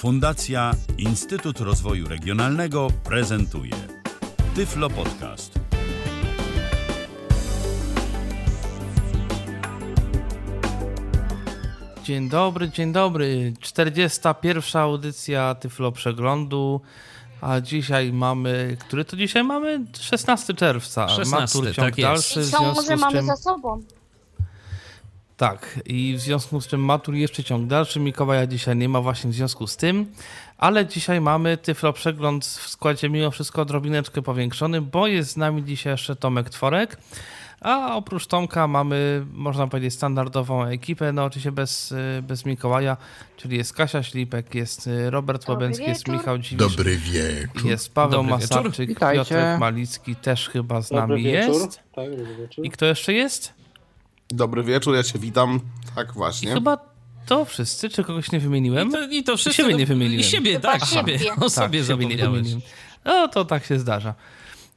Fundacja Instytut Rozwoju Regionalnego prezentuje Tyflo Podcast. Dzień dobry, dzień dobry. 41. audycja Tyflo Przeglądu. A dzisiaj mamy, który to dzisiaj mamy? 16 czerwca. 16, Matur ciąg tak jest. dalszy. I związku może z mamy czym, za sobą? Tak, i w związku z czym matur jeszcze ciąg dalszy. Mikołaja dzisiaj nie ma właśnie w związku z tym. Ale dzisiaj mamy Tyflo Przegląd w składzie mimo wszystko odrobineczkę powiększony, bo jest z nami dzisiaj jeszcze Tomek Tworek. A oprócz Tomka mamy, można powiedzieć, standardową ekipę, no oczywiście bez, y, bez Mikołaja, czyli jest Kasia Ślipek, jest y, Robert Łabęcki, jest. Michał Dziwisz, Dobry wieczór. jest Paweł Dobry. Masarczyk, Witajcie. Piotrek Malicki też chyba z Dobry nami wieczór. jest. Tak, dobry wieczór. I kto jeszcze jest? Dobry wieczór, ja cię witam. Tak I właśnie. chyba to wszyscy, czy kogoś nie wymieniłem? I to, i to wszyscy... siebie nie wymieniłem. I siebie, Chyba tak, siebie. siebie. O sobie siebie nie wymieniłem. No to tak się zdarza.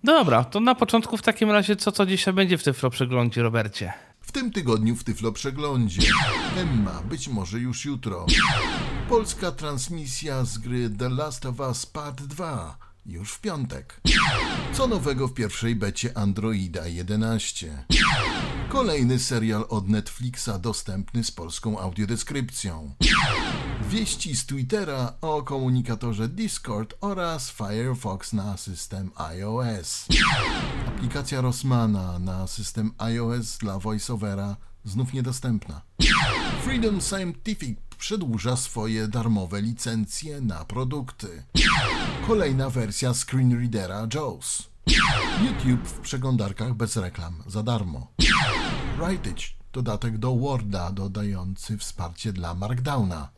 Dobra, to na początku w takim razie co co dzisiaj będzie w Tyflo Przeglądzie, Robercie? W tym tygodniu w Tyflo Przeglądzie. Emma, być może już jutro. Polska transmisja z gry The Last of Us Part 2. Już w piątek. Co nowego w pierwszej becie Androida 11. Kolejny serial od Netflixa dostępny z polską audiodeskrypcją. Wieści z Twittera o komunikatorze Discord oraz Firefox na system iOS. Aplikacja Rossmana na system iOS dla VoiceOvera znów niedostępna. Freedom Scientific przedłuża swoje darmowe licencje na produkty. Kolejna wersja screenreadera JAWS. YouTube w przeglądarkach bez reklam za darmo. Writage dodatek do Worda dodający wsparcie dla Markdowna.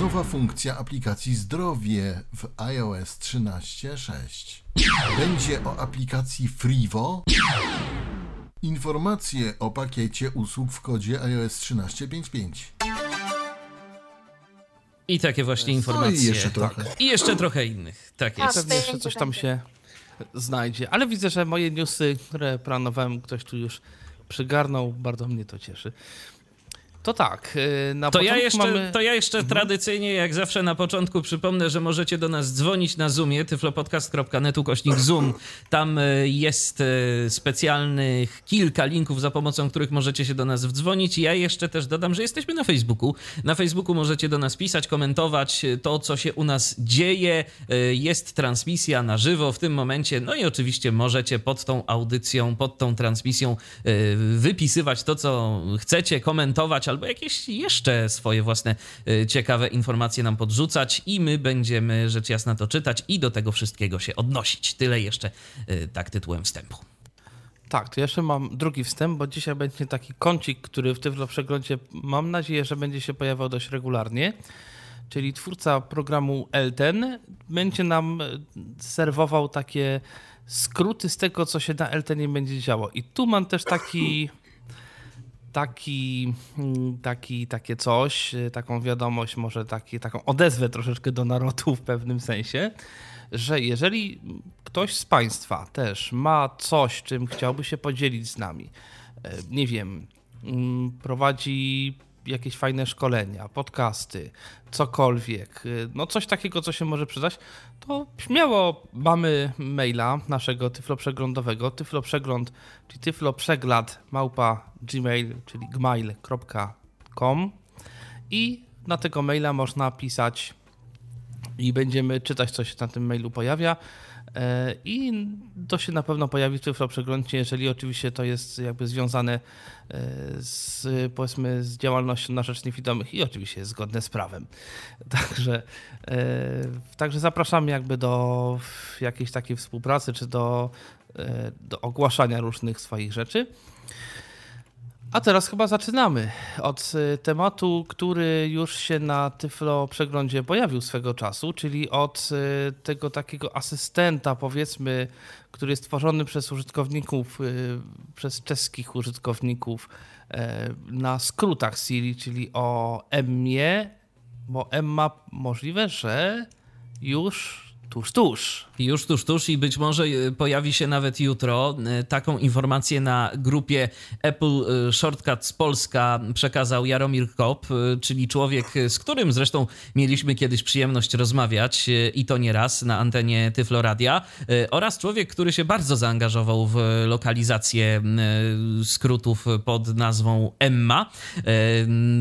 Nowa funkcja aplikacji Zdrowie w iOS 13.6. Będzie o aplikacji Frivo. Informacje o pakiecie usług w kodzie iOS 13.5.5. I takie właśnie No informacje. i jeszcze trochę. Tak. I jeszcze trochę innych. Tak jest. Pewnie jeszcze coś tam się znajdzie. Ale widzę, że moje newsy, które planowałem, ktoś tu już przygarnął. Bardzo mnie to cieszy. To tak, y, na To ja, jeszcze, mamy... to ja jeszcze tradycyjnie, jak zawsze na początku przypomnę, że możecie do nas dzwonić na Zoomie, tyflopodcast.net ukośnik Zoom. Tam y, jest y, specjalnych kilka linków, za pomocą których możecie się do nas wdzwonić. Ja jeszcze też dodam, że jesteśmy na Facebooku. Na Facebooku możecie do nas pisać, komentować to, co się u nas dzieje. Jest transmisja na żywo w tym momencie. No i oczywiście możecie pod tą audycją, pod tą transmisją wypisywać to, co chcecie, komentować albo jakieś jeszcze swoje własne y, ciekawe informacje nam podrzucać i my będziemy rzecz jasna to czytać i do tego wszystkiego się odnosić. Tyle jeszcze y, tak tytułem wstępu. Tak, to jeszcze mam drugi wstęp, bo dzisiaj będzie taki kącik, który w Tyflo Przeglądzie mam nadzieję, że będzie się pojawiał dość regularnie. Czyli twórca programu Elten będzie nam e, serwował takie skróty z tego, co się na Eltenie będzie działo. I tu mam też taki taki, mm, taki, takie coś, y, taką wiadomość, może taki, taką odezwę troszeczkę do narodu w pewnym sensie, że jeżeli ktoś z Państwa też ma coś, czym chciałby się podzielić z nami, e, nie wiem, mm, prowadzi jakieś fajne szkolenia, podcasty, cokolwiek, y, no coś takiego, co się może przydać, to śmiało mamy maila naszego tyfloprzeglądowego, tyfloprzegląd, czyli tyfloprzeglad małpa gmail, czyli gmail.com i na tego maila można pisać i będziemy czytać, co się na tym mailu pojawia. E, I to się na pewno pojawi w Tyflo Przeglądzie, jeżeli oczywiście to jest jakby związane e, z, powiedzmy, z działalnością na rzecz niewidomych i oczywiście jest zgodne z prawem. Także, e, także zapraszamy jakby do jakiejś takiej współpracy, czy do, do ogłaszania różnych swoich rzeczy. A teraz chyba zaczynamy od y, tematu, który już się na Tyflo przeglądzie pojawił swego czasu, czyli od y, tego takiego asystenta, powiedzmy, który jest tworzony przez użytkowników, y, przez czeskich użytkowników e, na skrótach Siri, czyli o Emmie, bo Emma możliwe, że już tuż, tuż. Już tuż, tuż i być może e, pojawi się nawet jutro. E, taką informację na grupie Apple e, Shortcuts Polska przekazał Jaromir Kop, czyli człowiek, z którym zresztą mieliśmy kiedyś przyjemność rozmawiać i to nie raz na antenie Tyfloradia oraz człowiek, który się bardzo zaangażował w lokalizację skrótów pod nazwą Emma,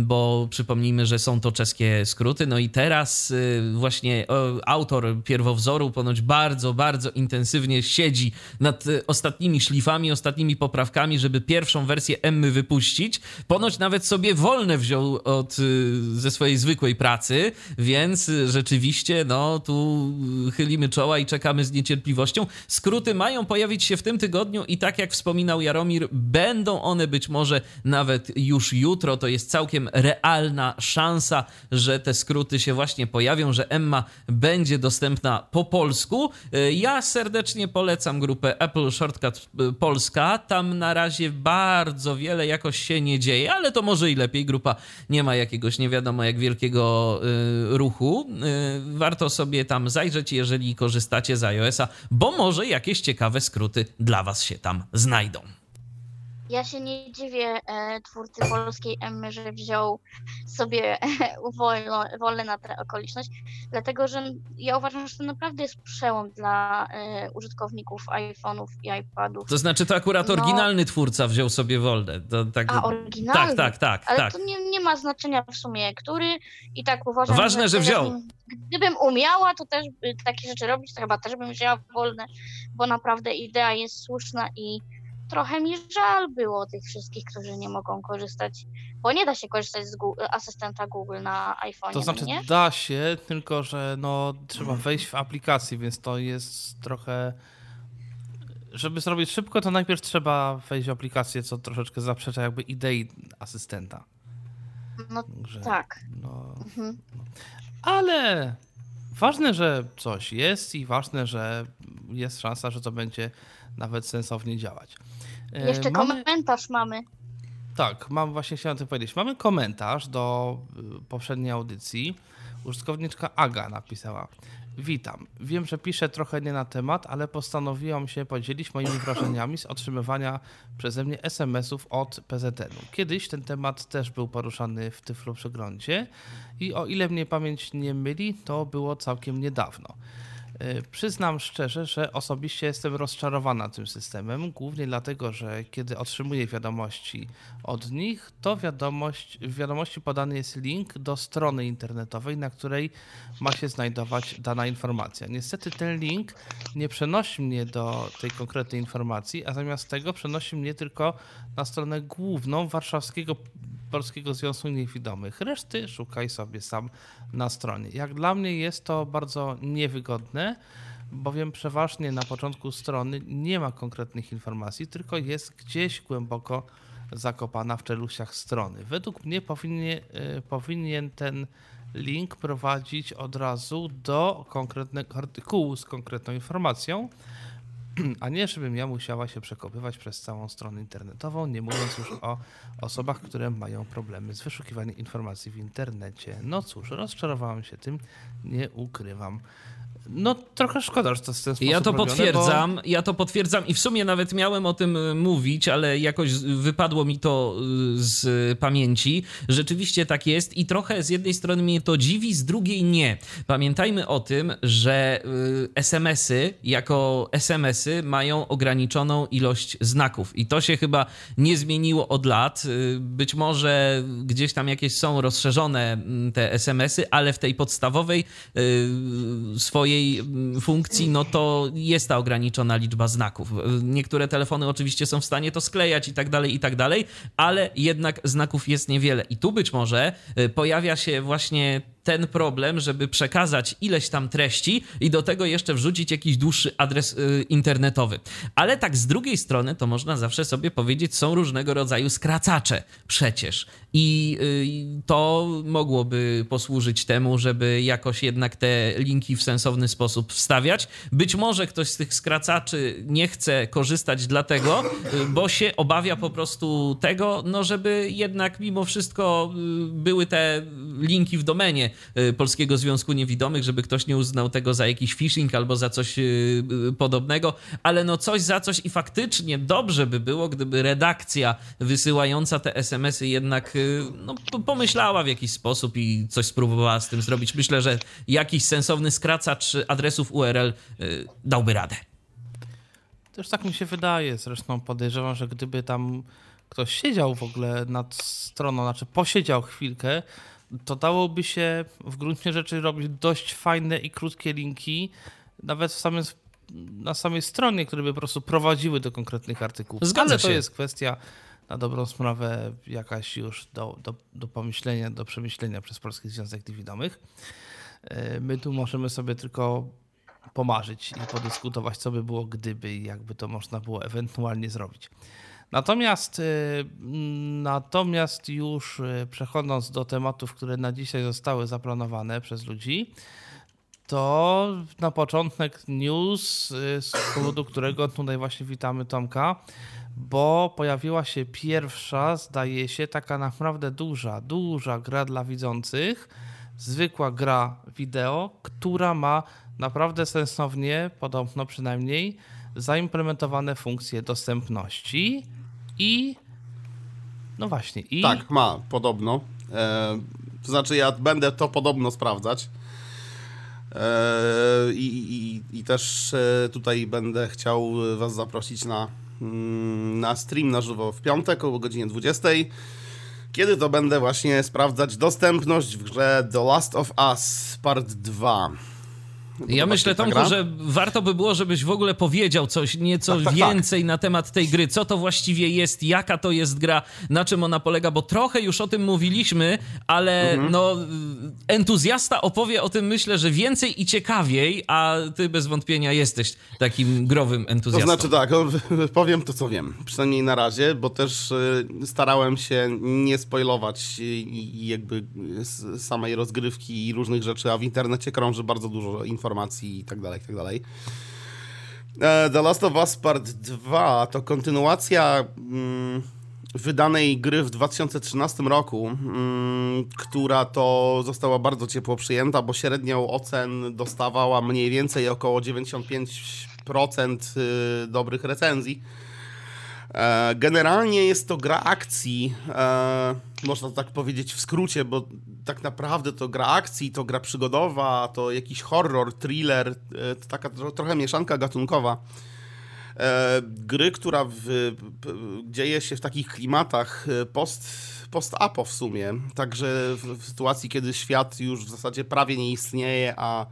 bo przypomnijmy, że są to czeskie skróty. No i teraz właśnie autor pierwowzoru ponoć bardzo bardzo, bardzo intensywnie siedzi nad e, ostatnimi szlifami, ostatnimi poprawkami, żeby pierwszą wersję Emmy wypuścić. Ponoć nawet sobie wolne wziął od, e, ze swojej zwykłej pracy, więc rzeczywiście, no, tu chylimy czoła i czekamy z niecierpliwością. Skróty mają pojawić się w tym tygodniu i tak jak wspominał Jaromir, będą one być może nawet już jutro. To jest całkiem realna szansa, że te skróty się właśnie pojawią, że Emma będzie dostępna po polsku. E, ja serdecznie polecam grupę Apple Shortcut e, Polska. Tam na razie bardzo wiele jakoś się nie dzieje, ale to może i lepiej. Grupa nie ma jakiegoś nie wiadomo jak wielkiego e, ruchu. Warto sobie tam zajrzeć, jeżeli korzystacie z iOS-a, bo może jakieś ciekawe skróty dla Was się tam znajdą. Ja się nie dziwię e, twórcy polskiej Emmy, że wziął sobie wolno, wolne na tę okoliczność, dlatego że ja uważam, że to naprawdę jest przełom dla e, użytkowników iPhone'ów i iPadów. To znaczy to akurat no, oryginalny twórca wziął sobie wolne. To, tak, a oryginalny? Tak, tak, tak. Ale tak. to nie, nie ma znaczenia w sumie, który i tak uważam, Ważne, że, że wziął. Gdybym umiała, to też takie rzeczy robić, to chyba też bym wzięła wolne, bo naprawdę idea jest słuszna i trochę mi żal było tych wszystkich, którzy nie mogą korzystać, bo nie da się korzystać z Google, asystenta Google na iPhone. To znaczy nie? da się, tylko że no, trzeba wejść w aplikację, więc to jest trochę. Żeby zrobić szybko, to najpierw trzeba wejść w aplikację, co troszeczkę zaprzecza jakby idei asystenta. No że, tak. No, mhm. no. Ale ważne, że coś jest i ważne, że jest szansa, że to będzie nawet sensownie działać. E, Jeszcze mamy... komentarz mamy. Tak, mam właśnie chciałem to powiedzieć. Mamy komentarz do y, poprzedniej audycji. Użytkowniczka Aga napisała. Witam. Wiem, że piszę trochę nie na temat, ale postanowiłam się podzielić moimi wrażeniami z otrzymywania przeze mnie SMS-ów od PZN-u. Kiedyś ten temat też był poruszany w Tyflo Przeglądzie i o ile mnie pamięć nie myli, to było całkiem niedawno. E, przyznam szczerze, że osobiście jestem rozczarowana tym systemem, głównie dlatego, że kiedy otrzymuję wiadomości od nich, to wiadomość, w wiadomości podany jest link do strony internetowej, na której ma się znajdować dana informacja. Niestety ten link nie przenosi mnie do tej konkretnej informacji, a zamiast tego przenosi mnie tylko na stronę główną warszawskiego Polskiego Związku Niewidomych. Reszty szukaj sobie sam na stronie. Jak dla mnie jest to bardzo niewygodne, bowiem przeważnie na początku strony nie ma konkretnych informacji, tylko jest gdzieś głęboko zakopana w czeluściach strony. Według mnie powinien, powinien ten link prowadzić od razu do konkretnego artykułu z konkretną informacją, a nie żebym ja musiała się przekopywać przez całą stronę internetową, nie mówiąc już o osobach, które mają problemy z wyszukiwaniem informacji w internecie. No cóż, rozczarowałam się tym, nie ukrywam. No trochę szkoda, że to w ten sposób Ja to robione, potwierdzam, bo... ja to potwierdzam i w sumie nawet miałem o tym e, mówić, ale jakoś wypadło mi to e, z pamięci. Rzeczywiście tak jest i trochę z jednej strony mnie to dziwi, z drugiej nie. Pamiętajmy o tym, że e, SMS-y jako SMS-y mają ograniczoną ilość znaków i to się chyba nie zmieniło od lat. Być może gdzieś tam jakieś są rozszerzone te SMS-y, ale w tej podstawowej swojej swojej mm, funkcji, no to jest ta ograniczona liczba znaków. Niektóre telefony oczywiście są w stanie to sklejać i tak dalej, i tak dalej, ale jednak znaków jest niewiele. I tu być może y, pojawia się właśnie ten problem, żeby przekazać ileś tam treści i do tego jeszcze wrzucić jakiś dłuższy adres y, internetowy. Ale tak z drugiej strony, to można zawsze sobie powiedzieć, są różnego rodzaju skracacze przecież. I y, to mogłoby posłużyć temu, żeby jakoś jednak te linki w sensowny sposób wstawiać. Być może ktoś z tych skracaczy nie chce korzystać dlatego, y, bo się obawia po prostu tego, no żeby jednak mimo wszystko y, były te linki w domenie Polskiego Związku Niewidomych, żeby ktoś nie uznał tego za jakiś phishing albo za coś y, podobnego, ale no coś za coś i faktycznie dobrze by było, gdyby redakcja wysyłająca te SMS-y jednak no, pomyślała w jakiś sposób i coś spróbowała z tym zrobić. Myślę, że jakiś sensowny skracacz adresów URL dałby radę. Też tak mi się wydaje. Zresztą podejrzewam, że gdyby tam ktoś siedział w ogóle nad stroną, znaczy posiedział chwilkę, to dałoby się w gruncie rzeczy robić dość fajne i krótkie linki, nawet w samym, na samej stronie, które by po prostu prowadziły do konkretnych artykułów. Zgadza Ale się. to jest kwestia na dobrą sprawę jakaś już do, do, do pomyślenia, do przemyślenia przez Polski Związek Niewidomych. E, my tu możemy sobie tylko pomarzyć i podyskutować, co by było, gdyby i jakby to można było ewentualnie zrobić. Natomiast, y, natomiast już y, przechodząc do tematów, które na dzisiaj zostały zaplanowane przez ludzi, to na początek news, y, z powodu którego tutaj właśnie witamy Tomka, bo pojawiła się pierwsza, zdaje się, taka naprawdę duża, duża gra dla widzących, zwykła gra wideo, która ma naprawdę sensownie, podobno przynajmniej, zaimplementowane funkcje dostępności i no właśnie i Tak, ma, podobno. E, to znaczy ja będę to podobno sprawdzać. E, i, i, I też e, tutaj będę chciał was zaprosić na, mm, na stream na żywo w piątek o godzinie 20. Kiedy to będę właśnie sprawdzać dostępność w grze The Last of Us Part 2. Ja myślę, Tomku, gra? że warto by było, żebyś w ogóle powiedział coś nieco tak, tak, tak. więcej tak. na temat tej gry. Co to właściwie jest, jaka to jest gra, na czym ona polega, bo trochę już o tym mówiliśmy, ale mhm. no entuzjasta opowie o tym myślę, że więcej i ciekawiej, a ty bez wątpienia jesteś takim growym entuzjastą. To znaczy tak, powiem to, co wiem, przynajmniej na razie, bo też y, starałem się nie spoilować jakby samej rozgrywki i różnych rzeczy, a w internecie krąży bardzo dużo informacji informacji i tak dalej, i tak dalej. E, The Last of Us Part 2 to kontynuacja mm, wydanej gry w 2013 roku, mm, która to została bardzo ciepło przyjęta, bo średnią ocen dostawała mniej więcej około 95% y, dobrych recenzji. E, generalnie jest to gra akcji, e, można tak powiedzieć w skrócie, bo tak naprawdę to gra akcji, to gra przygodowa, to jakiś horror, thriller, e, to taka trochę mieszanka gatunkowa. Gry, która w, dzieje się w takich klimatach post, post-apo w sumie, także w, w sytuacji, kiedy świat już w zasadzie prawie nie istnieje, a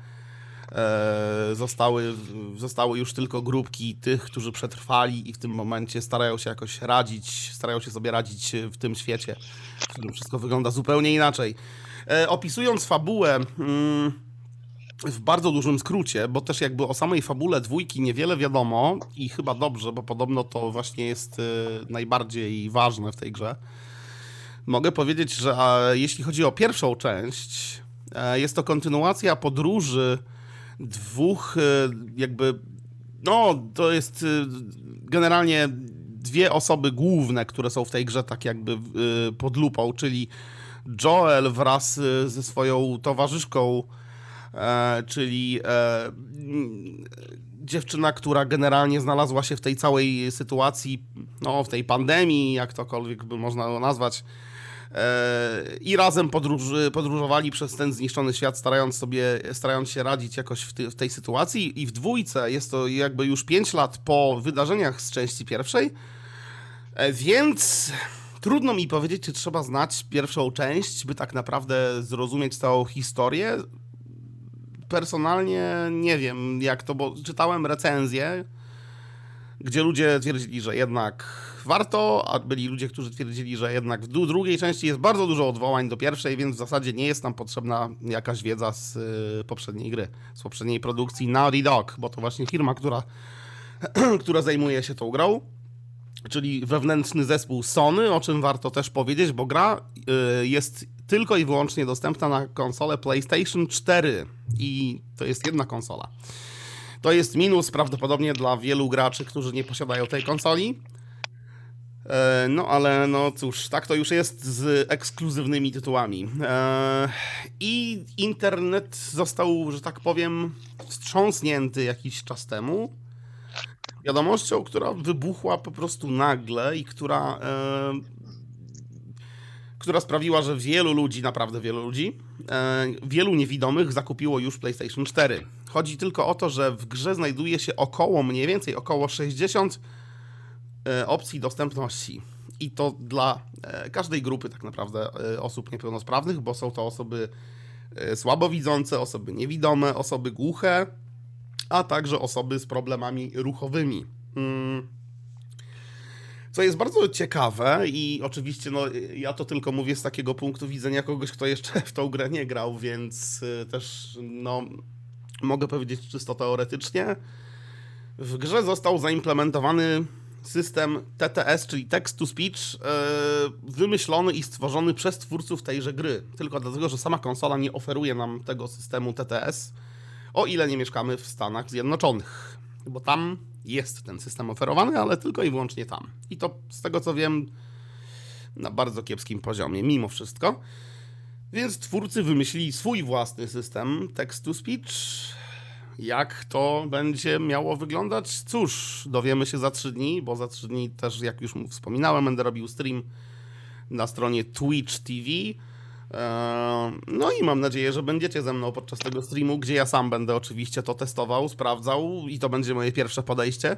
zostały, zostały już tylko grupki tych, którzy przetrwali i w tym momencie starają się jakoś radzić, starają się sobie radzić w tym świecie, w którym wszystko wygląda zupełnie inaczej. E, opisując fabułę mm, w bardzo dużym skrócie, bo też jakby o samej fabule dwójki niewiele wiadomo i chyba dobrze, bo podobno to właśnie jest e, najbardziej ważne w tej grze. Mogę powiedzieć, że jeśli chodzi o pierwszą część, jest to kontynuacja podróży dwóch e, jakby, no to jest e, generalnie dwie osoby główne, które są w tej grze tak jakby e, pod lupą, czyli Joel wraz ze swoją towarzyszką, czyli dziewczyna, która generalnie znalazła się w tej całej sytuacji, no w tej pandemii, jak tokolwiek by można nazwać, i razem podróży, podróżowali przez ten zniszczony świat, starając sobie, starając się radzić jakoś w, ty, w tej sytuacji. I w dwójce jest to jakby już 5 lat po wydarzeniach z części pierwszej, e, więc trudno mi powiedzieć, czy trzeba znać pierwszą część, by tak naprawdę zrozumieć całą historię. Personalnie nie wiem, jak to, bo czytałem recenzję, gdzie ludzie twierdzili, że jednak warto, a byli ludzie, którzy twierdzili, że jednak w drugiej części jest bardzo dużo odwołań do pierwszej, więc w zasadzie nie jest nam potrzebna jakaś wiedza z y, poprzedniej gry, z poprzedniej produkcji Naughty Dog, bo to właśnie firma, która, która zajmuje się tą grą czyli wewnętrzny zespół Sony, o czym warto też powiedzieć, bo gra y, jest tylko i wyłącznie dostępna na konsolę PlayStation 4 i to jest jedna konsola. To jest minus prawdopodobnie dla wielu graczy, którzy nie posiadają tej konsoli. E, no ale no cóż, tak to już jest z ekskluzywnymi tytułami. E, I internet został, że tak powiem, wstrząsnięty jakiś czas temu wiadomością, która wybuchła po prostu nagle i która, e, która sprawiła, że wielu ludzi, naprawdę wielu ludzi, wielu niewidomych zakupiło już PlayStation 4. Chodzi tylko o to, że w grze znajduje się około, mniej więcej około 60 e, opcji dostępności. I to dla e, każdej grupy tak naprawdę e, osób niepełnosprawnych, bo są to osoby słabowidzące, osoby niewidome, osoby głuche, a także osoby z problemami ruchowymi. Mm. Co jest bardzo ciekawe i oczywiście no, ja to tylko mówię z takiego punktu widzenia kogoś, kto jeszcze w tą grę nie grał, więc też no, mogę powiedzieć czysto teoretycznie. W grze został zaimplementowany system TTS, czyli Text to Speech, y, wymyślony i stworzony przez twórców tejże gry. Tylko dlatego, że sama konsola nie oferuje nam tego systemu TTS, o ile nie mieszkamy w Stanach Zjednoczonych. Bo tam jest ten system oferowany, ale tylko i wyłącznie tam. I to z tego co wiem na bardzo kiepskim poziomie, mimo wszystko. Więc twórcy wymyślili swój własny system text to speech. Jak to będzie miało wyglądać? Cóż, dowiemy się za 3 dni, bo za 3 dni też, jak już wspominałem, będę robił stream na stronie Twitch TV. Eee, No i mam nadzieję, że będziecie ze mną podczas tego streamu, gdzie ja sam będę oczywiście to testował, sprawdzał i to będzie moje pierwsze podejście.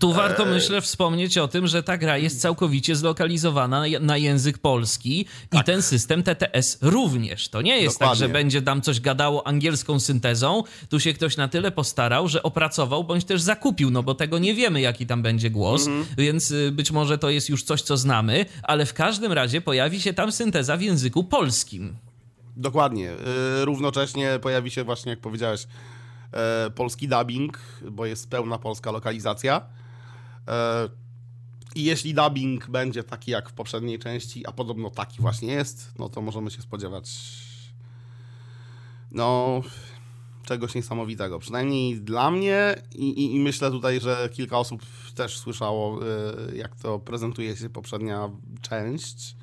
Tu warto, myślę, wspomnieć o tym, że ta gra jest całkowicie zlokalizowana na- język polski i ten system TTS również. To nie jest tak, Dokładnie. że będzie tam coś gadało angielską syntezą. Tu się ktoś na tyle postarał, że opracował bądź też zakupił, no bo tego nie wiemy, jaki tam będzie głos, więc y, być może to jest już coś, co znamy, ale w każdym razie pojawi się tam synteza w języku polskim. Dokładnie. Yy, Równocześnie pojawi się właśnie, jak powiedziałeś, e, polski dubbing, bo jest pełna polska lokalizacja. E, I jeśli dubbing będzie taki jak w poprzedniej części, a podobno taki właśnie jest, no to możemy się spodziewać no czegoś niesamowitego. Przynajmniej dla mnie i, i, i myślę tutaj, że kilka osób też słyszało, e, jak to prezentuje się poprzednia część.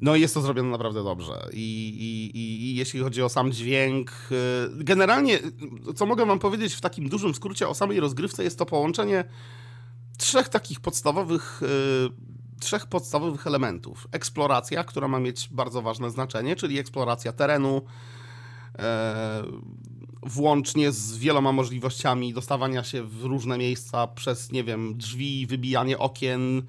No jest to zrobione naprawdę dobrze. I, i, i, jeśli chodzi o sam dźwięk, y, generalnie, co mogę wam powiedzieć w takim dużym skrócie o samej rozgrywce, jest to połączenie trzech takich podstawowych, y, trzech podstawowych elementów. Eksploracja, która ma mieć bardzo ważne znaczenie, czyli eksploracja terenu, e, włącznie z wieloma możliwościami dostawania się w różne miejsca przez, nie wiem, drzwi, wybijanie okien,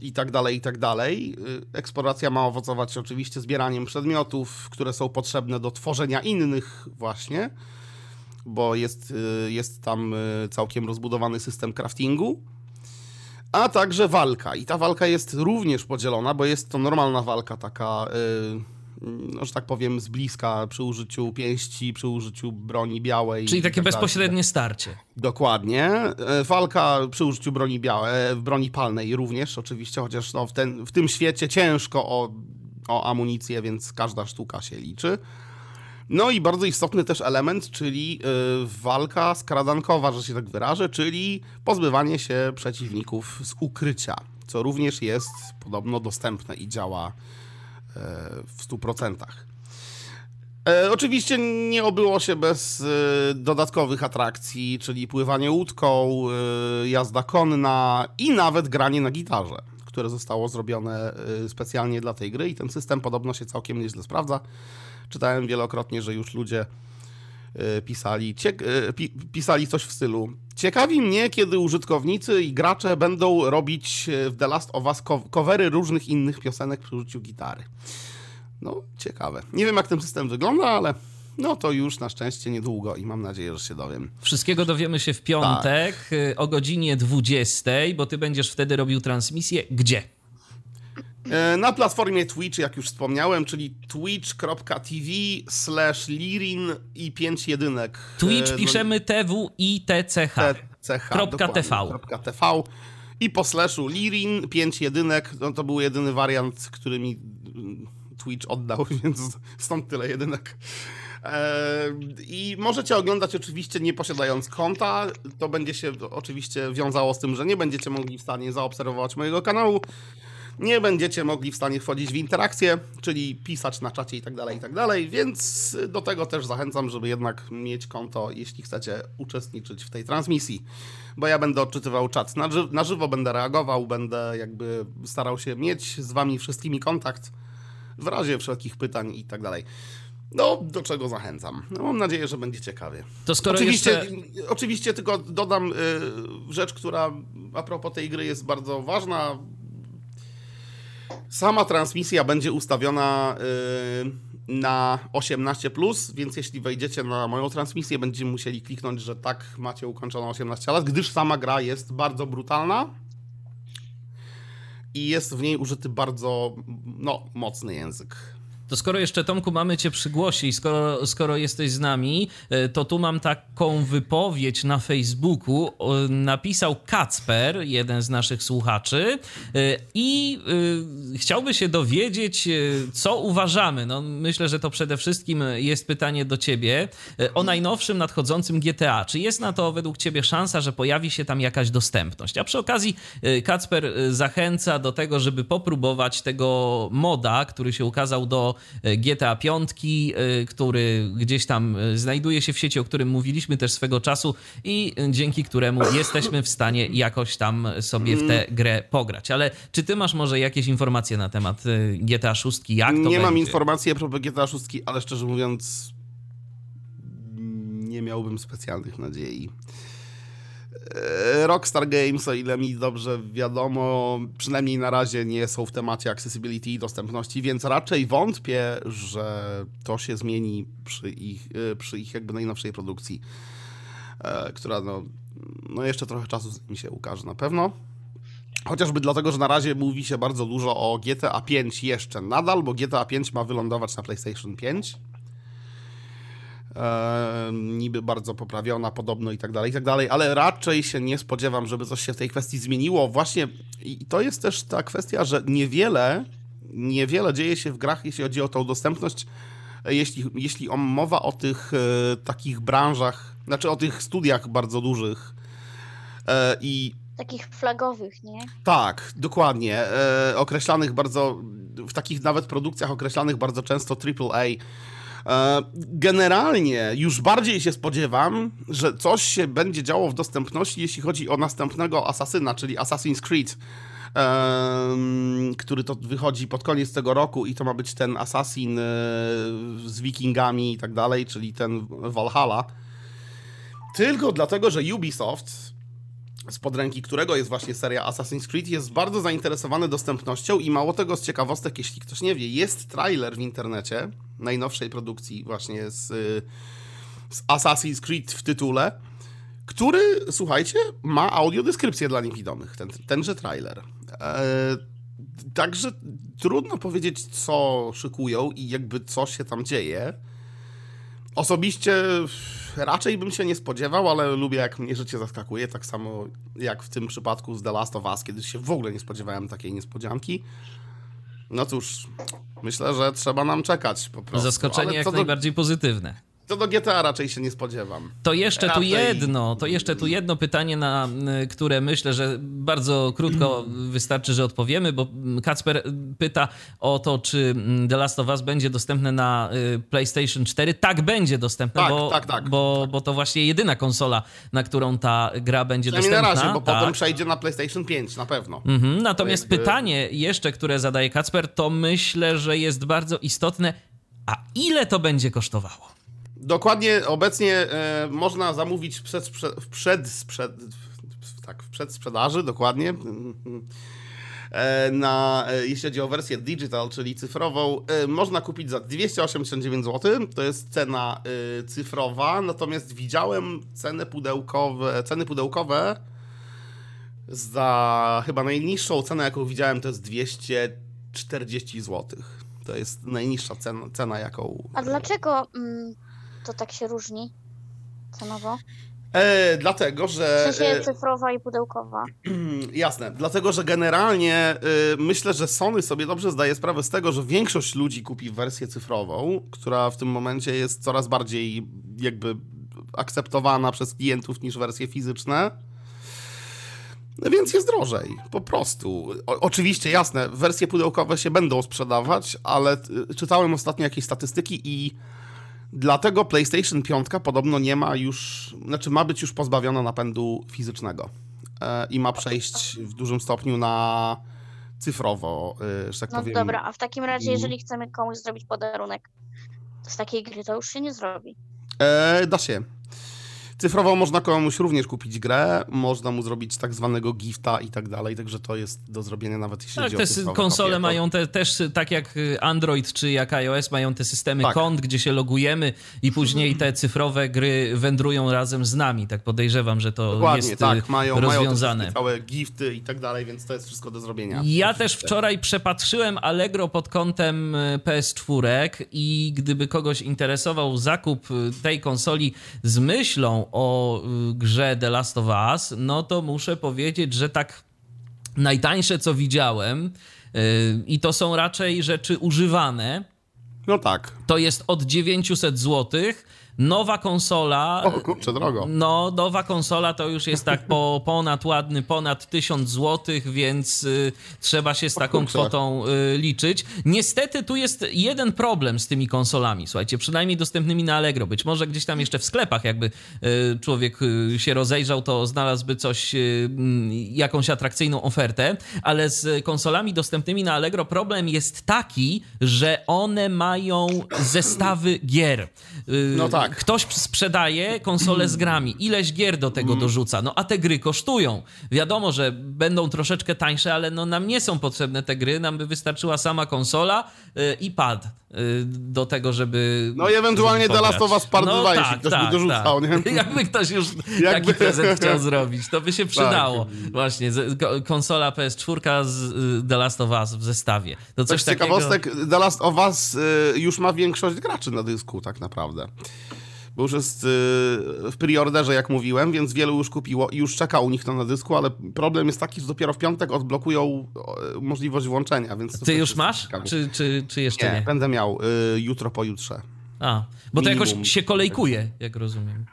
i tak dalej, i tak dalej. Y, Eksploracja ma owocować oczywiście zbieraniem przedmiotów, które są potrzebne do tworzenia innych właśnie, bo jest, y, jest tam całkiem rozbudowany system craftingu. A także walka. I ta walka jest również podzielona, bo jest to normalna walka taka, y, no, że tak powiem, z bliska przy użyciu pięści, przy użyciu broni białej. Czyli takie tak dalej. bezpośrednie starcie. Dokładnie. E, Walka przy użyciu broni białej, broni palnej również oczywiście, chociaż no, w, ten, w tym świecie ciężko o, o amunicję, więc każda sztuka się liczy. No i bardzo istotny też element, czyli y, walka skradankowa, że się tak wyrażę, czyli pozbywanie się przeciwników z ukrycia, co również jest podobno dostępne i działa w 100%. E, oczywiście nie obyło się bez e, dodatkowych atrakcji, czyli pływanie łódką, e, jazda konna i nawet granie na gitarze, które zostało zrobione e, specjalnie dla tej gry i ten system podobno się całkiem nieźle sprawdza. Czytałem wielokrotnie, że już ludzie e, pisali, ciek- e, pi- pisali coś w stylu Ciekawi mnie, kiedy użytkownicy i gracze będą robić e, w The Last of Us co- covery różnych innych piosenek przy użyciu gitary. No, ciekawe. Nie wiem, jak ten system wygląda, ale no to już na szczęście niedługo i mam nadzieję, że się dowiem. Wszystkiego dowiemy się w piątek Tak. o godzinie 20, bo ty będziesz wtedy robił transmisję. Gdzie? E, Na platformie Twitch, jak już wspomniałem, czyli twitch.tv slash lirin i 5 jedynek. Twitch E, no, piszemy TW i TCH. TCH. Kropka dokładnie, TV. Kropka TV. I po slashu lirin 5 jedynek. No to był jedyny wariant, który mi mm, Twitch oddał, więc stąd tyle jedynek. E, I możecie oglądać oczywiście nie posiadając konta. To będzie się oczywiście wiązało z tym, że nie będziecie mogli w stanie zaobserwować mojego kanału. Nie będziecie mogli w stanie wchodzić w interakcję, czyli pisać na czacie i tak dalej, i tak dalej, więc do tego też zachęcam, żeby jednak mieć konto, jeśli chcecie uczestniczyć w tej transmisji. Bo ja będę odczytywał czat na, ży na żywo, będę reagował, będę jakby starał się mieć z wami wszystkimi kontakt w razie wszelkich pytań i tak dalej. No, do czego zachęcam. No, mam nadzieję, że będzie ciekawie. To skoro oczywiście, jeszcze... oczywiście tylko dodam y, rzecz, która a propos tej gry jest bardzo ważna. Sama transmisja będzie ustawiona y, na 18, więc jeśli wejdziecie na moją transmisję, będziecie musieli kliknąć, że tak macie ukończone 18 lat, gdyż sama gra jest bardzo brutalna i jest w niej użyty bardzo no, mocny język. To skoro jeszcze Tomku mamy cię przy głosie i skoro, skoro jesteś z nami, e, to tu mam taką wypowiedź na Facebooku. Napisał Kacper, jeden z naszych słuchaczy, e, i e, chciałby się dowiedzieć, co uważamy. No, myślę, że to przede wszystkim jest pytanie do ciebie o najnowszym nadchodzącym GTA. Czy jest na to według ciebie szansa, że pojawi się tam jakaś dostępność? A przy okazji Kacper zachęca do tego, żeby popróbować tego moda, który się ukazał do GTA 5, y, który gdzieś tam y, znajduje się w sieci, o którym mówiliśmy też swego czasu i dzięki któremu jesteśmy w stanie jakoś tam sobie w tę grę pograć. Ale czy ty masz może jakieś informacje na temat GTA 6? Jak to Nie będzie? mam informacji a propos GTA 6, ale szczerze mówiąc nie miałbym specjalnych nadziei. E, Rockstar Games, o ile mi dobrze wiadomo, przynajmniej na razie nie są w temacie accessibility i dostępności, więc raczej wątpię, że to się zmieni przy ich, e, przy ich jakby najnowszej produkcji, e, która no, no jeszcze trochę czasu mi się ukaże na pewno. Chociażby dlatego, że na razie mówi się bardzo dużo o GTA 5 jeszcze nadal, bo GTA 5 ma wylądować na PlayStation 5 e, niby bardzo poprawiona podobno i tak dalej, i tak dalej, ale raczej się nie spodziewam, żeby coś się w tej kwestii zmieniło. Właśnie i to jest też ta kwestia, że niewiele, niewiele dzieje się w grach, jeśli chodzi o tą dostępność, jeśli, jeśli mowa o tych e, takich branżach, znaczy o tych studiach bardzo dużych e, i Takich flagowych, nie? tak, dokładnie. E, określanych bardzo, w takich nawet produkcjach określanych bardzo często AAA. E, generalnie już bardziej się spodziewam, że coś się będzie działo w dostępności, jeśli chodzi o następnego asasyna, czyli Assassin's Creed. który to wychodzi pod koniec tego roku i to ma być ten Assassin e, z wikingami i tak dalej, czyli ten Valhalla. Tylko dlatego, że Ubisoft spod ręki którego jest właśnie seria Assassin's Creed, jest bardzo zainteresowany dostępnością i mało tego z ciekawostek, jeśli ktoś nie wie, jest trailer w internecie najnowszej produkcji właśnie z, z Assassin's Creed w tytule, który, słuchajcie, ma audiodeskrypcję dla niewidomych, ten, tenże trailer. E, także trudno powiedzieć, co szykują i jakby co się tam dzieje. Osobiście raczej bym się nie spodziewał, ale lubię jak mnie życie zaskakuje, tak samo jak w tym przypadku z The Last of Us, kiedy się w ogóle nie spodziewałem takiej niespodzianki. No cóż, myślę, że trzeba nam czekać po prostu. Zaskoczenie jak do, najbardziej pozytywne. Co do GTA raczej się nie spodziewam. To jeszcze tu Raczej- jedno, to jeszcze tu jedno pytanie, na y, które myślę, że bardzo krótko wystarczy, że odpowiemy, bo Kacper pyta o to, czy mm, The Last of Us będzie dostępne na y, PlayStation 4. Tak, będzie dostępne, Tak, bo, tak, tak. Bo, bo to właśnie jedyna konsola, na którą ta gra będzie Przynajmniej na dostępna. razie, bo tak. potem przejdzie na PlayStation 5, na pewno. Mhm, natomiast jakby- pytanie jeszcze, które zadaje Kacper, to myślę, że jest bardzo istotne. A ile to będzie kosztowało? Dokładnie, obecnie e, można zamówić przed, w przed, sprzed, w- tak, w przedsprzedaży, dokładnie. E, na, e, jeśli chodzi o wersję digital, czyli cyfrową, można kupić za 289 zł. To jest cena cyfrowa, natomiast widziałem ceny pudełkowe, ceny pudełkowe za chyba najniższą cenę, jaką widziałem, to jest 240 zł. To jest najniższa cena, cena jaką A dlaczego mm, to tak się różni cenowo? E, dlatego, że... W sensie e, cyfrowa i pudełkowa. Jasne, dlatego że generalnie y, myślę, że Sony sobie dobrze zdaje sprawę z tego, że większość ludzi kupi wersję cyfrową, która w tym momencie jest coraz bardziej jakby akceptowana przez klientów niż wersje fizyczne. No Więc jest drożej, po prostu. O, oczywiście, jasne, wersje pudełkowe się będą sprzedawać, ale y, czytałem ostatnio jakieś statystyki i dlatego PlayStation 5 podobno nie ma już, znaczy ma być już pozbawiona napędu fizycznego e, i ma przejść w dużym stopniu na cyfrowo, e, że tak No powiem. dobra, a w takim razie, jeżeli chcemy komuś zrobić podarunek z takiej gry, to już się nie zrobi. E, da się. Cyfrowo można komuś również kupić grę, można mu zrobić tak zwanego gifta i tak dalej, także to jest do zrobienia nawet jeśli Tak, chodzi te o konsole kopie. Mają te, też, tak jak y, Android czy jak iOS, mają te systemy Tak. kont, gdzie się logujemy i później te cyfrowe gry wędrują razem z nami. Tak podejrzewam, że to Dokładnie, jest tak, y, mają, mają rozwiązane. wszystkie całe gifty i tak dalej, więc to jest wszystko do zrobienia. Ja też wczoraj przepatrzyłem Allegro pod kątem y, PS4 i gdyby kogoś interesował zakup tej konsoli z myślą o y, grze The Last of Us, no to muszę powiedzieć, że tak najtańsze co widziałem y, i to są raczej rzeczy używane, No tak. to jest od 900 zł. Nowa konsola. O kurczę, drogo. No, nowa konsola to już jest tak po, ponad ładny, ponad 1000 zł, więc y, trzeba się z taką kurczę. kwotą y, liczyć. Niestety tu jest jeden problem z tymi konsolami, słuchajcie, przynajmniej dostępnymi na Allegro. Być może gdzieś tam jeszcze w sklepach, jakby y, człowiek y, się rozejrzał, to znalazłby coś, y, mm, jakąś atrakcyjną ofertę, ale z konsolami dostępnymi na Allegro problem jest taki, że one mają zestawy gier. Y, No tak. Ktoś sprzedaje konsolę z grami, ileś gier do tego Mm. dorzuca, no a te gry kosztują. Wiadomo, że będą troszeczkę tańsze, ale no nam nie są potrzebne te gry, nam by wystarczyła sama konsola y, i pad y, do tego, żeby No i ewentualnie The Last of Us Part 2, jeśli ktoś by dorzucał, nie? Jakby ktoś już taki Jakby- prezent chciał zrobić, to by się przydało. Tak. Właśnie, konsola PS4 z y, The Last of Us w zestawie. To Coś coś takiego... ciekawostek, The Last of Us już ma większość graczy na dysku tak naprawdę. Bo już jest y, w preorderze, jak mówiłem, więc wielu już kupiło i już czeka u nich to na dysku, ale problem jest taki, że dopiero w piątek odblokują y, możliwość włączenia, więc... Ty już masz? Czy, czy, czy jeszcze Nie, nie? będę miał y, jutro, pojutrze. A, bo to Minimum. jakoś się kolejkuje, jak rozumiem.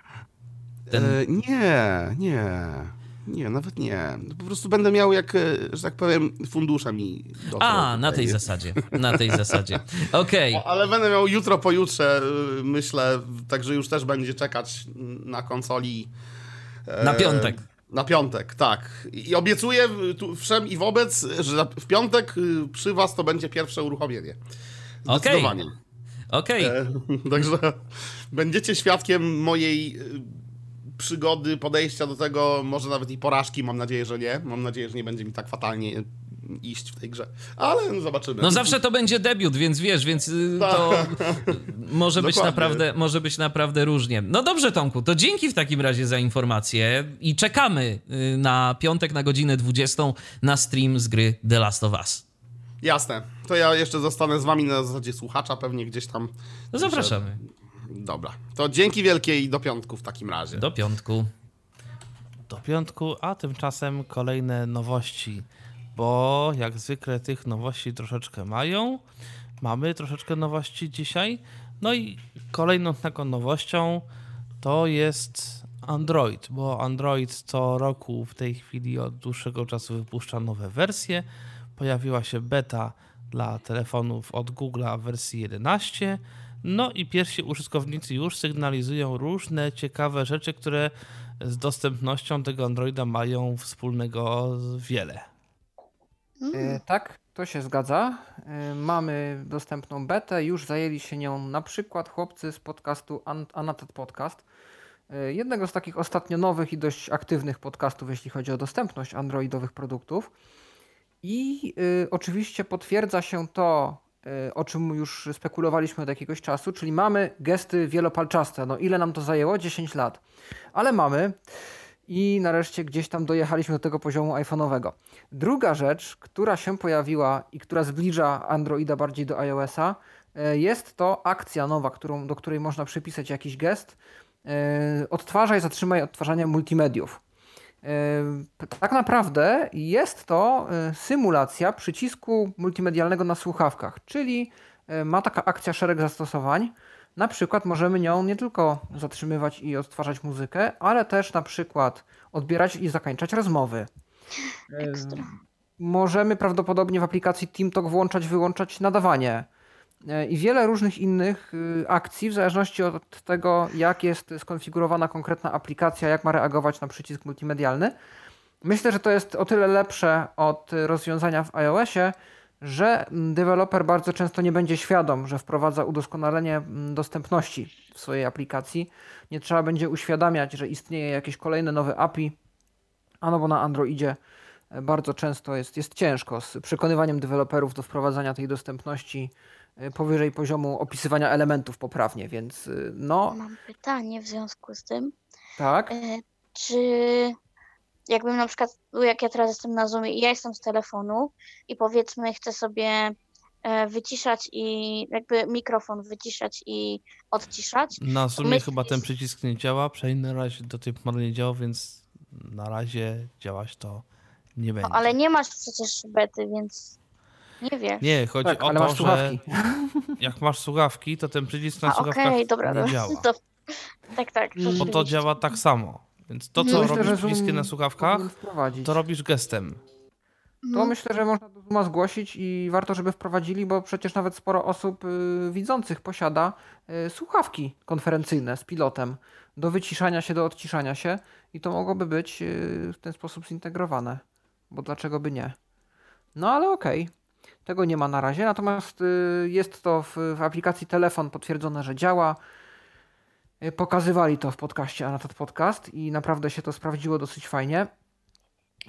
Ten... E, nie, nie, nie, nawet nie. Po prostu będę miał, jak, e, że tak powiem, fundusze mi dotrą A, na tej zasadzie. Na tej zasadzie. Okej. Ale będę miał jutro, pojutrze, y, myślę, także już też będzie czekać na konsoli. e, Na piątek. Na piątek, tak. I obiecuję tu wszem i wobec, że w piątek y, przy was to będzie pierwsze uruchomienie. Zdecydowanie. Okej. E, Także będziecie świadkiem mojej y, przygody, podejścia do tego, może nawet i porażki, mam nadzieję, że nie. Mam nadzieję, że nie będzie mi tak fatalnie iść w tej grze. Ale zobaczymy. No zawsze to będzie debiut, więc wiesz, więc y, to może być, Dokładnie. naprawdę, może być naprawdę różnie. No dobrze, Tomku, to dzięki w takim razie za informację i czekamy y, na piątek na godzinę 20 na stream z gry The Last of Us. Jasne. To ja jeszcze zostanę z wami na zasadzie słuchacza, pewnie gdzieś tam. No zapraszamy. Dobra. To dzięki wielkie i do piątku w takim razie. Do piątku. do piątku, a tymczasem kolejne nowości, bo jak zwykle tych nowości troszeczkę mają. Mamy troszeczkę nowości dzisiaj. No i kolejną taką nowością to jest Android, bo Android co roku w tej chwili od dłuższego czasu wypuszcza nowe wersje. Pojawiła się beta dla telefonów od Google'a w wersji 11. No i pierwsi użytkownicy już sygnalizują różne ciekawe rzeczy, które z dostępnością tego Androida mają wspólnego wiele. E, Tak, to się zgadza. E, Mamy dostępną betę, już zajęli się nią na przykład chłopcy z podcastu An- Annotated Podcast. E, Jednego z takich ostatnio nowych i dość aktywnych podcastów, jeśli chodzi o dostępność androidowych produktów. I y, oczywiście potwierdza się to, o czym już spekulowaliśmy od jakiegoś czasu, czyli mamy gesty wielopalczaste. No ile nam to zajęło? 10 lat. Ale mamy i nareszcie gdzieś tam dojechaliśmy do tego poziomu iPhone'owego. Druga rzecz, która się pojawiła i która zbliża Androida bardziej do iOS-a, e, jest to akcja nowa, którą, do której można przypisać jakiś gest. odtwarzaj, zatrzymaj odtwarzanie multimediów. Tak naprawdę jest to symulacja przycisku multimedialnego na słuchawkach, czyli ma taka akcja szereg zastosowań. Na przykład możemy nią nie tylko zatrzymywać i odtwarzać muzykę, ale też na przykład odbierać i zakończać rozmowy. Ekstra. Możemy prawdopodobnie w aplikacji TeamTalk włączać, wyłączać nadawanie e, i wiele różnych innych y, akcji, w zależności od tego, jak jest skonfigurowana konkretna aplikacja, jak ma reagować na przycisk multimedialny. Myślę, że to jest o tyle lepsze od rozwiązania w iOSie, że deweloper bardzo często nie będzie świadom, że wprowadza udoskonalenie dostępności w swojej aplikacji. Nie trzeba będzie uświadamiać, że istnieje jakieś kolejne nowe API, a no bo na Androidzie e, bardzo często jest, jest ciężko z przekonywaniem deweloperów do wprowadzania tej dostępności e, powyżej poziomu opisywania elementów poprawnie, więc e, no. Mam pytanie w związku z tym. Tak. Czy jakbym na przykład, no jak ja teraz jestem na Zoomie i ja jestem z telefonu i powiedzmy chcę sobie wyciszać i jakby mikrofon wyciszać i odciszać. Na Zoomie chyba ten przycisk nie działa, przynajmniej na razie do tej pory nie działa, więc na razie działać to nie będzie. No, ale nie masz przecież bety, więc nie wiem. Nie, chodzi tak, o to, że jak masz słuchawki, to ten przycisk na A, słuchawkach okay, dobra, nie działa. To, tak, tak. Bo to działa tak samo. Więc to, co myślę, robisz przyciskiem na słuchawkach, to robisz gestem. To mhm. myślę, że można do Zooma zgłosić i warto, żeby wprowadzili, bo przecież nawet sporo osób y, widzących posiada y, słuchawki konferencyjne z pilotem do wyciszania się, do odciszania się i to mogłoby być y, w ten sposób zintegrowane, bo dlaczego by nie? No ale okej, okay. Tego nie ma na razie, natomiast y, jest to w, w aplikacji telefon potwierdzone, że działa. Y, pokazywali to w podcaście Anatat Podcast i naprawdę się to sprawdziło dosyć fajnie.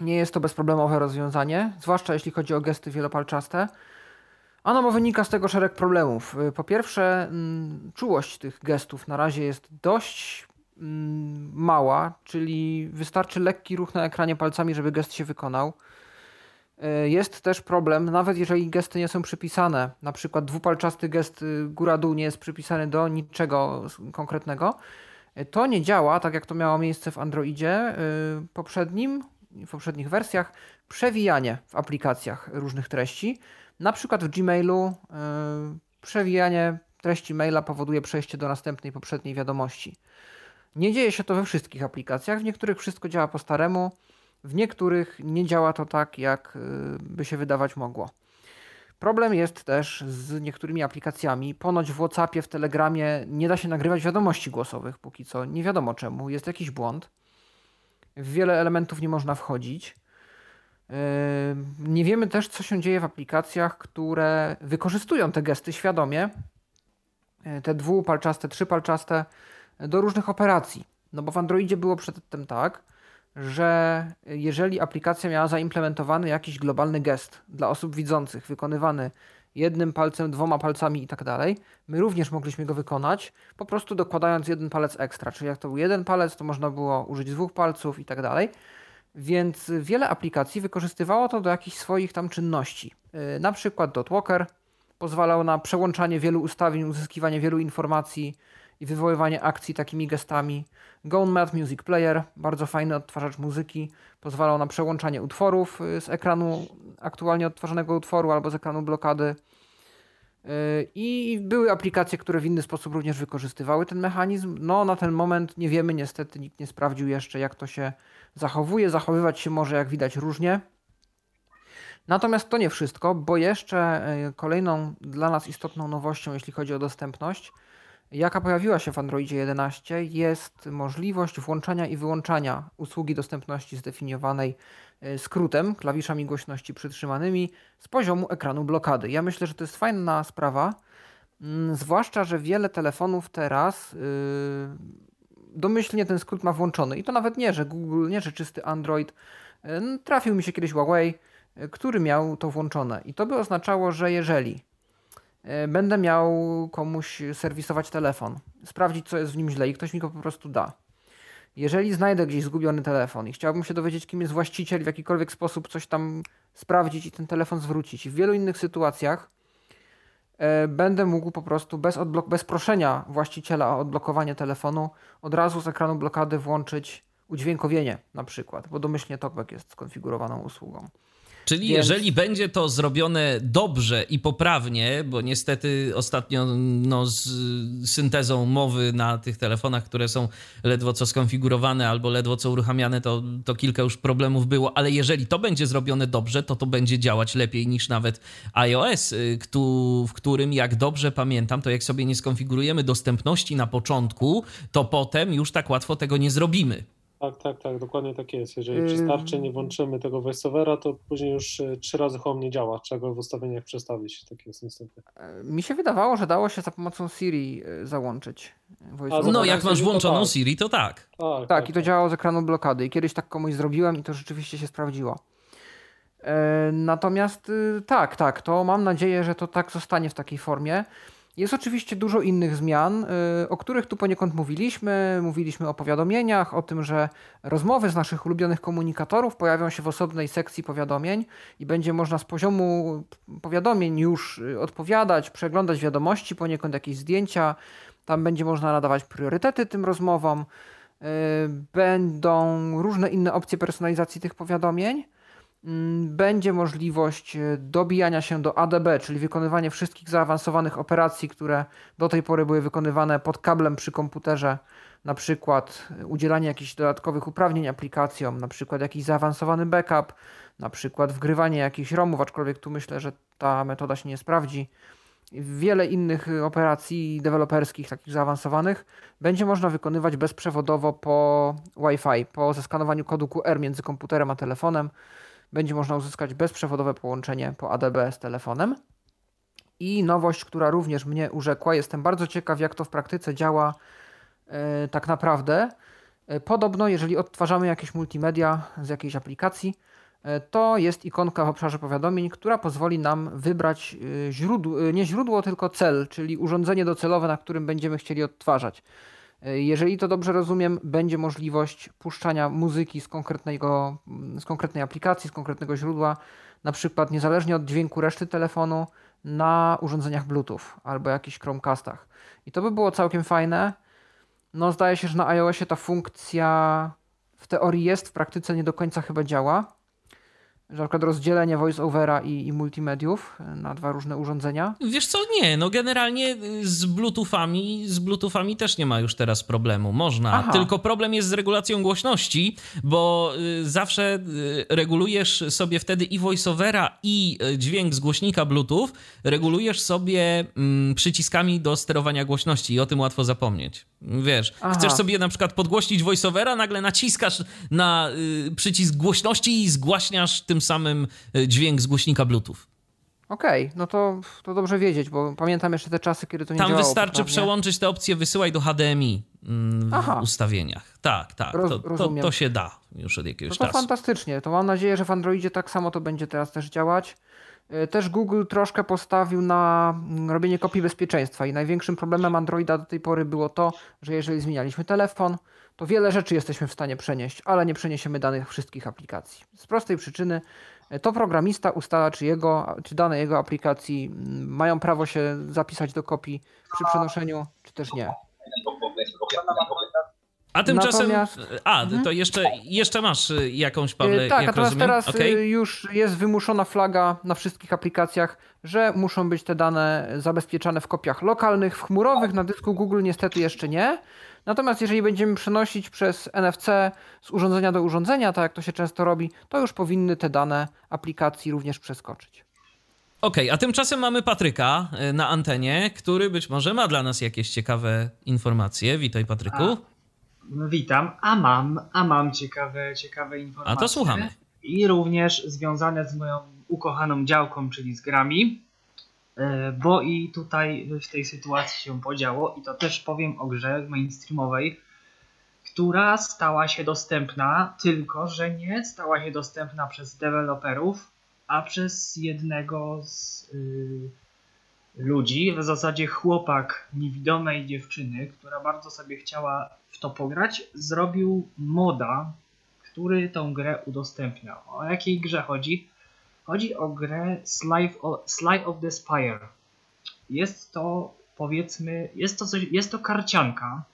Nie jest to bezproblemowe rozwiązanie, zwłaszcza jeśli chodzi o gesty wielopalczaste. A no bo wynika z tego szereg problemów. Po pierwsze, mm, czułość tych gestów na razie jest dość Mm, mała, czyli wystarczy lekki ruch na ekranie palcami, żeby gest się wykonał. E, jest też problem, nawet jeżeli gesty nie są przypisane, na przykład dwupalczasty gest y, góra-dół nie jest przypisany do niczego konkretnego, e, to nie działa, tak jak to miało miejsce w Androidzie y, poprzednim, w poprzednich wersjach, przewijanie w aplikacjach różnych treści. Na przykład w Gmailu y, przewijanie treści maila powoduje przejście do następnej poprzedniej wiadomości. Nie dzieje się to we wszystkich aplikacjach, w niektórych wszystko działa po staremu, w niektórych nie działa to tak, jak y, by się wydawać mogło. Problem jest też z niektórymi aplikacjami. Ponoć w WhatsAppie, w Telegramie nie da się nagrywać wiadomości głosowych póki co. Nie wiadomo czemu, jest jakiś błąd. W wiele elementów nie można wchodzić. Y, nie wiemy też, co się dzieje w aplikacjach, które wykorzystują te gesty świadomie. Y, te dwupalczaste, trzypalczaste do różnych operacji. No bo w Androidzie było przedtem tak, że jeżeli aplikacja miała zaimplementowany jakiś globalny gest dla osób widzących, wykonywany jednym palcem, dwoma palcami i tak dalej, my również mogliśmy go wykonać, po prostu dokładając jeden palec ekstra. Czyli jak to był jeden palec, to można było użyć dwóch palców i tak dalej. Więc wiele aplikacji wykorzystywało to do jakichś swoich tam czynności. Yy, na przykład Dotwalker pozwalał na przełączanie wielu ustawień, uzyskiwanie wielu informacji i wywoływanie akcji takimi gestami. GoneMat Music Player, bardzo fajny odtwarzacz muzyki, pozwalał na przełączanie utworów y, z ekranu aktualnie odtwarzanego utworu albo z ekranu blokady. Y, I były aplikacje, które w inny sposób również wykorzystywały ten mechanizm. No, na ten moment nie wiemy, niestety nikt nie sprawdził jeszcze, jak to się zachowuje. Zachowywać się może, jak widać, różnie. Natomiast to nie wszystko, bo jeszcze y, kolejną dla nas istotną nowością, jeśli chodzi o dostępność, jaka pojawiła się w Androidzie 11, jest możliwość włączania i wyłączania usługi dostępności zdefiniowanej e, skrótem, klawiszami głośności przytrzymanymi z poziomu ekranu blokady. Ja myślę, że to jest fajna sprawa, mm, zwłaszcza, że wiele telefonów teraz yy, domyślnie ten skrót ma włączony. I to nawet nie, że Google, nie, że czysty Android. Yy, trafił mi się kiedyś Huawei, który miał to włączone. I to by oznaczało, że jeżeli E, będę miał komuś serwisować telefon, sprawdzić, co jest w nim źle i ktoś mi go po prostu da. Jeżeli znajdę gdzieś zgubiony telefon i chciałbym się dowiedzieć, kim jest właściciel, w jakikolwiek sposób coś tam sprawdzić i ten telefon zwrócić. I w wielu innych sytuacjach e, będę mógł po prostu bez, odblok- bez proszenia właściciela o odblokowanie telefonu od razu z ekranu blokady włączyć udźwiękowienie na przykład, bo domyślnie TalkBack jest skonfigurowaną usługą. Czyli Więc- jeżeli będzie to zrobione dobrze i poprawnie, bo niestety ostatnio no, z syntezą mowy na tych telefonach, które są ledwo co skonfigurowane albo ledwo co uruchamiane, to, to kilka już problemów było, ale jeżeli to będzie zrobione dobrze, to to będzie działać lepiej niż nawet iOS, y, w którym, jak dobrze pamiętam, to jak sobie nie skonfigurujemy dostępności na początku, to potem już tak łatwo tego nie zrobimy. Tak, tak, tak, dokładnie tak jest. Jeżeli przy Ym. starcie nie włączymy tego voiceovera, to później już e, trzy razy home nie działa. Trzeba go w ustawieniach przestawić. Tak jest niestety. E, Mi się wydawało, że dało się za pomocą Siri e, załączyć voiceover. No, tak, jak masz włączoną tak. Siri, to tak. Tak, Tak, i to działało z ekranu blokady. I kiedyś tak komuś zrobiłem i to rzeczywiście się sprawdziło. E, Natomiast y, tak, tak, to mam nadzieję, że to tak zostanie w takiej formie. Jest oczywiście dużo innych zmian, y, o których tu poniekąd mówiliśmy. Mówiliśmy o powiadomieniach, o tym, że rozmowy z naszych ulubionych komunikatorów pojawią się w osobnej sekcji powiadomień i będzie można z poziomu powiadomień już y, odpowiadać, przeglądać wiadomości, poniekąd jakieś zdjęcia. Tam będzie można nadawać priorytety tym rozmowom. Y, Będą różne inne opcje personalizacji tych powiadomień. Mm, Będzie możliwość y, dobijania się do ADB, czyli wykonywanie wszystkich zaawansowanych operacji, które do tej pory były wykonywane pod kablem przy komputerze, na przykład y, udzielanie jakichś dodatkowych uprawnień aplikacjom, na przykład jakiś zaawansowany backup, na przykład wgrywanie jakichś ROMów, aczkolwiek tu myślę, że ta metoda się nie sprawdzi. Wiele innych y, operacji deweloperskich, takich zaawansowanych, będzie można wykonywać bezprzewodowo po Wi-Fi, po zeskanowaniu kodu QR między komputerem a telefonem. Będzie można uzyskać bezprzewodowe połączenie po ADB z telefonem. I nowość, która również mnie urzekła, jestem bardzo ciekaw, jak to w praktyce działa e, tak naprawdę. E, Podobno, jeżeli odtwarzamy jakieś multimedia z jakiejś aplikacji, e, to jest ikonka w obszarze powiadomień, która pozwoli nam wybrać źródło, nie źródło, tylko cel, czyli urządzenie docelowe, na którym będziemy chcieli odtwarzać. E, Jeżeli to dobrze rozumiem, będzie możliwość puszczania muzyki z, konkretnego, z konkretnej aplikacji, z konkretnego źródła, na przykład niezależnie od dźwięku reszty telefonu na urządzeniach Bluetooth albo jakichś Chromecastach. I to by było całkiem fajne. No, zdaje się, że na iOSie ta funkcja w teorii jest, w praktyce nie do końca chyba działa. Że na przykład rozdzielenie voice-overa i, i multimediów na dwa różne urządzenia. Wiesz co, nie, no generalnie y, z Bluetoothami, z Bluetoothami też nie ma już teraz problemu, można, Aha. tylko problem jest z regulacją głośności, bo y, zawsze y, regulujesz sobie wtedy i voiceovera i dźwięk z głośnika Bluetooth, regulujesz sobie mm, przyciskami do sterowania głośności i o tym łatwo zapomnieć. Wiesz, Aha. chcesz sobie na przykład podgłośnić voiceovera, nagle naciskasz na y, przycisk głośności i zgłaśniasz tym samym y, dźwięk z głośnika Bluetooth. Okej, no to, to dobrze wiedzieć, bo pamiętam jeszcze te czasy, kiedy to nie Tam działało wystarczy poprawnie. przełączyć tę opcję wysyłaj do HDMI mm, w Aha. ustawieniach. Tak, tak. Roz- to, to, to się da już od No jakiegoś to czasu. fantastycznie. To mam nadzieję, że w Androidzie tak samo to będzie teraz też działać. Y, Też Google troszkę postawił na mm, robienie kopii bezpieczeństwa i największym problemem Androida do tej pory było to, że jeżeli zmienialiśmy telefon, to wiele rzeczy jesteśmy w stanie przenieść, ale nie przeniesiemy danych wszystkich aplikacji. Z prostej przyczyny y, to programista ustala, czy, jego, czy dane jego aplikacji mm, mają prawo się zapisać do kopii przy przenoszeniu, czy też nie. A tymczasem. Natomiast- A, to jeszcze, jeszcze masz y, jakąś, Pawle, E, tak, jak natomiast rozumiem? teraz Okej. y, już jest wymuszona flaga na wszystkich aplikacjach, że muszą być te dane zabezpieczane w kopiach lokalnych, w chmurowych, na dysku Google niestety jeszcze nie. Natomiast jeżeli będziemy przenosić przez NFC z urządzenia do urządzenia, tak jak to się często robi, to już powinny te dane aplikacji również przeskoczyć. Okej, a tymczasem mamy Patryka y, na antenie, który być może ma dla nas jakieś ciekawe informacje. Witaj, Patryku. No, Witam, a mam, a mam ciekawe, ciekawe informacje. A to słuchamy. I również związane z moją ukochaną działką, czyli z grami, E, bo i tutaj w tej sytuacji się podziało i to też powiem o grze mainstreamowej, która stała się dostępna, tylko że nie stała się dostępna przez deweloperów, a przez jednego z y, ludzi, w zasadzie chłopak niewidomej dziewczyny, która bardzo sobie chciała w to pograć, zrobił moda, który tą grę udostępniał. O jakiej grze chodzi? Chodzi o grę Slide of, the Spire. jest to powiedzmy, jest to, coś, jest to karcianka.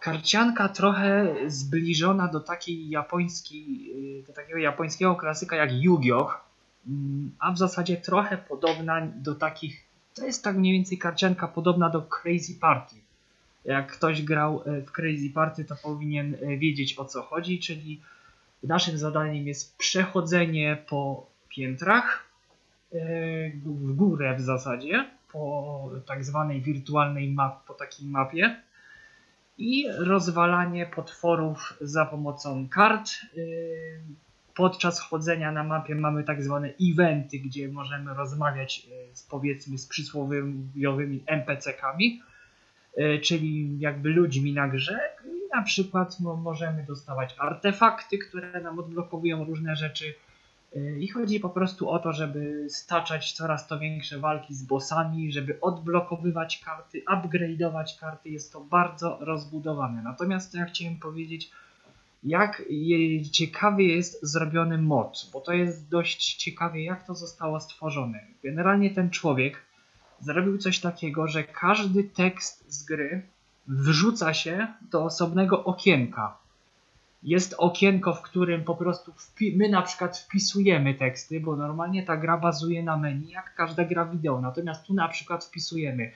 Karcianka trochę zbliżona do takiej japońskiej, do takiego japońskiego klasyka jak Yu-Gi-Oh! Mm, a w zasadzie trochę podobna do takich, to jest tak mniej więcej karcianka podobna do Crazy Party. Jak ktoś grał e, w Crazy Party, to powinien e, wiedzieć o co chodzi, czyli naszym zadaniem jest przechodzenie po piętrach, e, w górę w zasadzie, po tak zwanej wirtualnej map, po takiej mapie. I rozwalanie potworów za pomocą kart. Podczas chodzenia na mapie mamy tak zwane eventy, gdzie możemy rozmawiać z powiedzmy z przysłowiowymi NPC-kami E, czyli jakby ludźmi na grze. I na przykład no, możemy dostawać artefakty, które nam odblokowują różne rzeczy. e, i chodzi po prostu o to, żeby staczać coraz to większe walki z bossami, żeby odblokowywać karty, upgrade'ować karty, jest to bardzo rozbudowane. Natomiast ja chciałem powiedzieć, jak ciekawy jest zrobiony mod, bo to jest dość ciekawie, jak to zostało stworzone. Generalnie ten człowiek zrobił coś takiego, że każdy tekst z gry wrzuca się do osobnego okienka. Jest okienko, w którym po prostu my na przykład wpisujemy teksty, bo normalnie ta gra bazuje na menu, jak każda gra wideo. Natomiast tu na przykład wpisujemy,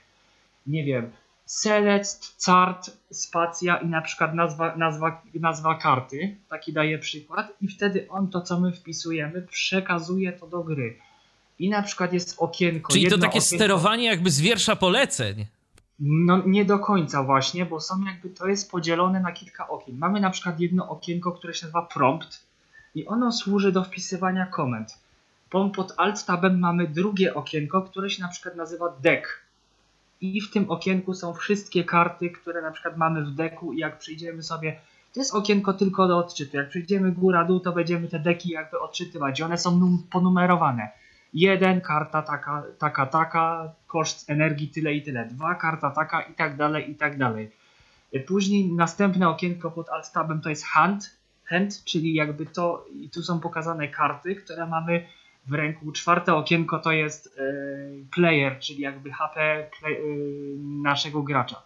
nie wiem, select, chart, spacja i na przykład nazwa, nazwa, nazwa karty. Taki daje przykład. I wtedy on to, co my wpisujemy, przekazuje to do gry i na przykład jest okienko. Czyli to takie okienko, sterowanie jakby z wiersza poleceń. No nie do końca właśnie, bo są jakby to jest podzielone na kilka okien. Mamy na przykład jedno okienko, które się nazywa prompt i ono służy do wpisywania komend. Pod alt tabem mamy drugie okienko, które się na przykład nazywa deck. I w tym okienku są wszystkie karty, które na przykład mamy w deku i jak przyjdziemy sobie to jest okienko tylko do odczytu. Jak przejdziemy góra dół, to będziemy te deki jakby odczytywać i one są ponumerowane. Jeden, karta taka, taka, taka, koszt energii tyle i tyle. Dwa, karta taka i tak dalej, i tak dalej. Później następne okienko pod alt tabem to jest hand, hand, czyli jakby to, i tu są pokazane karty, które mamy w ręku. Czwarte okienko to jest yy, player, czyli jakby HP yy, naszego gracza.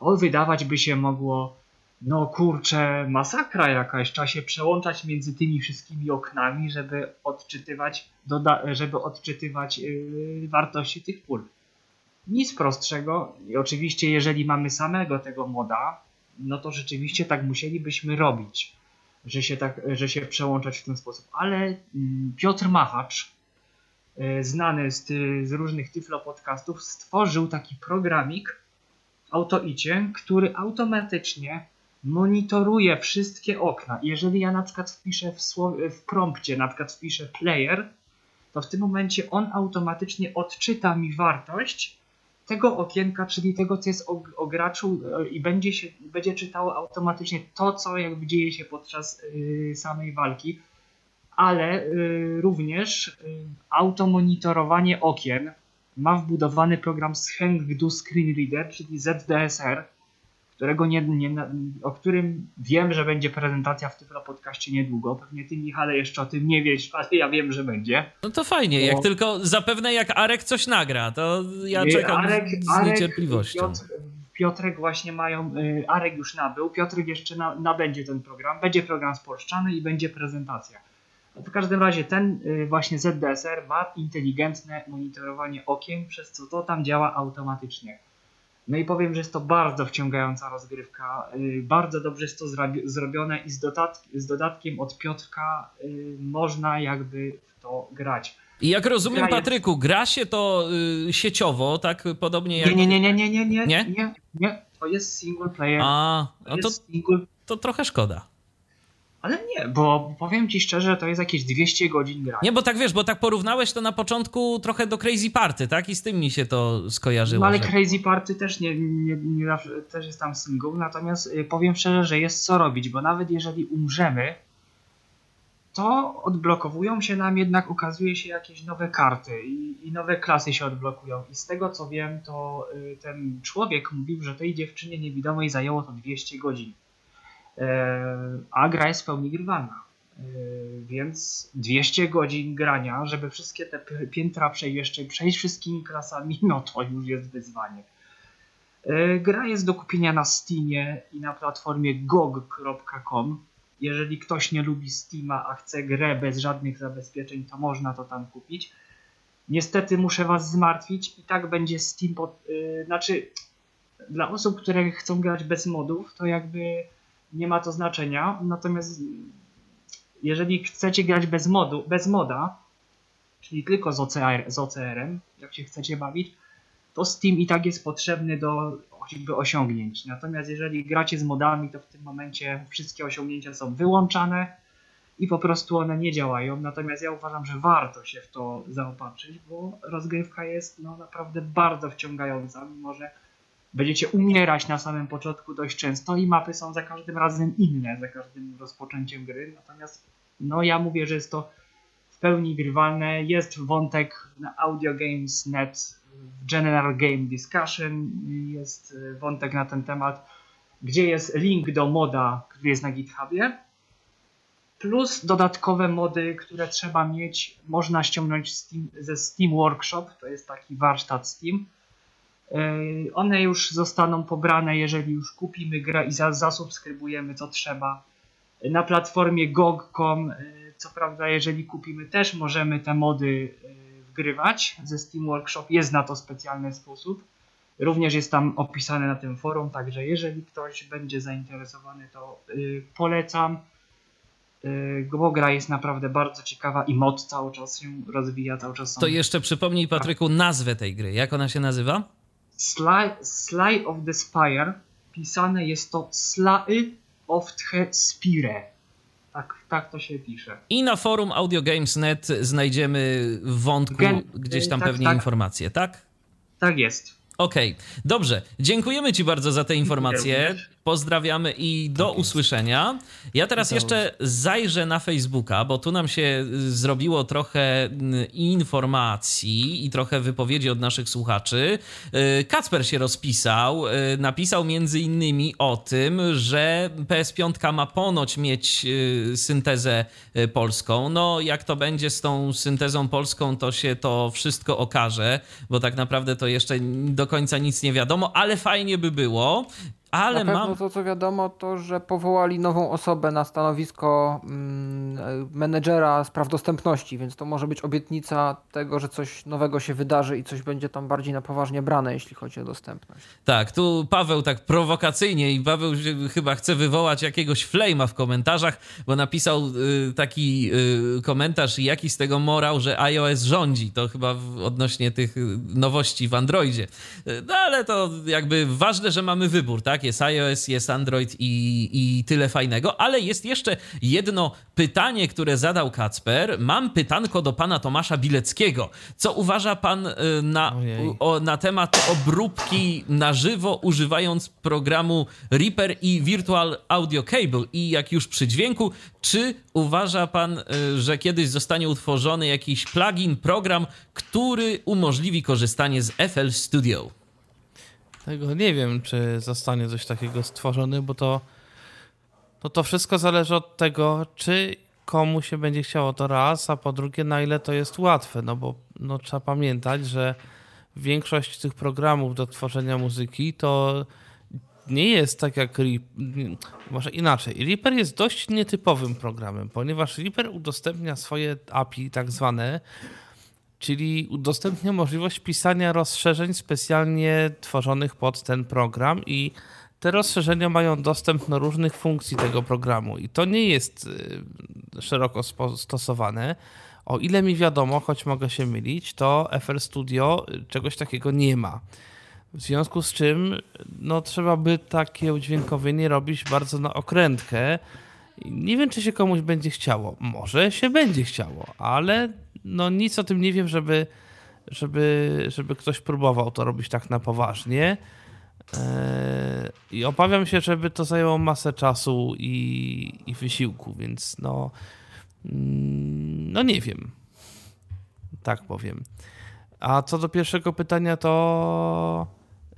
O, wydawać by się mogło no kurczę, masakra jakaś. Trzeba się przełączać między tymi wszystkimi oknami, żeby odczytywać, żeby odczytywać yy, wartości tych pól. Nic prostszego. I oczywiście, jeżeli mamy samego tego moda, no to rzeczywiście tak musielibyśmy robić, że się, tak, że się przełączać w ten sposób. Ale mm, Piotr Machacz, yy, znany z, z różnych Tyflo podcastów, stworzył taki programik AutoIcie, który automatycznie monitoruje wszystkie okna. Jeżeli ja na przykład wpiszę w, w prompcie, na przykład wpiszę player, to w tym momencie on automatycznie odczyta mi wartość tego okienka, czyli tego, co jest o, o graczu e, i będzie, się, będzie czytało automatycznie to, co jakby dzieje się podczas y, samej walki, ale y, również y, automonitorowanie okien ma wbudowany program Hengdu Screen Reader, czyli ZDSR, którego nie, nie, o którym wiem, że będzie prezentacja w Tyflo Podcaście niedługo. Pewnie ty, Michale, jeszcze o tym nie wiesz, ale ja wiem, że będzie. No to fajnie, Bo... jak tylko zapewne jak Arek coś nagra, to ja czekam Arek, z Arek, niecierpliwością. Piotr, Piotrek właśnie mają, y, Arek już nabył, Piotrek jeszcze na, nabędzie ten program, będzie program spolszczany i będzie prezentacja. W każdym razie ten y, właśnie ZDSR ma inteligentne monitorowanie okien, przez co to tam działa automatycznie. No i powiem, że jest to bardzo wciągająca rozgrywka. Y, bardzo dobrze jest to zrobione i z, dodatk z dodatkiem od Piotrka y, można jakby w to grać. I jak rozumiem, gra Patryku, jest... gra się to y, sieciowo, tak podobnie jak. Nie, nie, nie, nie, nie, nie, nie, nie, nie. To jest single player. A, to, to, single... to trochę szkoda. Ale nie, bo powiem ci szczerze, to jest jakieś 200 godzin grania. Nie, bo tak wiesz, bo tak porównałeś to na początku trochę do Crazy Party, tak? I z tym mi się to skojarzyło. No ale że... Crazy Party też nie, nie, nie, też jest tam single, natomiast y, powiem szczerze, że jest co robić, bo nawet jeżeli umrzemy, to odblokowują się nam jednak, ukazuje się jakieś nowe karty i, i nowe klasy się odblokują. I z tego co wiem, to y, ten człowiek mówił, że tej dziewczynie niewidomej zajęło to 200 godzin. E, a gra jest w pełni grywalna. Yy, więc 200 godzin grania, żeby wszystkie te piętra jeszcze przejść wszystkimi klasami, no to już jest wyzwanie. Yy, gra jest do kupienia na Steamie i na platformie gog.com. Jeżeli ktoś nie lubi Steama, a chce grę bez żadnych zabezpieczeń, to można to tam kupić. Niestety muszę Was zmartwić i tak będzie Steam pod, znaczy dla osób, które chcą grać bez modów, to jakby nie ma to znaczenia. Natomiast jeżeli chcecie grać bez modu, bez moda, czyli tylko z, OCR, z OCR-em, jak się chcecie bawić, to Steam i tak jest potrzebny do choćby osiągnięć. Natomiast jeżeli gracie z modami, to w tym momencie wszystkie osiągnięcia są wyłączane i po prostu one nie działają. Natomiast ja uważam, że warto się w to zaopatrzyć, bo rozgrywka jest no, naprawdę bardzo wciągająca, mimo że będziecie umierać na samym początku dość często i mapy są za każdym razem inne, za każdym rozpoczęciem gry. Natomiast no ja mówię, że jest to w pełni grywalne. Jest wątek na Audio Games Net w General Game Discussion, jest wątek na ten temat, gdzie jest link do moda, który jest na GitHubie. Plus dodatkowe mody, które trzeba mieć, można ściągnąć Steam, ze Steam Workshop, to jest taki warsztat Steam one już zostaną pobrane, jeżeli już kupimy grę i zasubskrybujemy co trzeba. Na platformie GOG.com, yy, co prawda, jeżeli kupimy, też możemy te mody yy, wgrywać ze Steam Workshop. Jest na to specjalny sposób. Również jest tam opisane na tym forum, także jeżeli ktoś będzie zainteresowany, to polecam. Bo gra jest naprawdę bardzo ciekawa i mod cały czas się rozwija, cały czas. To jeszcze przypomnij Patryku nazwę tej gry. Jak ona się nazywa? Sly, Sly of the Spire pisane jest to Sly of the Spire. Tak, tak to się pisze. I na forum AudioGames.net znajdziemy w wątku Gen gdzieś tam tak, pewnie tak. informacje, tak? Tak jest. Okej, okay. dobrze. Dziękujemy Ci bardzo za te informacje. Pozdrawiamy i do tak usłyszenia. Ja teraz jeszcze zajrzę na Facebooka, bo tu nam się zrobiło trochę mm, informacji i trochę wypowiedzi od naszych słuchaczy. Y, Kacper się rozpisał. Y, napisał między innymi o tym, że PS5 ma ponoć mieć y, syntezę polską. No, jak to będzie z tą syntezą polską, to się to wszystko okaże, bo tak naprawdę to jeszcze do końca nic nie wiadomo, ale fajnie by było. Ale na pewno mam... to, co wiadomo, to, że powołali nową osobę na stanowisko mm, menedżera spraw dostępności, więc to może być obietnica tego, że coś nowego się wydarzy i coś będzie tam bardziej na poważnie brane, jeśli chodzi o dostępność. Tak, tu Paweł tak prowokacyjnie i Paweł chyba chce wywołać jakiegoś flame'a w komentarzach, bo napisał y, taki y, komentarz, jaki z tego morał, że iOS rządzi. To chyba w, odnośnie tych y, nowości w Androidzie. No ale to jakby ważne, że mamy wybór, tak? Jest iOS, jest Android i, i tyle fajnego, ale jest jeszcze jedno pytanie, które zadał Kacper. Mam pytanko do pana Tomasza Bileckiego. Co uważa pan y, na, o, na temat obróbki na żywo, używając programu Reaper i Virtual Audio Cable? I jak już przy dźwięku, czy uważa pan, y, że kiedyś zostanie utworzony jakiś plugin, program, który umożliwi korzystanie z FL Studio? Tego nie wiem, czy zostanie coś takiego stworzone, bo to, to, to wszystko zależy od tego, czy komu się będzie chciało to raz, a po drugie, na ile to jest łatwe. No bo no, trzeba pamiętać, że większość tych programów do tworzenia muzyki to nie jest tak jak Reaper, może inaczej. Reaper jest dość nietypowym programem, ponieważ Reaper udostępnia swoje API tak zwane czyli udostępnia możliwość pisania rozszerzeń specjalnie tworzonych pod ten program i te rozszerzenia mają dostęp do różnych funkcji tego programu i to nie jest y, szeroko stosowane. O ile mi wiadomo, choć mogę się mylić, to FL Studio czegoś takiego nie ma. W związku z czym no, trzeba by takie udźwiękowienie robić bardzo na okrętkę. Nie wiem, czy się komuś będzie chciało. Może się będzie chciało, ale no nic o tym nie wiem, żeby, żeby, żeby ktoś próbował to robić tak na poważnie. E, I obawiam się, żeby to zajęło masę czasu i, i wysiłku, więc no, mm, no nie wiem. Tak powiem. A co do pierwszego pytania, to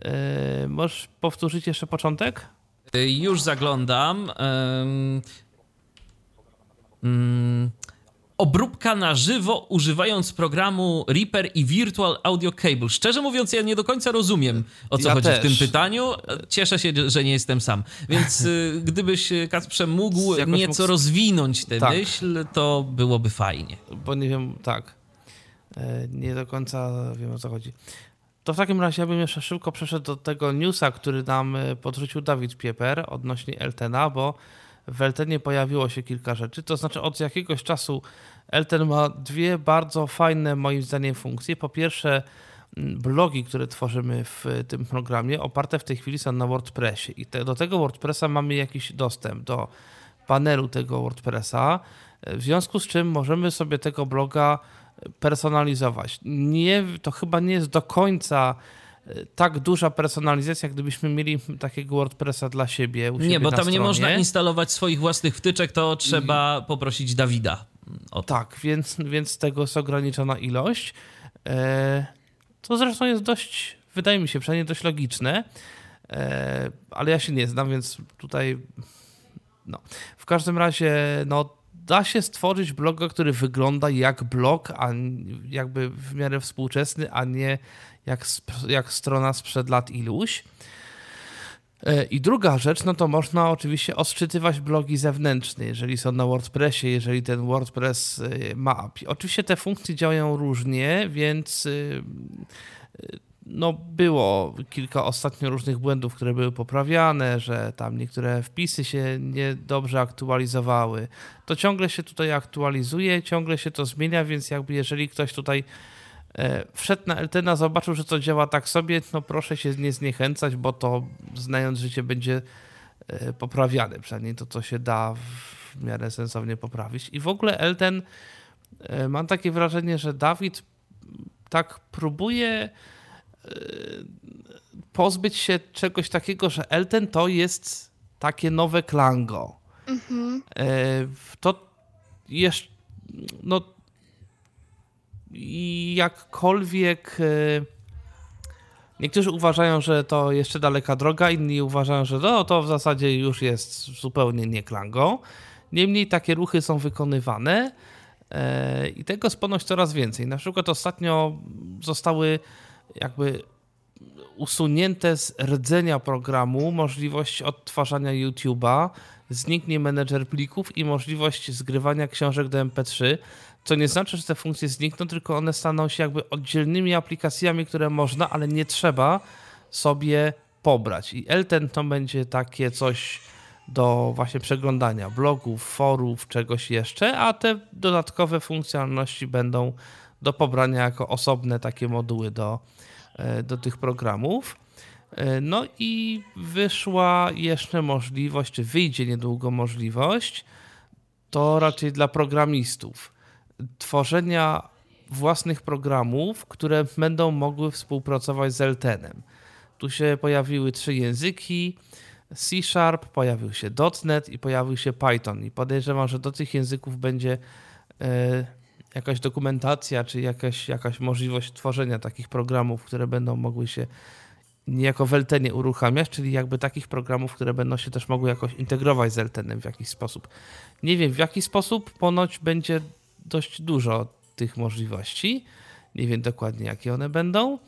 yy, możesz powtórzyć jeszcze początek? Już zaglądam. Mm, obróbka na żywo używając programu Reaper i Virtual Audio Cable. Szczerze mówiąc, ja nie do końca rozumiem, o co Ja chodzi też. w tym pytaniu. Cieszę się, że nie jestem sam. Więc y, gdybyś, Kacprze, mógł Jakoś nieco mógł- rozwinąć tę Tak. myśl, to byłoby fajnie. bo nie wiem, tak, e, nie do końca wiem o co chodzi. To w takim razie ja bym jeszcze szybko przeszedł do tego newsa, który nam e, podrzucił Dawid Pieper odnośnie Eltena, bo w Eltenie pojawiło się kilka rzeczy. To znaczy od jakiegoś czasu Elten ma dwie bardzo fajne moim zdaniem funkcje. Po pierwsze m, blogi, które tworzymy w tym programie, oparte w tej chwili są na WordPressie i te, do tego WordPressa mamy jakiś dostęp do panelu tego WordPressa, w związku z czym możemy sobie tego bloga personalizować. Nie, to chyba nie jest do końca tak duża personalizacja, gdybyśmy mieli takiego WordPressa dla siebie. Nie, bo tam nie stronie. można instalować swoich własnych wtyczek, to trzeba poprosić Dawida. O to. Tak, więc, więc tego jest ograniczona ilość. E, to zresztą jest dość, wydaje mi się, przynajmniej dość logiczne, e, ale ja się nie znam, więc tutaj. No. W każdym razie, no, da się stworzyć bloga, który wygląda jak blog, a jakby w miarę współczesny, a nie jak, jak strona sprzed lat iluś. E, I druga rzecz, no to można oczywiście odczytywać blogi zewnętrzne, jeżeli są na WordPressie, jeżeli ten WordPress e, ma API. Oczywiście te funkcje działają różnie, więc y, no było kilka ostatnio różnych błędów, które były poprawiane, że tam niektóre wpisy się niedobrze aktualizowały. To ciągle się tutaj aktualizuje, ciągle się to zmienia, więc jakby jeżeli ktoś tutaj e, wszedł na Eltena, zobaczył, że to działa tak sobie, no proszę się nie zniechęcać, bo to znając życie będzie e, poprawiane, przynajmniej to, co się da w miarę sensownie poprawić. I w ogóle Elten, e, mam takie wrażenie, że Dawid tak próbuje e, pozbyć się czegoś takiego, że Elten to jest takie nowe Klango. Mhm. E, To jeszcze, no i jakkolwiek e, niektórzy uważają, że to jeszcze daleka droga, inni uważają, że no, to w zasadzie już jest zupełnie nie Klango. Niemniej takie ruchy są wykonywane e, i tego jest ponoć coraz więcej. Na przykład ostatnio zostały jakby usunięte z rdzenia programu możliwość odtwarzania YouTube'a, zniknie menedżer plików i możliwość zgrywania książek do MP3, co nie znaczy, że te funkcje znikną, tylko one staną się jakby oddzielnymi aplikacjami, które można, ale nie trzeba sobie pobrać. I Elten to będzie takie coś do właśnie przeglądania blogów, forów, czegoś jeszcze, a te dodatkowe funkcjonalności będą do pobrania jako osobne takie moduły do, e, do tych programów. E, No i wyszła jeszcze możliwość, czy wyjdzie niedługo możliwość, to raczej dla programistów, tworzenia własnych programów, które będą mogły współpracować z Eltenem. Tu się pojawiły trzy języki, C Sharp, pojawił się .NET i pojawił się Python. I podejrzewam, że do tych języków będzie e, jakaś dokumentacja, czy jakaś, jakaś możliwość tworzenia takich programów, które będą mogły się niejako w Eltenie uruchamiać, czyli jakby takich programów, które będą się też mogły jakoś integrować z Eltenem w jakiś sposób. Nie wiem w jaki sposób, ponoć będzie dość dużo tych możliwości. Nie wiem dokładnie jakie one będą.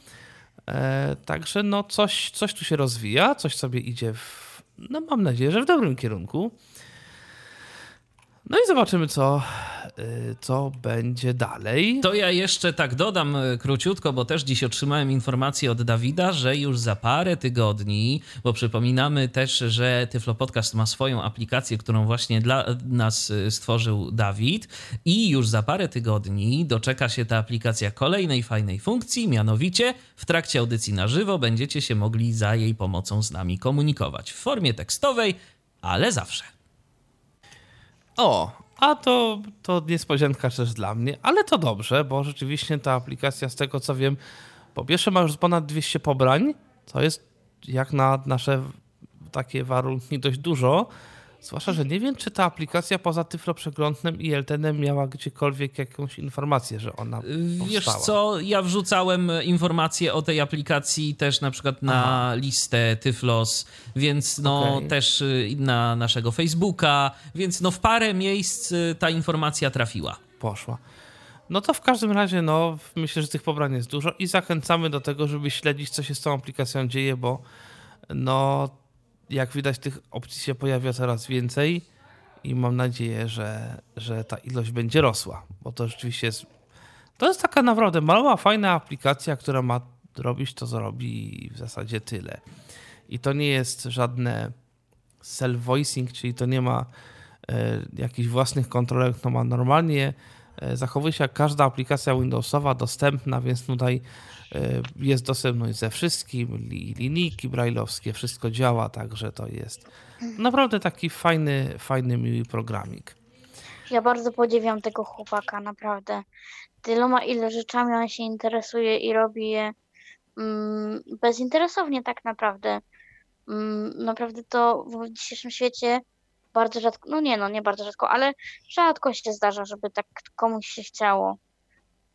E, także no coś, coś tu się rozwija, coś sobie idzie w, no mam nadzieję, że w dobrym kierunku. No i zobaczymy, co, y, co będzie dalej. To ja jeszcze tak dodam e, króciutko, bo też dziś otrzymałem informację od Dawida, że już za parę tygodni, bo przypominamy też, że Tyflo Podcast ma swoją aplikację, którą właśnie dla nas e, stworzył Dawid i już za parę tygodni doczeka się ta aplikacja kolejnej fajnej funkcji, mianowicie w trakcie audycji na żywo będziecie się mogli za jej pomocą z nami komunikować w formie tekstowej, ale zawsze. O, a to, to niespodzianka też dla mnie, ale to dobrze, bo rzeczywiście ta aplikacja, z tego co wiem, po pierwsze ma już ponad 200 pobrań, co jest jak na nasze takie warunki dość dużo. Zwłaszcza, że nie wiem, czy ta aplikacja poza Tyflo Przeglądem i Eltenem miała gdziekolwiek jakąś informację, że ona Wiesz powstała. co, ja wrzucałem informacje o tej aplikacji też na przykład na Aha. listę Tyflos, więc no Okej. też y, na naszego Facebooka, więc no w parę miejsc y, ta informacja trafiła. poszła. No to w każdym razie, no, myślę, że tych pobrań jest dużo i zachęcamy do tego, żeby śledzić, co się z tą aplikacją dzieje, bo no, jak widać, tych opcji się pojawia coraz więcej i mam nadzieję, że, że ta ilość będzie rosła, bo to rzeczywiście jest. To jest taka naprawdę mała, fajna aplikacja, która ma robić to, co robi w zasadzie tyle. I to nie jest żadne self-voicing, czyli to nie ma e, jakichś własnych kontrolerek, to ma normalnie e, zachowuje się jak każda aplikacja Windowsowa dostępna, więc tutaj jest dostępność ze wszystkim, li- linijki brajlowskie, wszystko działa, także to jest naprawdę taki fajny, fajny, miły programik. Ja bardzo podziwiam tego chłopaka, naprawdę. Tyloma ile rzeczami on się interesuje i robi je mm, bezinteresownie tak naprawdę. Mm, naprawdę to w dzisiejszym świecie bardzo rzadko, no nie no, nie bardzo rzadko, ale rzadko się zdarza, żeby tak komuś się chciało.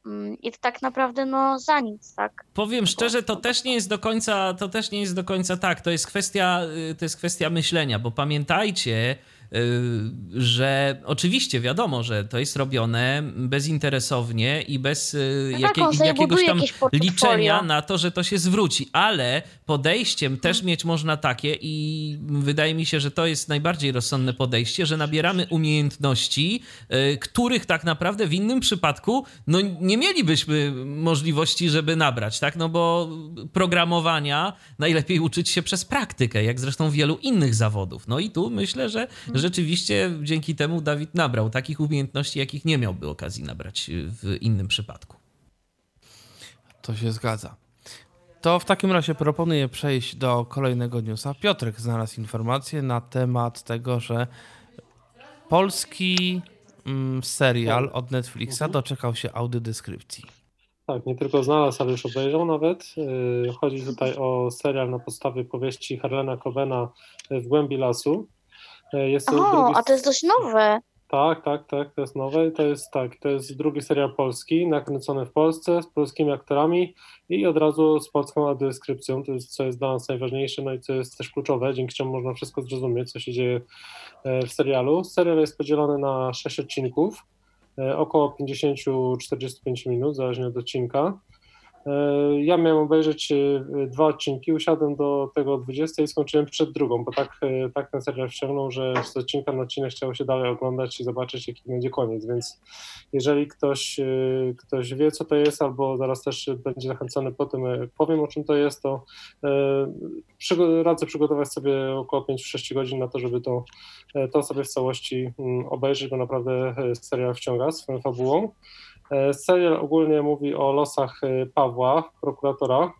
Mm, I to tak naprawdę no za nic, tak? Powiem szczerze, to też nie jest do końca, to też nie jest do końca tak. To jest kwestia, y, to jest kwestia myślenia, bo pamiętajcie, że oczywiście wiadomo, że to jest robione bezinteresownie i bez y, No tak, jakie, sobie jakiegoś tam liczenia na to, że to się zwróci, ale podejściem też mieć można takie i wydaje mi się, że to jest najbardziej rozsądne podejście, że nabieramy umiejętności, y, których tak naprawdę w innym przypadku no, nie mielibyśmy możliwości, żeby nabrać, tak? No bo programowania najlepiej uczyć się przez praktykę, jak zresztą wielu innych zawodów. No i tu myślę, że rzeczywiście dzięki temu Dawid nabrał takich umiejętności, jakich nie miałby okazji nabrać y, w innym przypadku. To się zgadza. To w takim razie proponuję przejść do kolejnego newsa. Piotrek znalazł informację na temat tego, że polski mm, serial od Netflixa doczekał się audiodeskrypcji. Tak, nie tylko znalazł, ale już obejrzał nawet. Yy, Chodzi tutaj o serial na podstawie powieści Harlena Cobena yy, W głębi lasu. Yy, Jest O, drugi... a to jest dość nowe. Tak, tak, tak, to jest nowe. To jest tak, to jest drugi serial polski, nakręcony w Polsce, z polskimi aktorami i od razu z polską audiodeskrypcją, to jest, co jest dla nas najważniejsze, no i co jest też kluczowe, dzięki czemu można wszystko zrozumieć, co się dzieje e, w serialu. Serial jest podzielony na sześć odcinków, e, około 50-45 minut, zależnie od odcinka. Ja miałem obejrzeć e, dwa odcinki, usiadłem do tego o 20 i skończyłem przed drugą, bo tak, e, tak ten serial wciągnął, że z odcinka na odcinek chciało się dalej oglądać i zobaczyć, jaki będzie koniec, więc jeżeli ktoś, e, ktoś wie, co to jest, albo zaraz też będzie zachęcony po tym, powiem, o czym to jest, to radzę przygotować sobie około 5-6 godzin na to, żeby to, to sobie w całości mm, obejrzeć, bo naprawdę serial wciąga swoją fabułą. E, Serial ogólnie mówi o losach e, Pawła, prokuratora,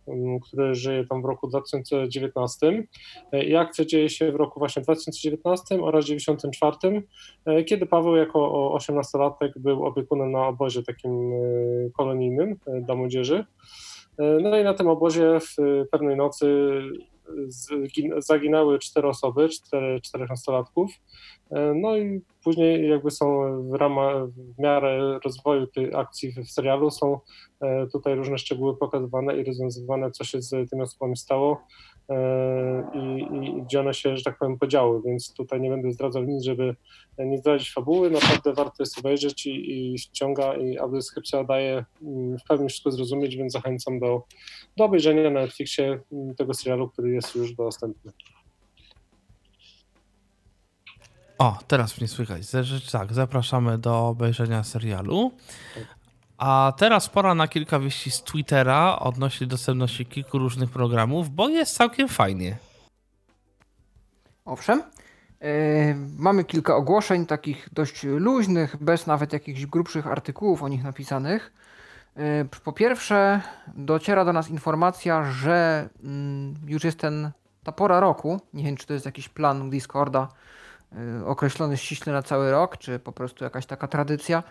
który żyje tam w roku 2019 E, i akcja dzieje się w roku właśnie 2019 oraz 1994, e, kiedy Paweł jako o 18-latek był opiekunem na obozie takim kolonijnym dla młodzieży. No i na tym obozie w pewnej nocy zaginęły cztery osoby, cztery, czterech nastolatków. E, No i później jakby są w ramach, w miarę rozwoju tej akcji w serialu są e, tutaj różne szczegóły pokazywane i rozwiązywane, co się z tymi osobami stało e, i gdzie one się, że tak powiem, podziały, więc tutaj nie będę zdradzał nic, żeby nie zdradzić fabuły, naprawdę warto jest obejrzeć i, i ściąga i audiodeskrypcja daje mm, w pełni wszystko zrozumieć, więc zachęcam do, do obejrzenia na Netflixie mm, tego serialu, który jest już dostępny. O, teraz mnie słychać. Tak, zapraszamy do obejrzenia serialu. A teraz pora na kilka wieści z Twittera odnośnie dostępności kilku różnych programów, bo jest całkiem fajnie. Owszem. Yy, mamy kilka ogłoszeń, takich dość luźnych, bez nawet jakichś grubszych artykułów o nich napisanych. Yy, po pierwsze, dociera do nas informacja, że mm, już jest ten, ta pora roku. Nie wiem, czy to jest jakiś plan Discorda yy, określony ściśle na cały rok, czy po prostu jakaś taka tradycja.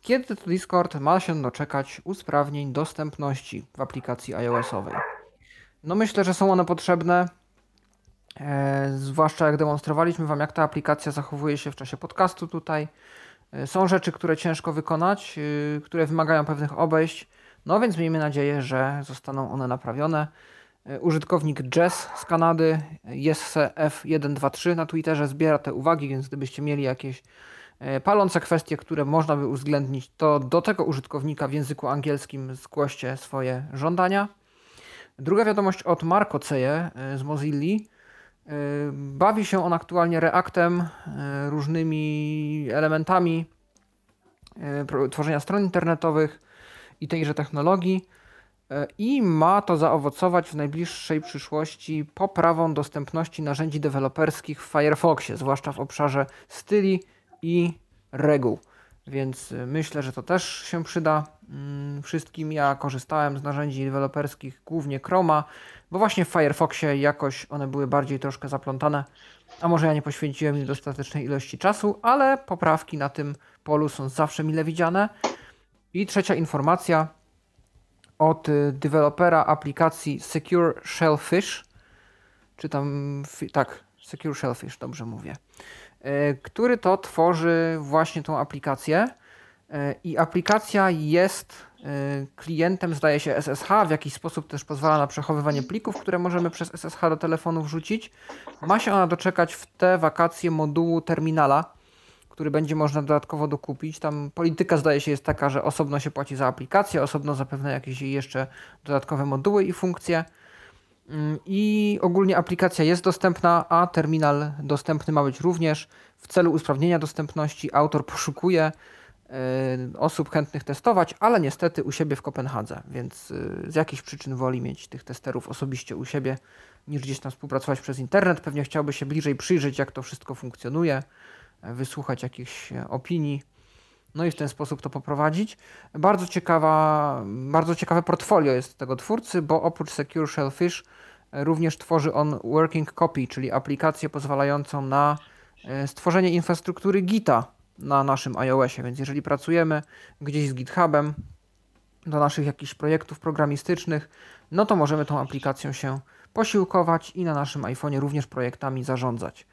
Kiedy to Discord ma się doczekać usprawnień dostępności w aplikacji iOS-owej? No myślę, że są one potrzebne E, zwłaszcza jak demonstrowaliśmy Wam, jak ta aplikacja zachowuje się w czasie podcastu tutaj. E, są rzeczy, które ciężko wykonać, e, które wymagają pewnych obejść, no więc miejmy nadzieję, że zostaną one naprawione. E, użytkownik Jazz z Kanady, JessF123 na Twitterze zbiera te uwagi, więc gdybyście mieli jakieś e, palące kwestie, które można by uwzględnić, to do tego użytkownika w języku angielskim zgłoście swoje żądania. Druga wiadomość od Marco Ceje e, z Mozilli. Bawi się on aktualnie Reactem, różnymi elementami tworzenia stron internetowych i tejże technologii i ma to zaowocować w najbliższej przyszłości poprawą dostępności narzędzi deweloperskich w Firefoxie, zwłaszcza w obszarze styli i reguł. Więc y, myślę, że to też się przyda mm, wszystkim. Ja korzystałem z narzędzi deweloperskich, głównie Chroma, bo właśnie w Firefoxie jakoś one były bardziej troszkę zaplątane, a może ja nie poświęciłem im dostatecznej ilości czasu, ale poprawki na tym polu są zawsze mile widziane. I trzecia informacja, od y, dewelopera aplikacji Secure Shellfish, czy tam, tak, Secure Shellfish, dobrze mówię, który to tworzy właśnie tą aplikację. Y, I aplikacja jest klientem, zdaje się, SSH, w jakiś sposób też pozwala na przechowywanie plików, które możemy przez SSH do telefonu wrzucić. Ma się ona doczekać w te wakacje modułu terminala, który będzie można dodatkowo dokupić. Tam polityka zdaje się jest taka, że osobno się płaci za aplikację, osobno zapewne jakieś jeszcze dodatkowe moduły i funkcje. Mm, I ogólnie aplikacja jest dostępna, a terminal dostępny ma być również. W celu usprawnienia dostępności autor poszukuje y, osób chętnych testować, ale niestety u siebie w Kopenhadze, więc y, z jakichś przyczyn woli mieć tych testerów osobiście u siebie, niż gdzieś tam współpracować przez internet. Pewnie chciałby się bliżej przyjrzeć, jak to wszystko funkcjonuje wysłuchać jakichś opinii, no i w ten sposób to poprowadzić. Bardzo, ciekawa, bardzo ciekawe portfolio jest tego twórcy, bo oprócz Secure Shellfish również tworzy on Working Copy, czyli aplikację pozwalającą na e, stworzenie infrastruktury Gita na naszym iOSie, więc jeżeli pracujemy gdzieś z GitHubem do naszych jakichś projektów programistycznych, no to możemy tą aplikacją się posiłkować i na naszym iPhone'ie również projektami zarządzać.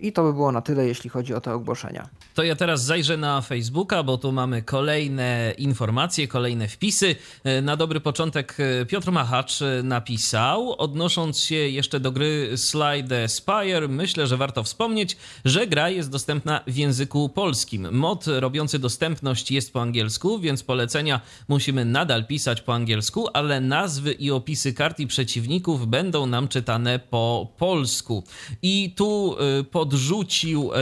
I to by było na tyle, jeśli chodzi o te ogłoszenia. To ja teraz zajrzę na Facebooka, bo tu mamy kolejne informacje, kolejne wpisy. Na dobry początek Piotr Machacz napisał, odnosząc się jeszcze do gry Slide Spire, myślę, że warto wspomnieć, że gra jest dostępna w języku polskim. Mod robiący dostępność jest po angielsku, więc polecenia musimy nadal pisać po angielsku, ale nazwy i opisy kart i przeciwników będą nam czytane po polsku. I tu podrzucił e,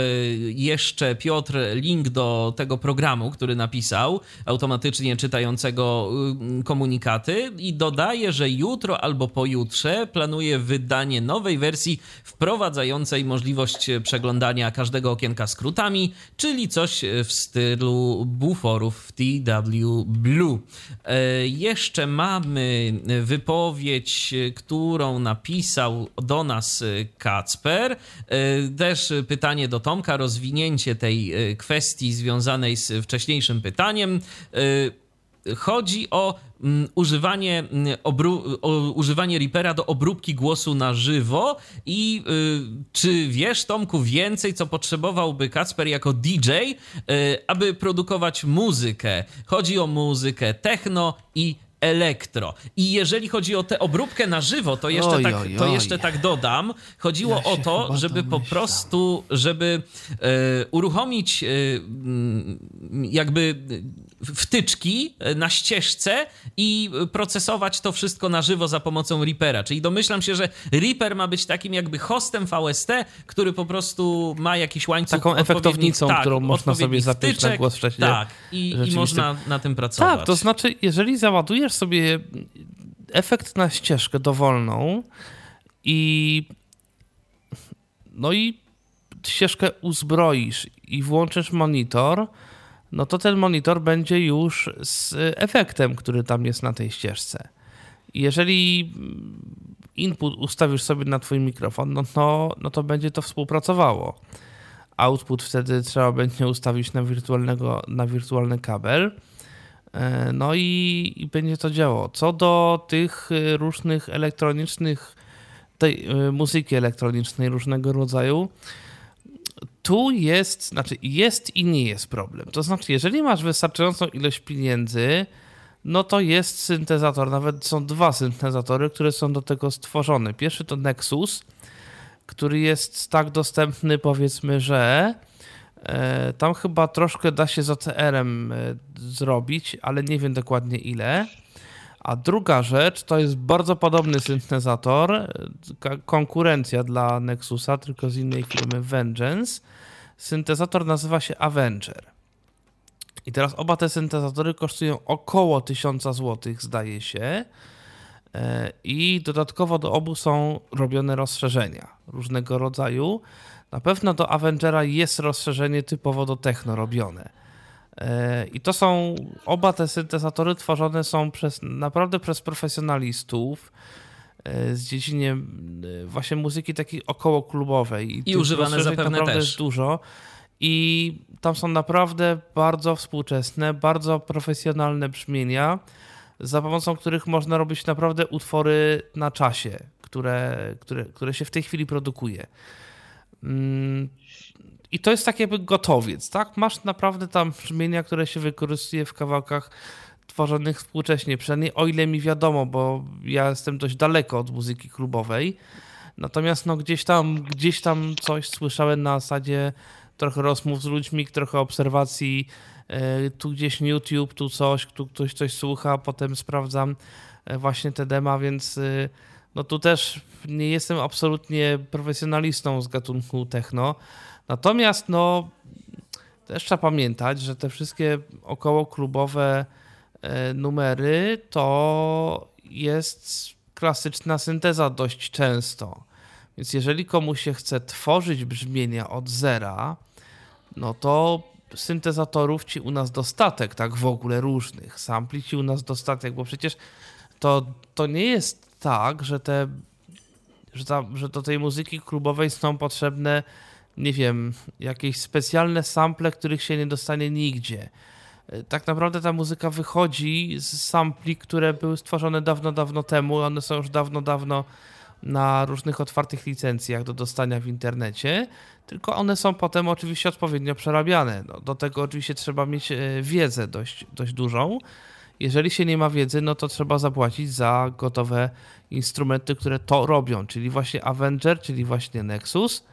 jeszcze Piotr link do tego programu, który napisał, automatycznie czytającego y, komunikaty i dodaje, że jutro albo pojutrze planuje wydanie nowej wersji wprowadzającej możliwość przeglądania każdego okienka skrótami, czyli coś w stylu buforów w TW Blue. E, jeszcze mamy wypowiedź, którą napisał do nas Kacper e, też pytanie do Tomka, rozwinięcie tej e, kwestii związanej z wcześniejszym pytaniem. E, chodzi o mm, używanie, mm, obru, o używanie Reapera do obróbki głosu na żywo i y, czy wiesz, Tomku, więcej, co potrzebowałby Kacper jako DJ, y, aby produkować muzykę? Chodzi o muzykę techno i elektro. I jeżeli chodzi o tę obróbkę na żywo, to jeszcze, oj, tak, oj, to jeszcze tak dodam. Chodziło ja o to, żeby po prostu, żeby e, uruchomić e, jakby wtyczki na ścieżce i procesować to wszystko na żywo za pomocą Reapera. Czyli domyślam się, że Reaper ma być takim jakby hostem VST, który po prostu ma jakiś łańcuch Taką efektownicą, tak, którą można sobie zapiąć na głos wcześniej. Tak, i, i można na tym pracować. Tak, to znaczy, jeżeli załadujesz sobie efekt na ścieżkę dowolną i no i ścieżkę uzbroisz i włączysz monitor, no to ten monitor będzie już z efektem, który tam jest na tej ścieżce. Jeżeli input ustawisz sobie na twój mikrofon, no to, no to będzie to współpracowało. Output wtedy trzeba będzie ustawić na, wirtualnego, na wirtualny kabel E, no i, i będzie to działało. Co do tych e, różnych elektronicznych tej y, muzyki elektronicznej różnego rodzaju, tu jest, znaczy jest i nie jest problem. To znaczy, jeżeli masz wystarczającą ilość pieniędzy, no to jest syntezator, nawet są dwa syntezatory, które są do tego stworzone. Pierwszy to Nexus, który jest tak dostępny, powiedzmy, że e, tam chyba troszkę da się z OCR-em e, zrobić, ale nie wiem dokładnie ile. A druga rzecz to jest bardzo podobny syntezator, e, konkurencja dla Nexusa, tylko z innej firmy Vengeance. Syntezator nazywa się Avenger. I teraz oba te syntezatory kosztują około 1000 zł, zdaje się. E, I dodatkowo do obu są robione rozszerzenia różnego rodzaju. Na pewno do Avengera jest rozszerzenie typowo do techno robione. E, I to są, oba te syntezatory tworzone są przez, naprawdę przez profesjonalistów z dziedziny właśnie muzyki takiej około klubowej. I, I używane zapewne naprawdę też. jest dużo. I tam są naprawdę bardzo współczesne, bardzo profesjonalne brzmienia, za pomocą których można robić naprawdę utwory na czasie, które, które, które się w tej chwili produkuje. Mm, I to jest tak jakby gotowiec, tak? Masz naprawdę tam brzmienia, które się wykorzystuje w kawałkach tworzonych współcześnie, przynajmniej o ile mi wiadomo, bo ja jestem dość daleko od muzyki klubowej. Natomiast no, gdzieś, tam, gdzieś tam coś słyszałem na zasadzie trochę rozmów z ludźmi, trochę obserwacji, e, tu gdzieś YouTube, tu coś, tu ktoś coś słucha, potem sprawdzam e, właśnie te dema, więc e, no tu też nie jestem absolutnie profesjonalistą z gatunku techno. Natomiast no też trzeba pamiętać, że te wszystkie około klubowe numery to jest klasyczna synteza dość często. Więc jeżeli komuś się chce tworzyć brzmienia od zera, no to syntezatorów ci u nas dostatek, tak w ogóle różnych. Sampli ci u nas dostatek, bo przecież to, to nie jest tak, że te że, ta, że do tej muzyki klubowej są potrzebne, nie wiem, jakieś specjalne sample, których się nie dostanie nigdzie. Tak naprawdę ta muzyka wychodzi z sampli, które były stworzone dawno, dawno temu. One są już dawno, dawno na różnych otwartych licencjach do dostania w internecie, tylko one są potem oczywiście odpowiednio przerabiane. No, do tego oczywiście trzeba mieć e, wiedzę dość, dość dużą. Jeżeli się nie ma wiedzy, no to trzeba zapłacić za gotowe instrumenty, które to robią, czyli właśnie Avenger, czyli właśnie Nexus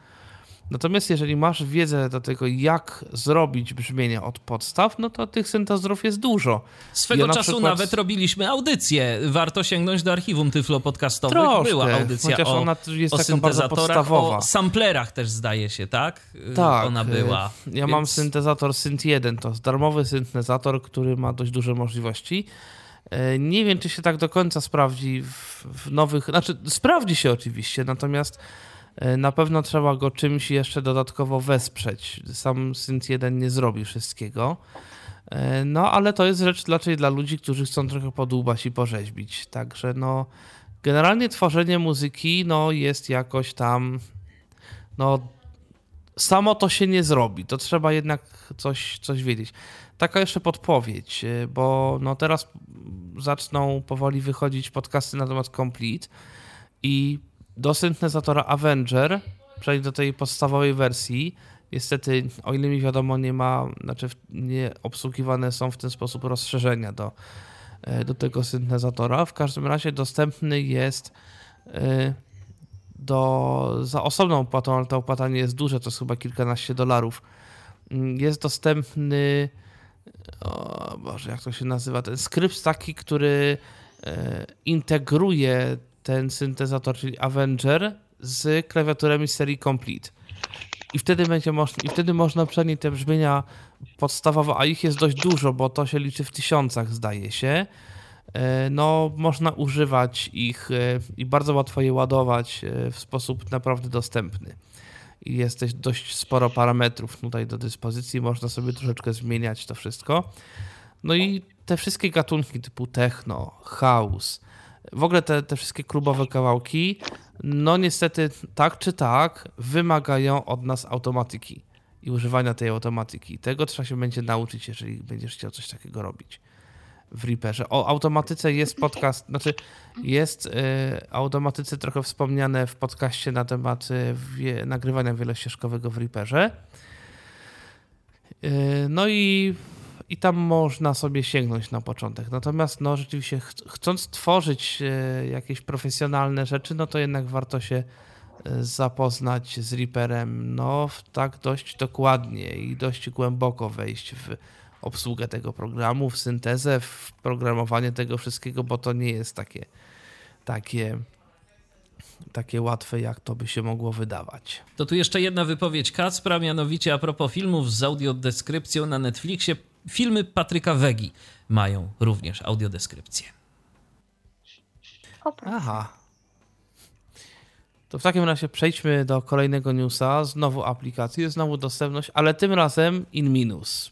Natomiast jeżeli masz wiedzę do tego, jak zrobić brzmienie od podstaw, no to tych syntezorów jest dużo. Swego ja na czasu przykład... nawet robiliśmy audycję. Warto sięgnąć do archiwum tyflo podcastowych. Troszkę, Była audycja o, ona jest o syntezatorach, o samplerach też zdaje się, tak? Tak. Ona była. Ja Więc... mam syntezator Synth 1, to jest darmowy syntezator, który ma dość duże możliwości. E, nie wiem, czy się tak do końca sprawdzi w, w nowych. Znaczy, sprawdzi się oczywiście, natomiast na pewno trzeba go czymś jeszcze dodatkowo wesprzeć. Sam Synth 1 nie zrobi wszystkiego. E, no, ale to jest rzecz raczej dla ludzi, którzy chcą trochę podłubać i porzeźbić. Także no, generalnie tworzenie muzyki no, jest jakoś tam no, samo to się nie zrobi. To trzeba jednak coś, coś wiedzieć. Taka jeszcze podpowiedź, e, bo no teraz zaczną powoli wychodzić podcasty na temat Complete i do syntezatora Avenger, przejść do tej podstawowej wersji. Niestety, o ile mi wiadomo, nie ma, znaczy nie obsługiwane są w ten sposób rozszerzenia do, e, do tego syntezatora. W każdym razie dostępny jest e, do, za osobną opłatą, ale ta opłata nie jest duża, to jest chyba kilkanaście dolarów. Mm, jest dostępny, o Boże, jak to się nazywa, ten skrypt taki, który e, integruje ten syntezator, czyli Avenger z klawiaturami serii Complete. I wtedy będzie można, i wtedy można przynajmniej te brzmienia podstawowe, a ich jest dość dużo, bo to się liczy w tysiącach, zdaje się. E, no, można używać ich e, i bardzo łatwo je ładować e, w sposób naprawdę dostępny. I jest dość sporo parametrów tutaj do dyspozycji, można sobie troszeczkę zmieniać to wszystko. No i te wszystkie gatunki typu techno, house, w ogóle te, te wszystkie klubowe kawałki, no niestety tak czy tak wymagają od nas automatyki i używania tej automatyki. Tego trzeba się będzie nauczyć, jeżeli będziesz chciał coś takiego robić. w Reaperze. O automatyce jest podcast, znaczy jest y, automatyce trochę wspomniane w podcaście na temat y, wie, nagrywania wielościeżkowego w Reaperze. Y, no i, i tam można sobie sięgnąć na początek. Natomiast no rzeczywiście ch chcąc tworzyć y, jakieś profesjonalne rzeczy, no to jednak warto się y, zapoznać z Reaperem no tak dość dokładnie i dość głęboko wejść w obsługę tego programu, w syntezę, w programowanie tego wszystkiego, bo to nie jest takie, takie, takie łatwe, jak to by się mogło wydawać. To tu jeszcze jedna wypowiedź Kacpra, mianowicie a propos filmów z audiodeskrypcją na Netflixie. Filmy Patryka Wegi mają również audiodeskrypcję. Aha. To w takim razie przejdźmy do kolejnego newsa. Znowu aplikacje, znowu dostępność, ale tym razem in minus.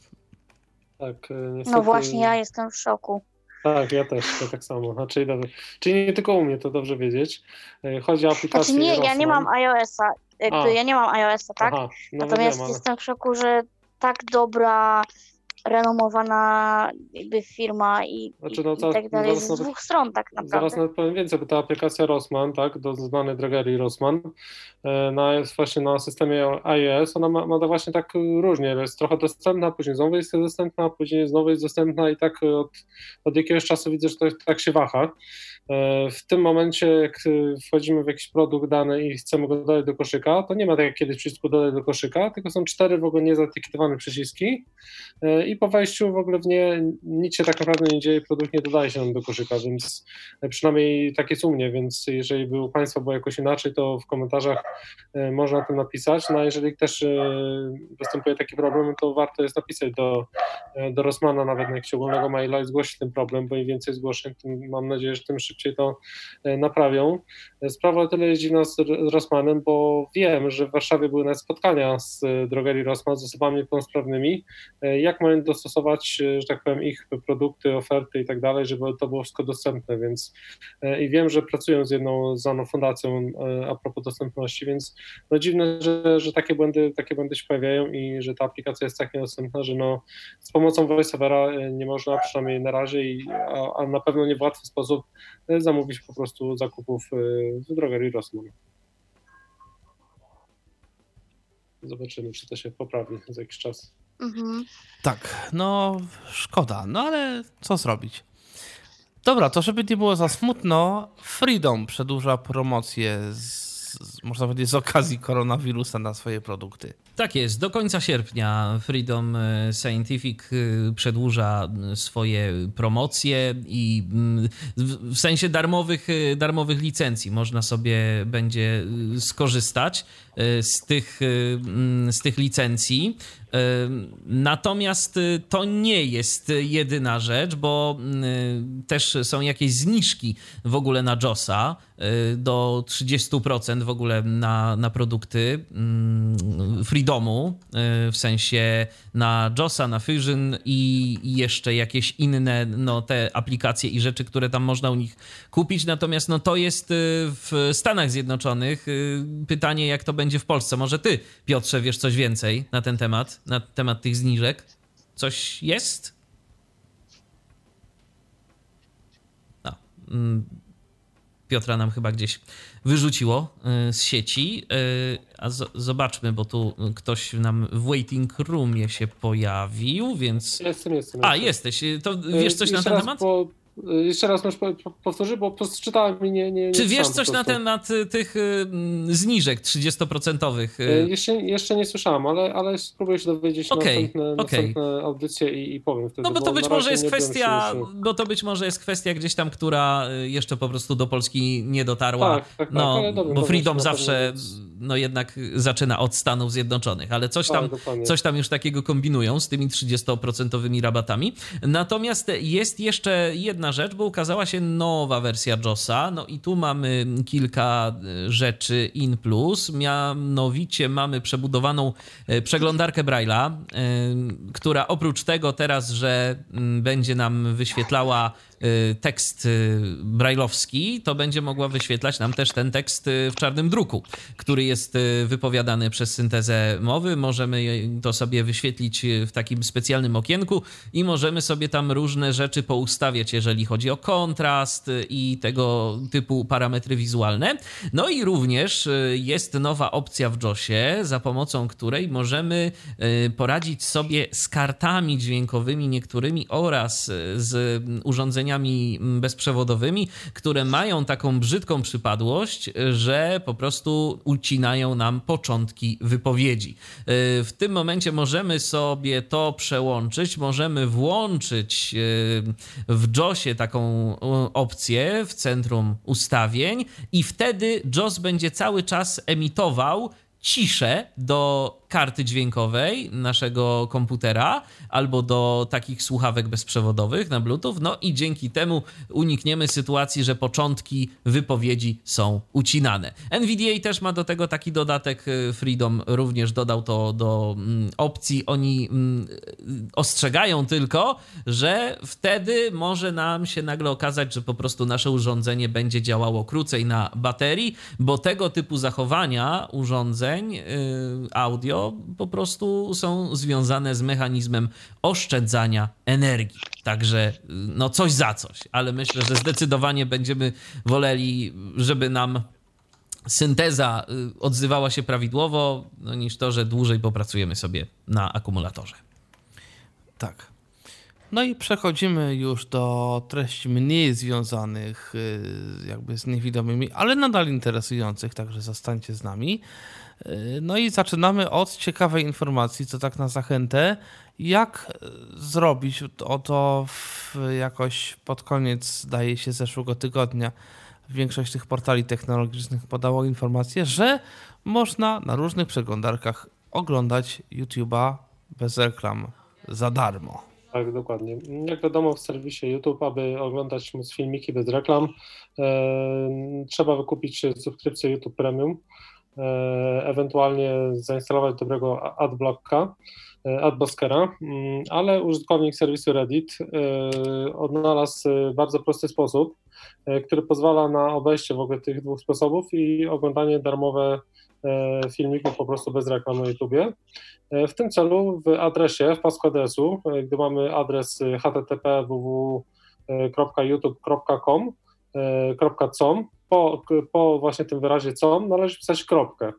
Tak, niestety... No właśnie, ja jestem w szoku. Tak, ja też, ja tak samo. Znaczy, dobrze. Czyli nie tylko u mnie, to dobrze wiedzieć. Chodzi o aplikację Znaczy nie, ja nie mam iOS-a. Jakby A. ja nie mam iOS-a, tak? Aha, no Natomiast wiem, ale... jestem w szoku, że tak dobra, renomowana jakby firma i, Znaczy, no, i zaraz- tak dalej zaraz z nawet- dwóch stron tak Zaraz naprawdę. nawet powiem więcej, bo ta aplikacja Rossmann, tak, do znanej drogerii Rossmann, e, na, jest właśnie na systemie iOS, ona ma, ma właśnie tak różnie, jest trochę dostępna, później znowu jest dostępna, później znowu jest dostępna i tak od, od jakiegoś czasu widzę, że to tak się waha. E, W tym momencie, jak e, wchodzimy w jakiś produkt dany i chcemy go dodać do koszyka, to nie ma tak jak kiedyś przycisku dodać do koszyka, tylko są cztery w ogóle niezaetykietowane przyciski i po wejściu w ogóle w nie nic się tak naprawdę nie dzieje, produkt nie dodaje się nam do koszyka, więc e, przynajmniej tak jest u mnie, więc jeżeli by u Państwa było jakoś inaczej, to w komentarzach e, można tym napisać. No a jeżeli też e, występuje taki problem, to warto jest napisać do, do Rossmana nawet na jakiegoś ogólnego maila i zgłosić ten problem, bo im więcej zgłoszeń, tym mam nadzieję, że tym szybciej to naprawią. Sprawa tyle jest dziwna z, Rossmanem, bo wiem, że w Warszawie były nawet spotkania z drogerii Rossmann z osobami niepełnosprawnymi, e, jak mają dostosować, e, że tak powiem, ich produkty, oferty i tak dalej, żeby to było wszystko dostępne, więc e, i wiem, że pracują z jedną znaną fundacją e, a propos dostępności, więc no dziwne, że, że takie błędy, takie błędy się pojawiają i że ta aplikacja jest tak niedostępna, że no z pomocą VoiceOvera nie można przynajmniej na razie, i, a, a na pewno nie w łatwy sposób zamówić po prostu zakupów w drogerii Rossmann. Zobaczymy, czy to się poprawi za jakiś czas. Mhm. Tak, no szkoda, no ale co zrobić? Dobra, to żeby nie było za smutno, Freedom przedłuża promocję z, można powiedzieć z okazji koronawirusa na swoje produkty. Tak jest, do końca sierpnia Freedom e, Scientific e, przedłuża e, swoje promocje i mm, w sensie darmowych, darmowych licencji można sobie będzie skorzystać z tych, mm, z tych licencji. Natomiast to nie jest jedyna rzecz, bo mm, też są jakieś zniżki w ogóle na JOSa do 30% w ogóle na, na produkty mm, Freedomu, e, w sensie na JOSa, na Fusion i jeszcze jakieś inne no, te aplikacje i rzeczy, które tam można u nich kupić. Natomiast no, to jest e, w Stanach Zjednoczonych. Pytanie, jak to będzie w Polsce. Może ty, Piotrze, wiesz coś więcej na ten temat, na temat tych zniżek? Coś jest? No. Piotra nam chyba gdzieś wyrzuciło y, z sieci. Y, A zobaczmy, bo tu ktoś nam w waiting roomie się pojawił, więc. Jestem, jestem. A, jestem. jesteś. Y, To wiesz coś na Jeszcze ten raz, temat? Bo, jeszcze raz możesz po- powtórzyć, bo po prostu czytałem i nie, nie, nie Czy wiesz coś na temat y, tych y, mm, zniżek 30%? E, y? Jeszcze, jeszcze nie słyszałem, ale, ale spróbuję się dowiedzieć na następne, okej. następne audycje i, i powiem wtedy. No bo to być może jest kwestia, bo to być może jest kwestia gdzieś tam, która y, jeszcze po prostu do Polski nie dotarła. Tak, tak, tak, no, ale dobra, bo Freedom zawsze no jednak zaczyna od Stanów Zjednoczonych, ale coś tam, Tak, coś tam już takiego kombinują z tymi 30% rabatami. Natomiast jest jeszcze jedna rzecz, bo ukazała się nowa wersja JOSa, no i tu mamy kilka y, rzeczy in plus. Mianowicie mamy przebudowaną y, przeglądarkę Braille'a, y, która oprócz tego teraz, że mm, będzie nam wyświetlała tekst y, brajlowski, to będzie mogła wyświetlać nam też ten tekst w czarnym druku, który jest wypowiadany przez syntezę mowy. Możemy to sobie wyświetlić w takim specjalnym okienku i możemy sobie tam różne rzeczy poustawiać, jeżeli chodzi o kontrast i tego typu parametry wizualne. No i również jest nowa opcja w JOSie, za pomocą której możemy poradzić sobie z kartami dźwiękowymi niektórymi oraz z urządzeniami bezprzewodowymi, które mają taką brzydką przypadłość, że po prostu ucinają nam początki wypowiedzi. W tym momencie możemy sobie to przełączyć, możemy włączyć w JOSie taką opcję w centrum ustawień i wtedy JOS będzie cały czas emitował ciszę do karty dźwiękowej naszego komputera albo do takich słuchawek bezprzewodowych na Bluetooth. No i dzięki temu unikniemy sytuacji, że początki wypowiedzi są ucinane. NVDA też ma do tego taki dodatek. Y, Freedom również dodał to do mm, opcji. Oni mm, ostrzegają tylko, że wtedy może nam się nagle okazać, że po prostu nasze urządzenie będzie działało krócej na baterii, bo tego typu zachowania urządzeń yy, po prostu są związane z mechanizmem oszczędzania energii. Także no coś za coś, ale myślę, że zdecydowanie będziemy woleli, żeby nam synteza y, odzywała się prawidłowo, no, niż to, że dłużej popracujemy sobie na akumulatorze. Tak. No i przechodzimy już do treści mniej związanych y, jakby z niewidomymi, ale nadal interesujących, także zostańcie z nami. Y, no i zaczynamy od ciekawej informacji, co tak na zachętę, jak zrobić oto jakoś pod koniec, zdaje się, zeszłego tygodnia większość tych portali technologicznych podało informację, że można na różnych przeglądarkach oglądać YouTube'a bez reklam za darmo. Tak, dokładnie. Jak wiadomo, w serwisie YouTube, aby oglądać filmiki bez reklam, e, trzeba wykupić subskrypcję YouTube Premium, e, ewentualnie zainstalować dobrego adblocka, e, adblockera, mm, ale użytkownik serwisu Reddit e, odnalazł bardzo prosty sposób, e, który pozwala na obejście w ogóle tych dwóch sposobów i oglądanie darmowe E, filmików po prostu bez reklam na YouTubie. E, w tym celu w adresie, w pasku adresu, e, gdy mamy adres http www.youtube.com .com, po, po właśnie tym wyrazie com należy pisać kropkę.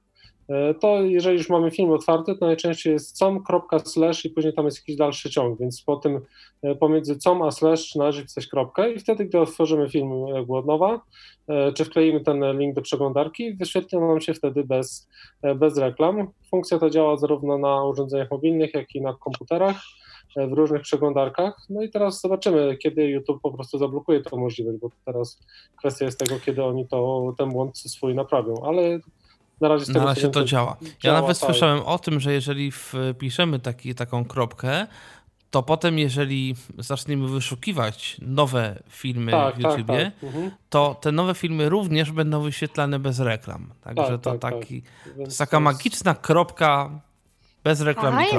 E, to jeżeli już mamy film otwarty, to najczęściej jest com.slash i później tam jest jakiś dalszy ciąg, więc po tym e, pomiędzy com a slash należy pisać kropkę i wtedy, gdy otworzymy film jakby od nowa, e, czy wkleimy ten link do przeglądarki, wyświetli nam się wtedy bez, bez reklam. Funkcja ta działa zarówno na urządzeniach mobilnych, jak i na komputerach w różnych przeglądarkach. No i teraz zobaczymy, kiedy YouTube po prostu zablokuje tę możliwość, bo teraz kwestia jest tego, kiedy oni to, ten błąd swój naprawią, ale na razie, na razie to działa. Ja działa, nawet tak. słyszałem o tym, że jeżeli wpiszemy taki, taką kropkę, to potem, jeżeli zaczniemy wyszukiwać nowe filmy tak, w tak, YouTubie, tak, mhm. to te nowe filmy również będą wyświetlane bez reklam. Także tak, to, tak, taki, to jest taka magiczna kropka bez reklam i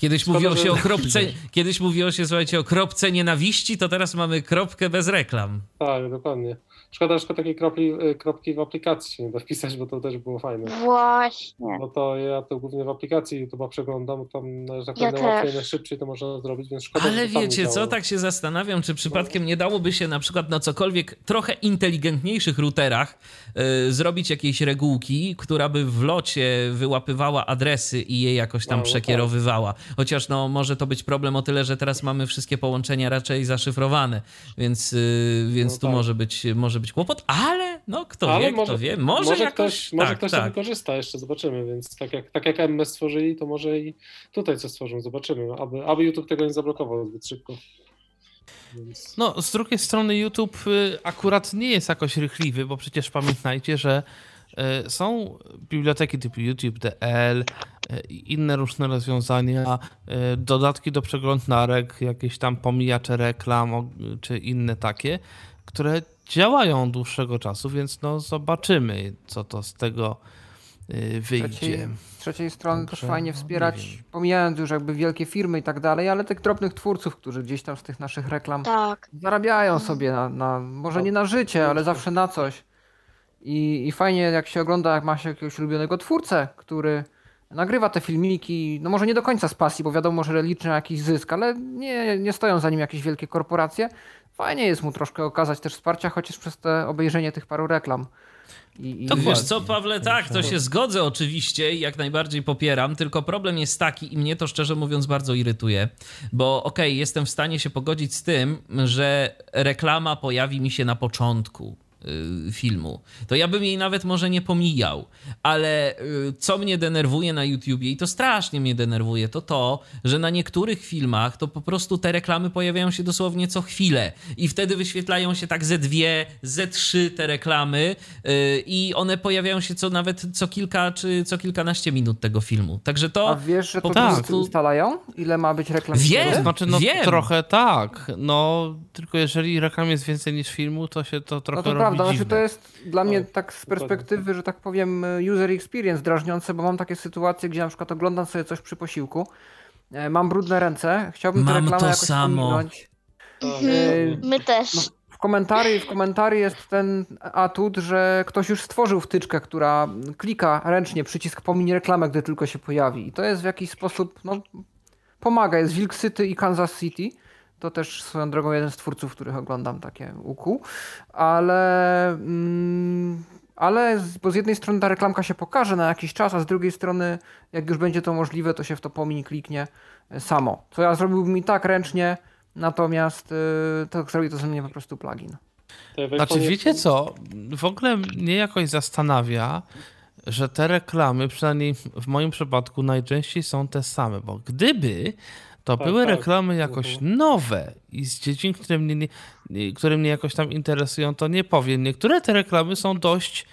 Kiedyś mówiło się o kropce, kiedyś mówiło się, słuchajcie, o kropce nienawiści, to teraz mamy kropkę bez reklam. Tak, dokładnie. Szkoda, że takiej kropli, y, kropki w aplikacji się nie da wpisać, bo to też było fajne. Właśnie. No to ja to głównie w aplikacji YouTube'a przeglądam, tam że tak ja łatwiej, szybciej to można zrobić, więc szkoda, Ale wiecie co, tak się zastanawiam, czy przypadkiem nie dałoby się na przykład na cokolwiek trochę inteligentniejszych routerach yy, zrobić jakiejś regułki, która by w locie wyłapywała adresy i je jakoś tam no, no przekierowywała. Tak. Chociaż no może to być problem o tyle, że teraz mamy wszystkie połączenia raczej zaszyfrowane, więc, yy, więc no tu tak. może być może być kłopot, ale no kto ale wie, może, kto wie, może, może jakoś... Ktoś, może tak, ktoś tak. to wykorzysta, jeszcze zobaczymy, więc tak jak, tak jak MS stworzyli, to może i tutaj coś stworzą, zobaczymy, aby, aby YouTube tego nie zablokował zbyt szybko. Więc... No, z drugiej strony YouTube y, akurat nie jest jakoś rychliwy, bo przecież pamiętajcie, że y, są biblioteki typu YouTube.dl y, i inne różne rozwiązania, dodatki do przeglądarek, jakieś tam pomijacze reklam czy inne takie, które działają dłuższego czasu, więc no zobaczymy, co to z tego y, wyjdzie. Trzeciej, z trzeciej strony też Także, fajnie no, wspierać, wiem. pomijając już jakby wielkie firmy i tak dalej, ale tych drobnych twórców, którzy gdzieś tam z tych naszych reklam Tak. zarabiają sobie na, na może nie na życie, ale zawsze na coś. I, I fajnie jak się ogląda, jak ma się jakiegoś ulubionego twórcę, który nagrywa te filmiki, no może nie do końca z pasji, bo wiadomo, że liczy na jakiś zysk, ale nie, nie stoją za nim jakieś wielkie korporacje. Fajnie jest mu troszkę okazać też wsparcia, chociaż przez te obejrzenie tych paru reklam. I, i To wiesz co, Pawle, tak, to się zgodzę oczywiście i jak najbardziej popieram, tylko problem jest taki i mnie to szczerze mówiąc bardzo irytuje, bo okej, jestem w stanie się pogodzić z tym, że reklama pojawi mi się na początku filmu. To ja bym jej nawet może nie pomijał, ale y, co mnie denerwuje na YouTubie i to strasznie mnie denerwuje, to to, że na niektórych filmach to po prostu te reklamy pojawiają się dosłownie co chwilę i wtedy wyświetlają się tak ze dwie, ze trzy te reklamy y, i one pojawiają się co nawet co kilka czy co kilkanaście minut tego filmu. Także to A wiesz, że po to wszyscy ustalają? Ile ma być reklam? Wiem. wtedy? Znaczy, no Wiem. trochę tak. No, tylko jeżeli reklam jest więcej niż filmu, to się to trochę No to prawda, znaczy to jest dla mnie Tak, tak z perspektywy, że tak powiem user experience drażniące, bo mam takie sytuacje, gdzie na przykład oglądam sobie coś przy posiłku, e, mam brudne ręce, chciałbym tę Mam reklamę to jakoś samo. pominąć. Tak. E, My też. No, w komentarzy, w komentarzu jest ten atut, że ktoś już stworzył wtyczkę, która klika ręcznie przycisk pomiń reklamę, gdy tylko się pojawi. I to jest w jakiś sposób, no, pomaga. Jest Wilk City i Kansas City. To też swoją drogą jeden z twórców, których oglądam takie ukuł. Ale, mm, ale z, bo z jednej strony ta reklamka się pokaże na jakiś czas, a z drugiej strony, jak już będzie to możliwe, to się w to pomiń kliknie e, samo. Co ja zrobiłbym i tak ręcznie, natomiast y, to zrobi to ze mnie po prostu plugin. Znaczy, wiecie co? W ogóle mnie jakoś zastanawia, że te reklamy, przynajmniej w moim przypadku, najczęściej są te same, bo gdyby to Tak, były tak. reklamy jakoś Mhm. nowe i z dziedzin, które mnie, nie, które mnie jakoś tam interesują, to nie powiem. Niektóre te reklamy są dość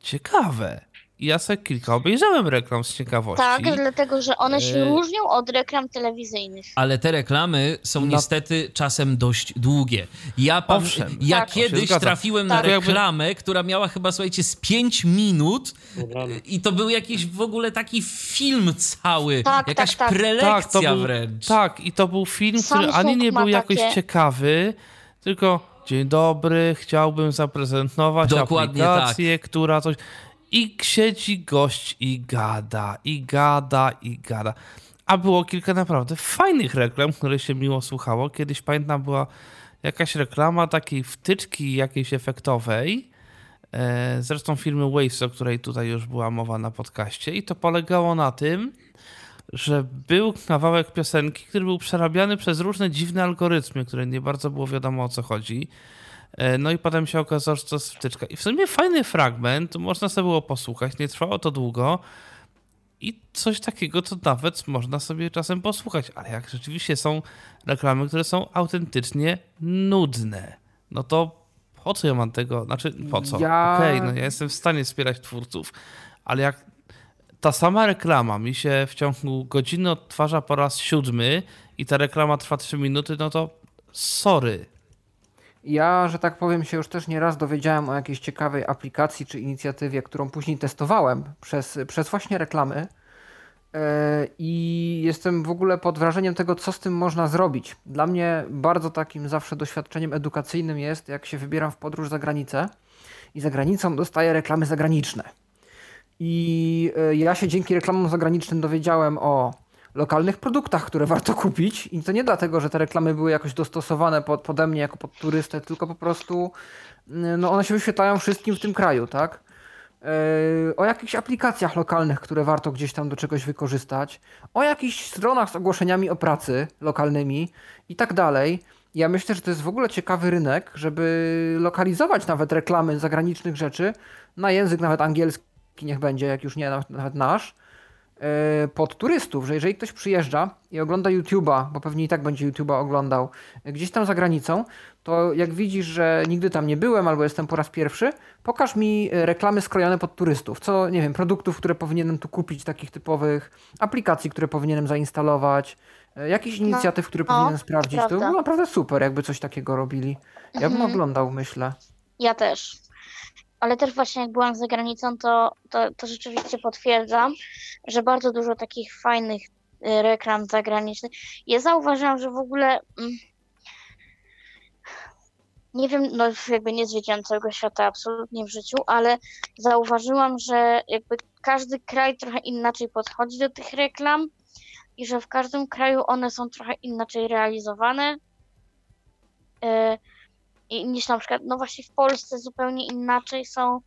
ciekawe. I ja sobie kilka obejrzałem reklam z ciekawości. Tak, dlatego że one się E, różnią od reklam telewizyjnych. Ale te reklamy są No. niestety czasem dość długie. Ja, pa- Owszem. ja Tak. Kiedyś trafiłem na Tak. reklamę, która miała chyba, słuchajcie, z 5 minut i to był jakiś w ogóle taki film cały, Tak, jakaś tak, tak. prelekcja Tak, to był- wręcz. Tak, i to był film, który Samsung ani nie był jakoś takie- ciekawy, tylko dzień dobry, chciałbym zaprezentować Dokładnie aplikację, która coś... I siedzi gość i gada, i gada, i gada. A było kilka naprawdę fajnych reklam, które się miło słuchało. Kiedyś pamiętam była jakaś reklama takiej wtyczki jakiejś efektowej, e, zresztą firmy Waves, o której tutaj już była mowa na podcaście i to polegało na tym, że był kawałek piosenki, który był przerabiany przez różne dziwne algorytmy, które nie bardzo było wiadomo o co chodzi. E, No i potem się okazało, że to jest wtyczka. I w sumie fajny fragment, można sobie było posłuchać, nie trwało to długo. I coś takiego, to nawet można sobie czasem posłuchać. Ale jak rzeczywiście są reklamy, które są autentycznie nudne, no to po co ja mam tego? Znaczy, po co? Ja- Okej, no ja jestem w stanie wspierać twórców, ale jak ta sama reklama mi się w ciągu godziny odtwarza po raz siódmy i ta reklama trwa 3 minuty, no to sorry. Ja, że tak powiem, się już też nieraz dowiedziałem o jakiejś ciekawej aplikacji czy inicjatywie, którą później testowałem przez, przez właśnie reklamy. E, I jestem w ogóle pod wrażeniem tego, co z tym można zrobić. Dla mnie bardzo takim zawsze doświadczeniem edukacyjnym jest, jak się wybieram w podróż za granicę i za granicą dostaję reklamy zagraniczne. I e, ja się dzięki reklamom zagranicznym dowiedziałem o lokalnych produktach, które warto kupić. I to nie dlatego, że te reklamy były jakoś dostosowane pod, pode mnie jako pod turystę, tylko po prostu mm, no one się wyświetlają wszystkim w tym kraju, tak? Yy, o jakichś aplikacjach lokalnych, które warto gdzieś tam do czegoś wykorzystać, o jakichś stronach z ogłoszeniami o pracy lokalnymi i tak dalej. Ja myślę, że to jest w ogóle ciekawy rynek, żeby lokalizować nawet reklamy zagranicznych rzeczy na język nawet angielski, niech będzie, jak już nie nawet, nasz, e, pod turystów, że jeżeli ktoś przyjeżdża i ogląda YouTube'a, bo pewnie i tak będzie YouTube'a oglądał e, gdzieś tam za granicą, to jak widzisz, że nigdy tam nie byłem albo jestem po raz pierwszy, pokaż mi e, reklamy skrojone pod turystów. Co, nie wiem, produktów, które powinienem tu kupić, takich typowych aplikacji, które powinienem zainstalować, e, jakichś inicjatyw, które no, powinienem sprawdzić. To prawda. było naprawdę super, jakby coś takiego robili. Ja bym Mhm. oglądał, myślę. Ja też. Ale też właśnie jak byłam za granicą, to, to, to rzeczywiście potwierdzam, że bardzo dużo takich fajnych y, reklam zagranicznych. Ja zauważyłam, że w ogóle mm, nie wiem, no jakby nie zwiedziłam całego świata absolutnie w życiu, ale zauważyłam, że jakby każdy kraj trochę inaczej podchodzi do tych reklam i że w każdym kraju one są trochę inaczej realizowane. y, i- niż na przykład, no właśnie w Polsce zupełnie inaczej są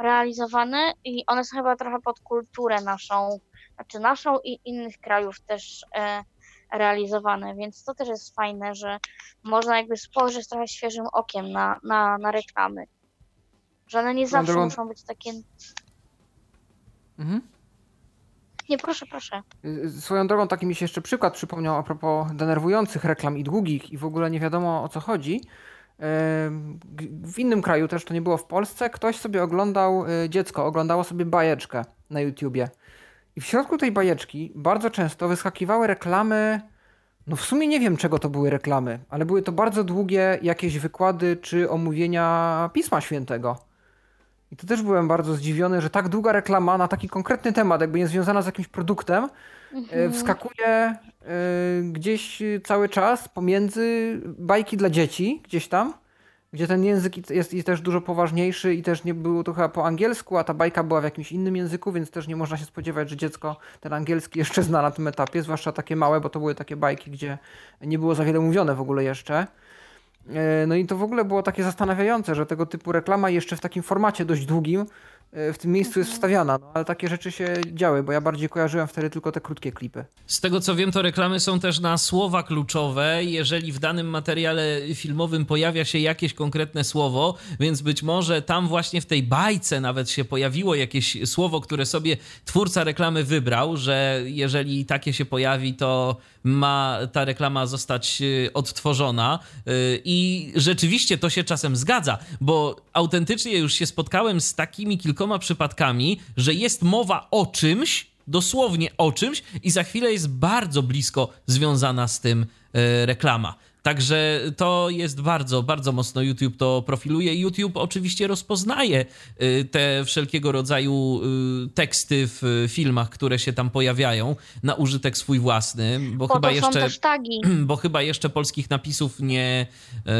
realizowane i one są chyba trochę pod kulturę naszą, znaczy naszą i innych krajów też e, realizowane, więc to też jest fajne, że można jakby spojrzeć trochę świeżym okiem na, na, na reklamy. Że one nie zawsze drogą- muszą być takie... Mhm. Nie, proszę, proszę. Y, Swoją drogą taki mi się jeszcze przykład przypomniał a propos denerwujących reklam i długich i w ogóle nie wiadomo o co chodzi. W innym kraju też to nie było w Polsce. Ktoś sobie oglądał, y, dziecko oglądało sobie bajeczkę na YouTubie. I w środku tej bajeczki bardzo często wyskakiwały reklamy. No w sumie nie wiem czego to były reklamy, ale były to bardzo długie jakieś wykłady czy omówienia Pisma Świętego. I to też byłem bardzo zdziwiony, że tak długa reklama na taki konkretny temat, jakby nie związana z jakimś produktem, e, wskakuje e, gdzieś cały czas pomiędzy bajki dla dzieci, gdzieś tam, gdzie ten język jest, jest też dużo poważniejszy i też nie było to chyba po angielsku, a ta bajka była w jakimś innym języku, więc też nie można się spodziewać, że dziecko ten angielski jeszcze zna na tym etapie, zwłaszcza takie małe, bo to były takie bajki, gdzie nie było za wiele mówione w ogóle jeszcze. E, No i to w ogóle było takie zastanawiające, że tego typu reklama jeszcze w takim formacie dość długim w tym miejscu jest wstawiana, no ale takie rzeczy się działy, bo ja bardziej kojarzyłem wtedy tylko te krótkie klipy. Z tego co wiem, to reklamy są też na słowa kluczowe. Jeżeli w danym materiale filmowym pojawia się jakieś konkretne słowo, więc być może tam właśnie w tej bajce nawet się pojawiło jakieś słowo, które sobie twórca reklamy wybrał, że jeżeli takie się pojawi, to ma ta reklama zostać y, odtworzona. Y, I rzeczywiście to się czasem zgadza, bo autentycznie już się spotkałem z takimi kilkoma przypadkami, że jest mowa o czymś, dosłownie o czymś i za chwilę jest bardzo blisko związana z tym e, reklama. Także to jest bardzo, bardzo mocno YouTube to profiluje. YouTube oczywiście rozpoznaje y, te wszelkiego rodzaju y, teksty w filmach, które się tam pojawiają na użytek swój własny, bo Po chyba jeszcze bo chyba jeszcze polskich napisów nie, e,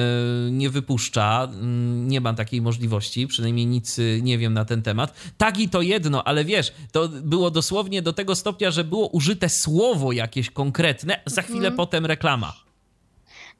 nie wypuszcza. Mm, Nie ma takiej możliwości, przynajmniej nic y, nie wiem na ten temat. Tagi to jedno, ale wiesz, to było dosłownie do tego stopnia, że było użyte słowo jakieś konkretne, za chwilę Mhm. potem reklama.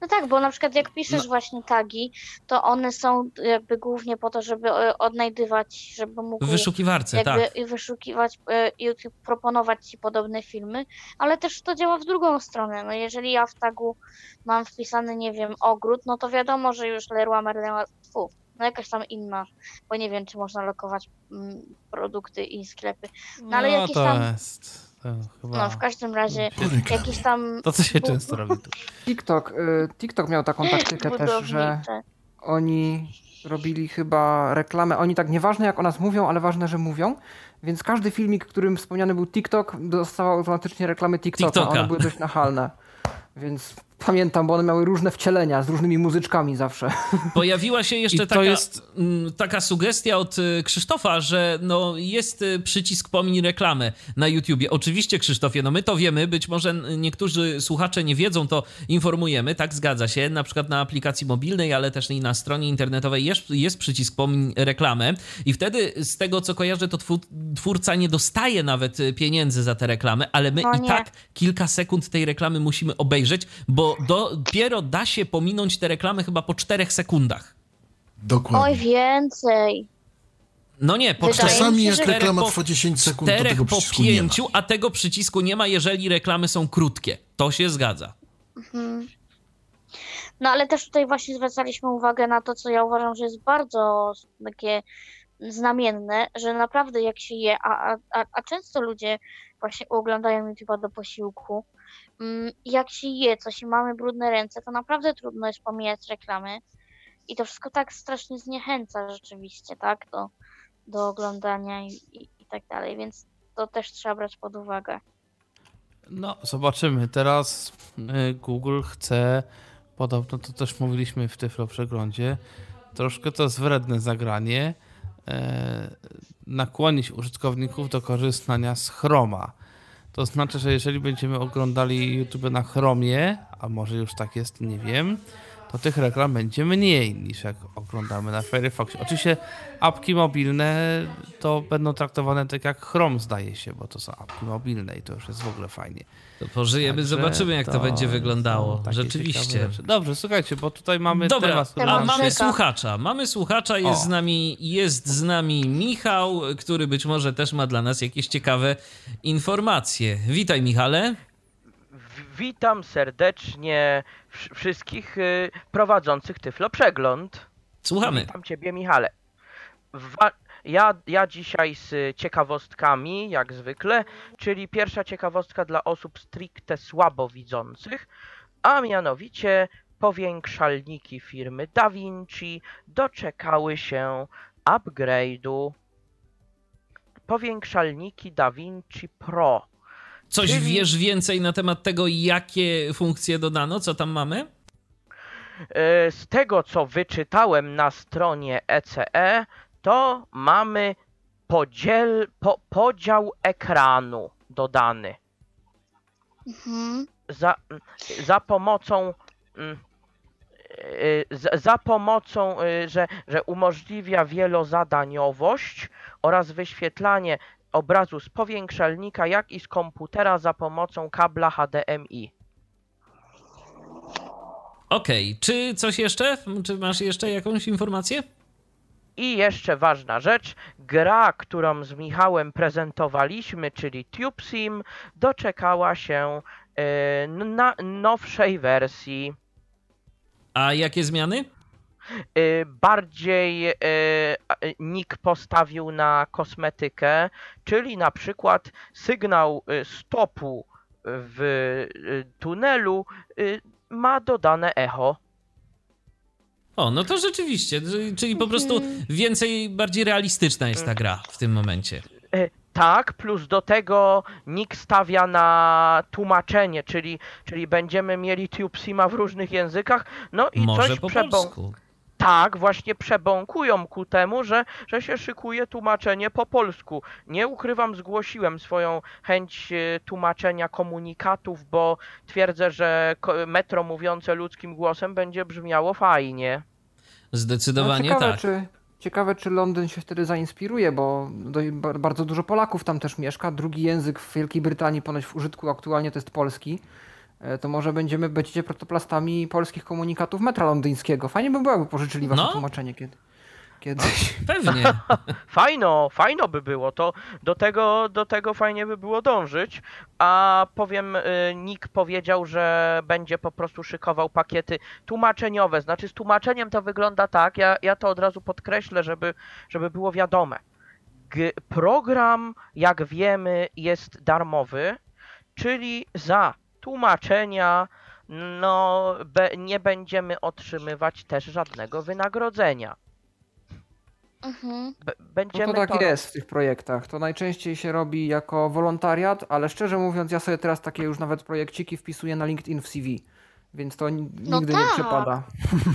No tak, bo na przykład jak piszesz właśnie tagi, to one są jakby głównie po to, żeby e, odnajdywać, żeby mógł W wyszukiwarce, jakby tak. i wyszukiwać e, YouTube, proponować ci podobne filmy, ale też to działa w drugą stronę. No jeżeli ja w tagu mam wpisany, nie wiem, ogród, no to wiadomo, że już Leroy Merlin, fu, no jakaś tam inna, bo nie wiem, czy można lokować mm, produkty i sklepy. No ale no, jakiś to tam, jest. To chyba. no w każdym razie Porykla. jakiś tam To, co się często robi. tu. TikTok, y, TikTok miał taką taktykę też, że oni robili chyba reklamę. Oni tak nieważne jak o nas mówią, ale ważne, że mówią. Więc każdy filmik, którym wspomniany był TikTok, dostawał automatycznie reklamy TikToka. TikToka. One były dość nachalne. Więc pamiętam, bo one miały różne wcielenia z różnymi muzyczkami zawsze. Pojawiła się jeszcze taka, jest- mm, taka sugestia od y, Krzysztofa, że no jest y, przycisk pomiń reklamę na YouTubie. Oczywiście, Krzysztofie, no my to wiemy, być może niektórzy słuchacze nie wiedzą, to informujemy, tak, zgadza się. Na przykład na aplikacji mobilnej, ale też i na stronie internetowej jest, jest przycisk pomiń reklamę i wtedy z tego, co kojarzę, to twór, twórca nie dostaje nawet y, pieniędzy za te reklamy, ale my i tak kilka sekund tej reklamy musimy obejrzeć, bo dopiero da się pominąć te reklamy chyba po czterech sekundach. Oj, Dokładnie. więcej. No nie, po czterech, Czasami jak reklama po- trwa 10 sekund, to tego po przycisku nie ma. pięciu, a tego przycisku nie ma, jeżeli reklamy są krótkie. To się zgadza. Mhm. No ale też tutaj właśnie zwracaliśmy uwagę na to, co ja uważam, że jest bardzo takie znamienne, że naprawdę jak się je, a, a, a często ludzie właśnie oglądają YouTube'a do posiłku, jak się je coś i mamy brudne ręce, to naprawdę trudno jest pomijać reklamy i to wszystko tak strasznie zniechęca rzeczywiście, tak, do, do oglądania i, i, i tak dalej, więc to też trzeba brać pod uwagę. No, zobaczymy. Teraz y, Google chce, podobno to też mówiliśmy w Tyflo przeglądzie, troszkę to jest zagranie, e, nakłonić użytkowników do korzystania z Chroma. To znaczy, że jeżeli będziemy oglądali YouTube na Chromie, a może już tak jest, nie wiem, to tych reklam będzie mniej niż jak oglądamy na Firefoxie. Oczywiście apki mobilne to będą traktowane tak jak Chrome zdaje się, bo to są apki mobilne i to już jest w ogóle fajnie. To pożyjemy, Także zobaczymy jak to, będzie wyglądało. Rzeczywiście. Dobrze, słuchajcie, bo tutaj mamy Dobra, temat, a mamy się... słuchacza. Mamy słuchacza, jest O. z, nami, jest z nami Michał, który być może też ma dla nas jakieś ciekawe informacje. Witaj Michale. W- Witam serdecznie wsz- wszystkich y, prowadzących Tyflo Przegląd. Słuchamy. Witam Ciebie, Michale. Wa- ja, ja dzisiaj z ciekawostkami, jak zwykle, czyli pierwsza ciekawostka dla osób stricte słabowidzących, a mianowicie powiększalniki firmy DaVinci doczekały się upgrade'u. Powiększalniki DaVinci Pro. Coś Czyli- wiesz więcej na temat tego, jakie funkcje dodano? Co tam mamy? E, Z tego co wyczytałem na stronie ECE, to mamy podziel, po, podział ekranu dodany. Mhm. Za, za pomocą. mm, e, Za, za pomocą, e, że, że umożliwia wielozadaniowość oraz wyświetlanie obrazu z powiększalnika, jak i z komputera za pomocą kabla HDMI. Okej, czy coś jeszcze? Czy masz jeszcze jakąś informację? I jeszcze ważna rzecz, gra, którą z Michałem prezentowaliśmy, czyli TubeSim, doczekała się e, na nowszej wersji. A jakie zmiany? E, Bardziej e, Nick postawił na kosmetykę, czyli na przykład sygnał stopu w tunelu ma dodane echo. O, no to rzeczywiście, czyli- po prostu więcej, bardziej realistyczna jest ta gra w tym momencie. E, Tak, plus do tego Nick stawia na tłumaczenie, czyli, czyli będziemy mieli TubeSima w różnych językach. No i Może coś po przebą- polsku. Tak, właśnie przebąkują ku temu, że, że się szykuje tłumaczenie po polsku. Nie ukrywam, zgłosiłem swoją chęć e, tłumaczenia komunikatów, bo twierdzę, że metro mówiące ludzkim głosem będzie brzmiało fajnie. Zdecydowanie no, ciekawe, tak. Czy, ciekawe, czy Londyn się wtedy zainspiruje, bo bardzo dużo Polaków tam też mieszka. Drugi język w Wielkiej Brytanii ponoć w użytku aktualnie to jest polski. E, To może będziemy, będziecie protoplastami polskich komunikatów metra londyńskiego. Fajnie by było, jakby pożyczyli wasze No. tłumaczenie kiedy, kiedyś. Pewnie. Fajno, fajno by było, to do tego, do tego fajnie by było dążyć. A powiem, y, Nick powiedział, że będzie po prostu szykował pakiety tłumaczeniowe. Znaczy z tłumaczeniem to wygląda tak, ja, ja to od razu podkreślę, żeby, żeby było wiadome. G- program, jak wiemy, jest darmowy, czyli za tłumaczenia no, be, nie będziemy otrzymywać też żadnego wynagrodzenia. Mhm. B- No będziemy to tak to jest w tych projektach. To najczęściej się robi jako wolontariat, ale szczerze mówiąc, ja sobie teraz takie już nawet projekciki wpisuję na LinkedIn w CV. Więc to No nigdy nie tak. przepada.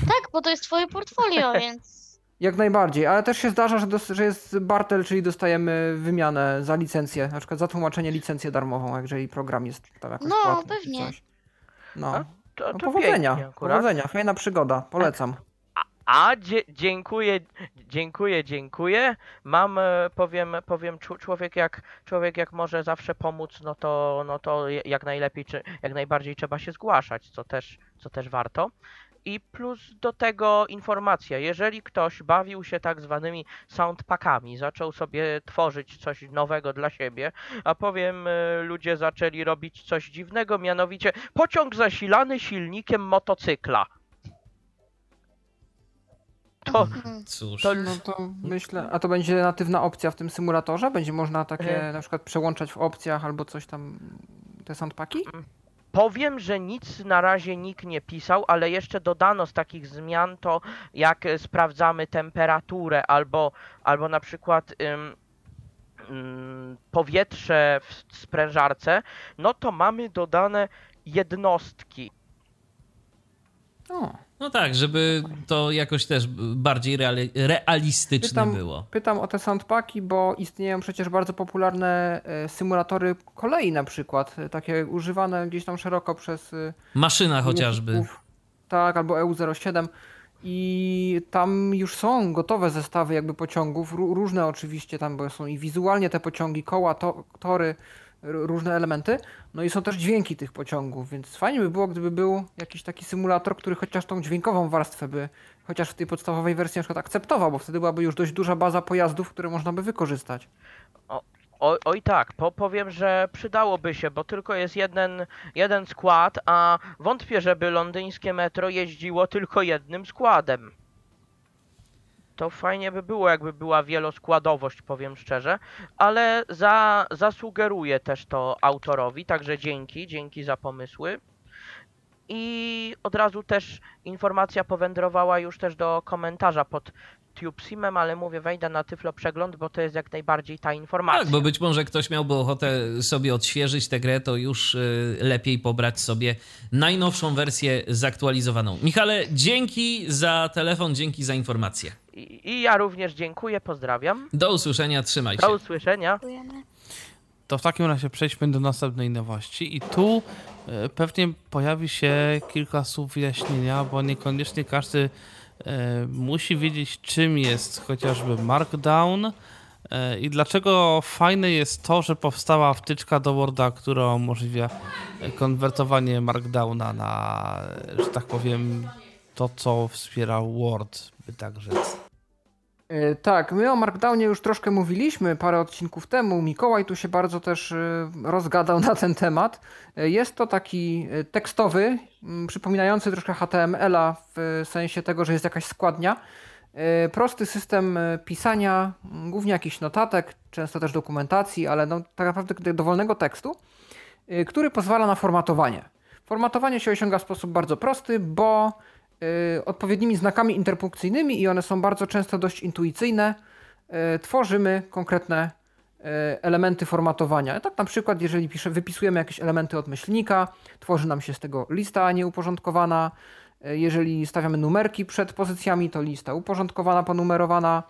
Tak, bo to jest twoje portfolio, więc. Jak najbardziej, ale też się zdarza, że, dos- że jest bartel, czyli dostajemy wymianę za licencję, na przykład za tłumaczenie licencję darmową, jeżeli program jest tam jakoś No, płatny czy pewnie. coś. No, A, to, no to powodzenia, akurat. powodzenia, fajna przygoda, polecam. A dzie- dziękuję, dziękuję, dziękuję. Mam, e, powiem, powiem czu- człowiek jak, człowiek jak może zawsze pomóc, no to, no to je- jak najlepiej, czy, jak najbardziej trzeba się zgłaszać, co też, co też warto. I plus do tego informacja, jeżeli ktoś bawił się tak zwanymi soundpackami, zaczął sobie tworzyć coś nowego dla siebie, a powiem, e, ludzie zaczęli robić coś dziwnego, mianowicie pociąg zasilany silnikiem motocykla. To, Mhm. Cóż. to No to myślę, a to będzie natywna opcja w tym symulatorze? Będzie można takie E. na przykład przełączać w opcjach albo coś tam, te soundpacki? Powiem, że nic na razie nikt nie pisał, ale jeszcze dodano z takich zmian to, jak e, sprawdzamy temperaturę albo, albo na przykład ym, ym, powietrze w sprężarce, no to mamy dodane jednostki. O, No tak, żeby to jakoś też bardziej reali realistyczne pytam, było. Pytam o te soundpacki, bo istnieją przecież bardzo popularne e, symulatory kolei na przykład, e, takie używane gdzieś tam szeroko przez... e, Maszyna chociażby. Tak, albo EU07 i tam już są gotowe zestawy jakby pociągów, różne oczywiście tam, bo są i wizualnie te pociągi, koła, to, tory, różne elementy. No i są też dźwięki tych pociągów, więc fajnie by było, gdyby był jakiś taki symulator, który chociaż tą dźwiękową warstwę by chociaż w tej podstawowej wersji na przykład akceptował, bo wtedy byłaby już dość duża baza pojazdów, które można by wykorzystać. O, oj tak, po, powiem, że przydałoby się, bo tylko jest jeden, jeden skład, a wątpię, żeby londyńskie metro jeździło tylko jednym składem to fajnie by było, jakby była wieloskładowość, powiem szczerze, ale za, zasugeruję też to autorowi, także dzięki, dzięki za pomysły. I od razu też informacja powędrowała już też do komentarza pod TubeSimem, ale mówię, wejdę na Tyflo Przegląd, bo to jest jak najbardziej ta informacja. Tak, bo być może ktoś miałby ochotę sobie odświeżyć tę grę, to już y, lepiej pobrać sobie najnowszą wersję zaktualizowaną. Michale, dzięki za telefon, dzięki za informację. I, I, ja również dziękuję, pozdrawiam. Do usłyszenia, trzymaj się. Do usłyszenia. To w takim razie przejdźmy do następnej nowości i tu e, pewnie pojawi się kilka słów wyjaśnienia, bo niekoniecznie każdy musi wiedzieć czym jest chociażby Markdown e, i dlaczego fajne jest to, że powstała wtyczka do Worda, która umożliwia konwertowanie Markdowna na, że tak powiem, to co wspiera Word, by tak rzec. E, tak, my o Markdownie już troszkę mówiliśmy parę odcinków temu. Mikołaj tu się bardzo też e, rozgadał na ten temat. E, jest to taki tekstowy, przypominający troszkę HTML-a w sensie tego, że jest jakaś składnia. Prosty system pisania, głównie jakichś notatek, często też dokumentacji, ale no, tak naprawdę dowolnego tekstu, który pozwala na formatowanie. Formatowanie się osiąga w sposób bardzo prosty, bo odpowiednimi znakami interpunkcyjnymi i one są bardzo często dość intuicyjne, y, tworzymy konkretne y, elementy formatowania. Tak na przykład, jeżeli pisze, wypisujemy jakieś elementy od myślnika, tworzy nam się z tego lista nieuporządkowana. Jeżeli stawiamy numerki przed pozycjami, to lista uporządkowana, ponumerowana.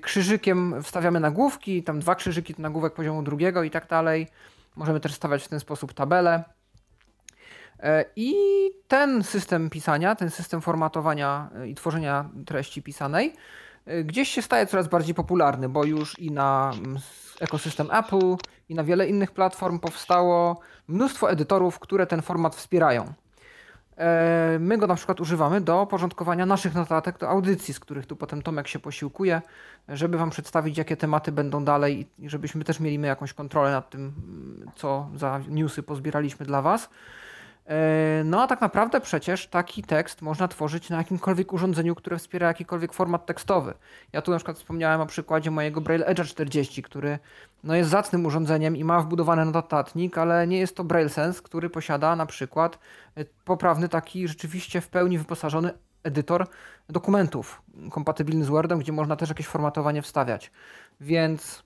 Krzyżykiem wstawiamy nagłówki, tam dwa krzyżyki to nagłówek poziomu drugiego i tak dalej. Możemy też stawiać w ten sposób tabele. E, I ten system pisania, ten system formatowania e, i tworzenia treści pisanej e, gdzieś się staje coraz bardziej popularny, bo już i na mm, ekosystem Apple, i na wiele innych platform powstało mnóstwo edytorów, które ten format wspierają. My go na przykład używamy do porządkowania naszych notatek do audycji, z których tu potem Tomek się posiłkuje, żeby Wam przedstawić, jakie tematy będą dalej i żebyśmy też mieli my jakąś kontrolę nad tym, mm, co za newsy pozbieraliśmy dla Was. E, no a tak naprawdę przecież taki tekst można tworzyć na jakimkolwiek urządzeniu, które wspiera jakikolwiek format tekstowy. Ja tu na przykład wspomniałem o przykładzie mojego Braille Edge 40, który no jest zacnym urządzeniem i ma wbudowany notatnik, ale nie jest to Braille Sense, który posiada na przykład e, poprawny taki rzeczywiście w pełni wyposażony edytor dokumentów kompatybilny z Wordem, gdzie można też jakieś formatowanie wstawiać. Więc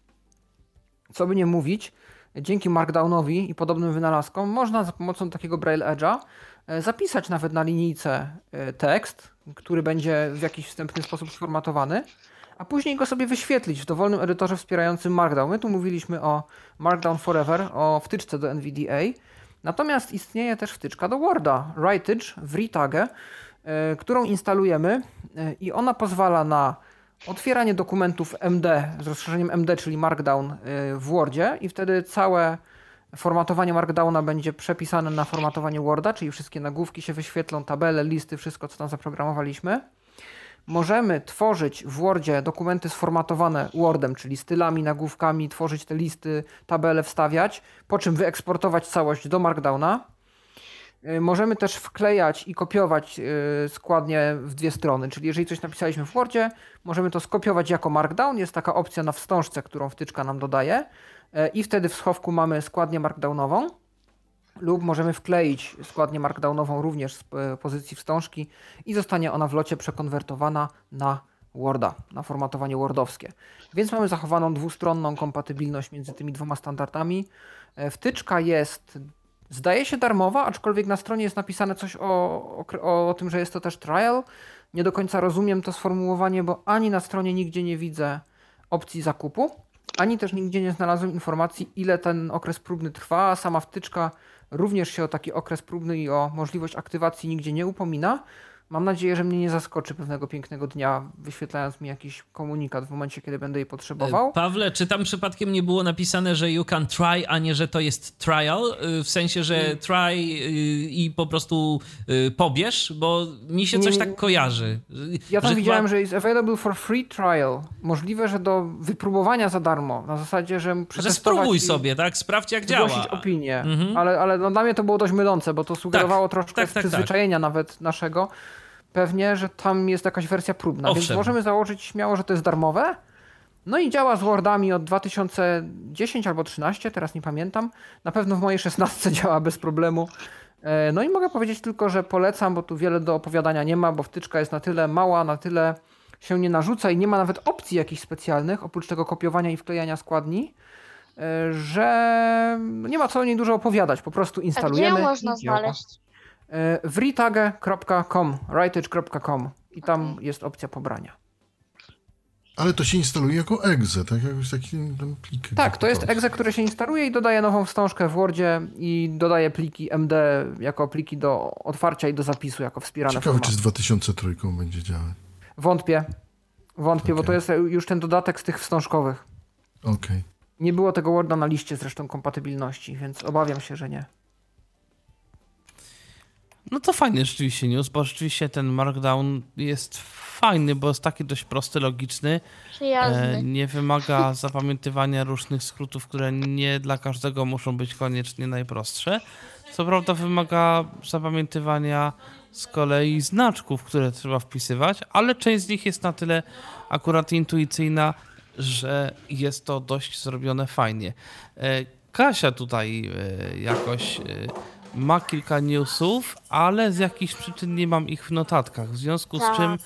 co by nie mówić, dzięki Markdownowi i podobnym wynalazkom można za pomocą takiego Braille Edge'a e, zapisać nawet na linijce e, tekst, który będzie w jakiś wstępny sposób sformatowany, a później go sobie wyświetlić w dowolnym edytorze wspierającym Markdown. My tu mówiliśmy o Markdown Forever, o wtyczce do NVDA. Natomiast istnieje też wtyczka do Worda, Writage w Retage, e, którą instalujemy i ona pozwala na otwieranie dokumentów MD z rozszerzeniem MD, czyli Markdown y, w Wordzie i wtedy całe formatowanie Markdowna będzie przepisane na formatowanie Worda, czyli wszystkie nagłówki się wyświetlą, tabele, listy, wszystko co tam zaprogramowaliśmy. Możemy tworzyć w Wordzie dokumenty sformatowane Wordem, czyli stylami, nagłówkami, tworzyć te listy, tabele, wstawiać, po czym wyeksportować całość do Markdowna. Y, możemy też wklejać i kopiować y, składnie w dwie strony, czyli jeżeli coś napisaliśmy w Wordzie, możemy to skopiować jako Markdown. Jest taka opcja na wstążce, którą wtyczka nam dodaje y, i wtedy w schowku mamy składnię markdownową lub możemy wkleić składnię markdownową również z pozycji wstążki i zostanie ona w locie przekonwertowana na Worda, na formatowanie wordowskie. Więc mamy zachowaną dwustronną kompatybilność między tymi dwoma standardami. Wtyczka jest Zdaje się darmowa, aczkolwiek na stronie jest napisane coś o, o, o tym, że jest to też trial. Nie do końca rozumiem to sformułowanie, bo ani na stronie nigdzie nie widzę opcji zakupu, ani też nigdzie nie znalazłem informacji, ile ten okres próbny trwa. Sama wtyczka również się o taki okres próbny i o możliwość aktywacji nigdzie nie upomina. Mam nadzieję, że mnie nie zaskoczy pewnego pięknego dnia, wyświetlając mi jakiś komunikat w momencie, kiedy będę jej potrzebował. E, Pawle, czy tam przypadkiem nie było napisane, że you can try, a nie, że to jest trial? Y, w sensie, że Nie. try y, i po prostu pobierz? Bo mi się coś Nie, tak kojarzy. Ja tam że widziałem, chyba- że jest available for free trial. Możliwe, że do wypróbowania za darmo. Na zasadzie, że Że spróbuj sobie, tak? Sprawdź jak działa. opinię. Mhm. Ale, ale no dla mnie to było dość mylące, bo to sugerowało troszkę tak, tak, tak. przyzwyczajenia nawet naszego. Pewnie, że tam jest jakaś wersja próbna, więc Owszem. możemy założyć śmiało, że to jest darmowe. No i działa z Wordami od 2010 albo 13, teraz nie pamiętam. Na pewno w mojej 16 działa bez problemu. E, No i mogę powiedzieć tylko, że polecam, bo tu wiele do opowiadania nie ma, bo wtyczka jest na tyle mała, na tyle się nie narzuca i nie ma nawet opcji jakichś specjalnych, oprócz tego kopiowania i wklejania składni, e, że nie ma co o niej dużo opowiadać. Po prostu A gdzie instalujemy. ją można znaleźć? E, w ritage.com, ritage.com i tam jest opcja pobrania. Ale to się instaluje jako exe, tak? Jakoś taki plik. Tak, to jest exe. które się instaluje i dodaje nową wstążkę w Wordzie i dodaje pliki MD jako pliki do otwarcia i do zapisu jako wspierane Ciekawe, formaty. czy z 2003 będzie działać. Wątpię. Wątpię, bo Okej. to jest już ten dodatek z tych wstążkowych. Okej. Nie było tego Worda na liście zresztą kompatybilności, więc obawiam się, że nie. No to fajny rzeczywiście news, bo rzeczywiście ten Markdown jest fajny, bo jest taki dość prosty, logiczny. E, Przyjazny. nie wymaga zapamiętywania różnych skrótów, które nie dla każdego muszą być koniecznie najprostsze. Co prawda wymaga zapamiętywania z kolei znaczków, które trzeba wpisywać, ale część z nich jest na tyle akurat intuicyjna, że jest to dość zrobione fajnie. E, Kasia tutaj e, jakoś e, ma kilka newsów, ale z jakichś przyczyn nie mam ich w notatkach. W związku z Tak. czym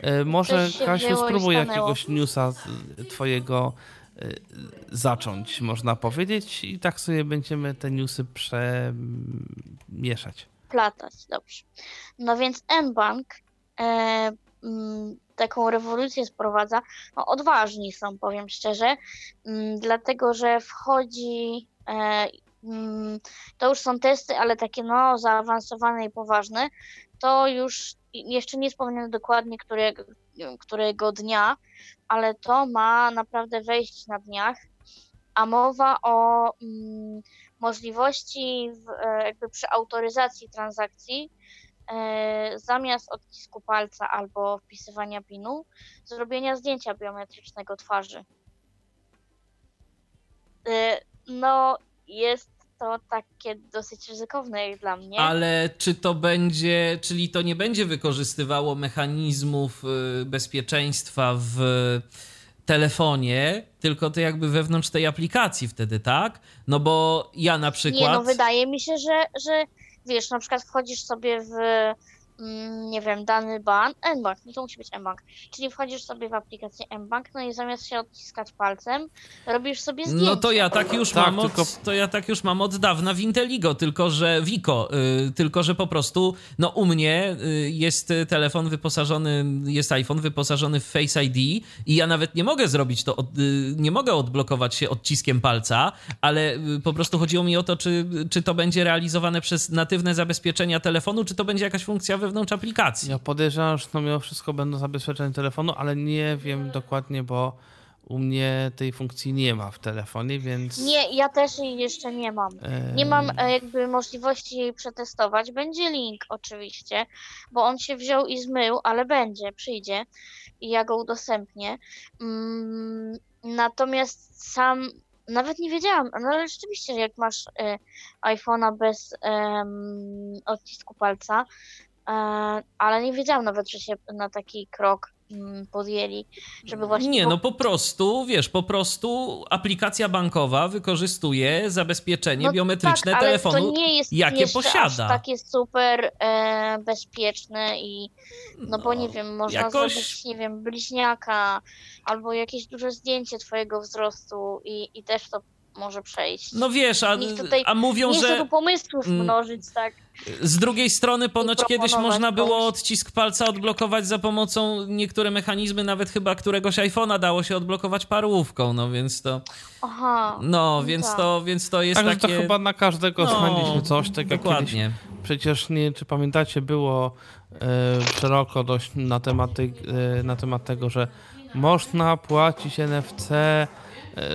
e, może Kasiu spróbuj jakiegoś newsa z- twojego e, zacząć, można powiedzieć i tak sobie będziemy te newsy przemieszać. Platać, dobrze. No więc mBank e, mm, taką rewolucję sprowadza. No, odważni są, powiem szczerze, mm, dlatego że wchodzi. Mm, to już są testy, ale takie no zaawansowane i poważne. To już jeszcze nie wspomnę dokładnie którego, którego dnia, ale to ma naprawdę wejść na dniach. A mowa o mm, możliwości w, e, jakby przy autoryzacji transakcji e, zamiast odcisku palca albo wpisywania PIN-u zrobienia zdjęcia biometrycznego twarzy. E, No, jest to takie dosyć ryzykowne jak dla mnie. Ale czy to będzie, czyli to nie będzie wykorzystywało mechanizmów y, bezpieczeństwa w telefonie, tylko to jakby wewnątrz tej aplikacji wtedy, tak? No bo ja na przykład. Nie, no wydaje mi się, że, że wiesz, na przykład wchodzisz sobie w, nie wiem, dany bank, mBank, no to musi być mBank, czyli wchodzisz sobie w aplikację mBank, no i zamiast się odciskać palcem, robisz sobie zdjęcie. No to ja tak już Tak, mam od, tylko- to ja tak już mam od dawna w Inteligo, tylko że Vico, y, tylko że po prostu no u mnie y, jest telefon wyposażony, jest iPhone wyposażony w Face ID i ja nawet nie mogę zrobić to, od, y, nie mogę odblokować się odciskiem palca, ale y, po prostu chodziło mi o to, czy, czy to będzie realizowane przez natywne zabezpieczenia telefonu, czy to będzie jakaś funkcja wewnątrz aplikacji. Ja podejrzewam, że to mimo wszystko będą zabezpieczenia telefonu, ale nie wiem dokładnie, bo u mnie tej funkcji nie ma w telefonie, więc... Nie, ja też jej jeszcze nie mam. Nie mam e, jakby możliwości jej przetestować. Będzie link oczywiście, bo on się wziął i zmył, ale będzie, przyjdzie i ja go udostępnię. Mm, natomiast sam nawet nie wiedziałam, no ale rzeczywiście, jak masz e, iPhone'a bez em, odcisku palca, ale nie wiedziałam nawet, że się na taki krok mm, podjęli, żeby właśnie... Nie, no po prostu, wiesz, po prostu aplikacja bankowa wykorzystuje zabezpieczenie No biometryczne tak, ale telefonu, to nie jest jakie posiada. takie super e, bezpieczne i no bo nie wiem, można jakoś- zrobić, nie wiem, bliźniaka albo jakieś duże zdjęcie twojego wzrostu i, i też to może przejść. No wiesz, a, tutaj a mówią, nie że tu pomysłów Mm. mnożyć, tak. z drugiej strony ponoć kiedyś można było komuś. odcisk palca odblokować za pomocą niektóre mechanizmy, nawet chyba któregoś iPhone'a dało się odblokować parłówką, no więc to, Aha. no więc tak. to, więc to jest Także takie... to chyba na każdego No, coś, tak jak kiedyś Dokładnie. Przecież nie czy pamiętacie, było e, szeroko dość na temat, e, na temat tego, że można płacić NFC,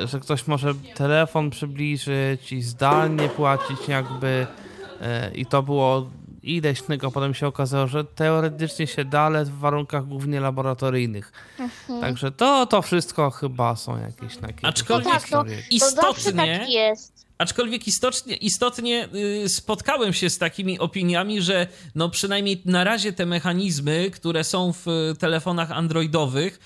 że ktoś może telefon przybliżyć i zdalnie płacić jakby e, i to było ileś tego, potem się okazało, że teoretycznie się da, ale w warunkach głównie laboratoryjnych. Mhm. Także to, to wszystko chyba są jakieś takie Aczkolwiek- Tak, to, to zawsze Istotnie- tak jest. Aczkolwiek istotnie, istotnie y, spotkałem się z takimi opiniami, że no przynajmniej na razie te mechanizmy, które są w telefonach androidowych,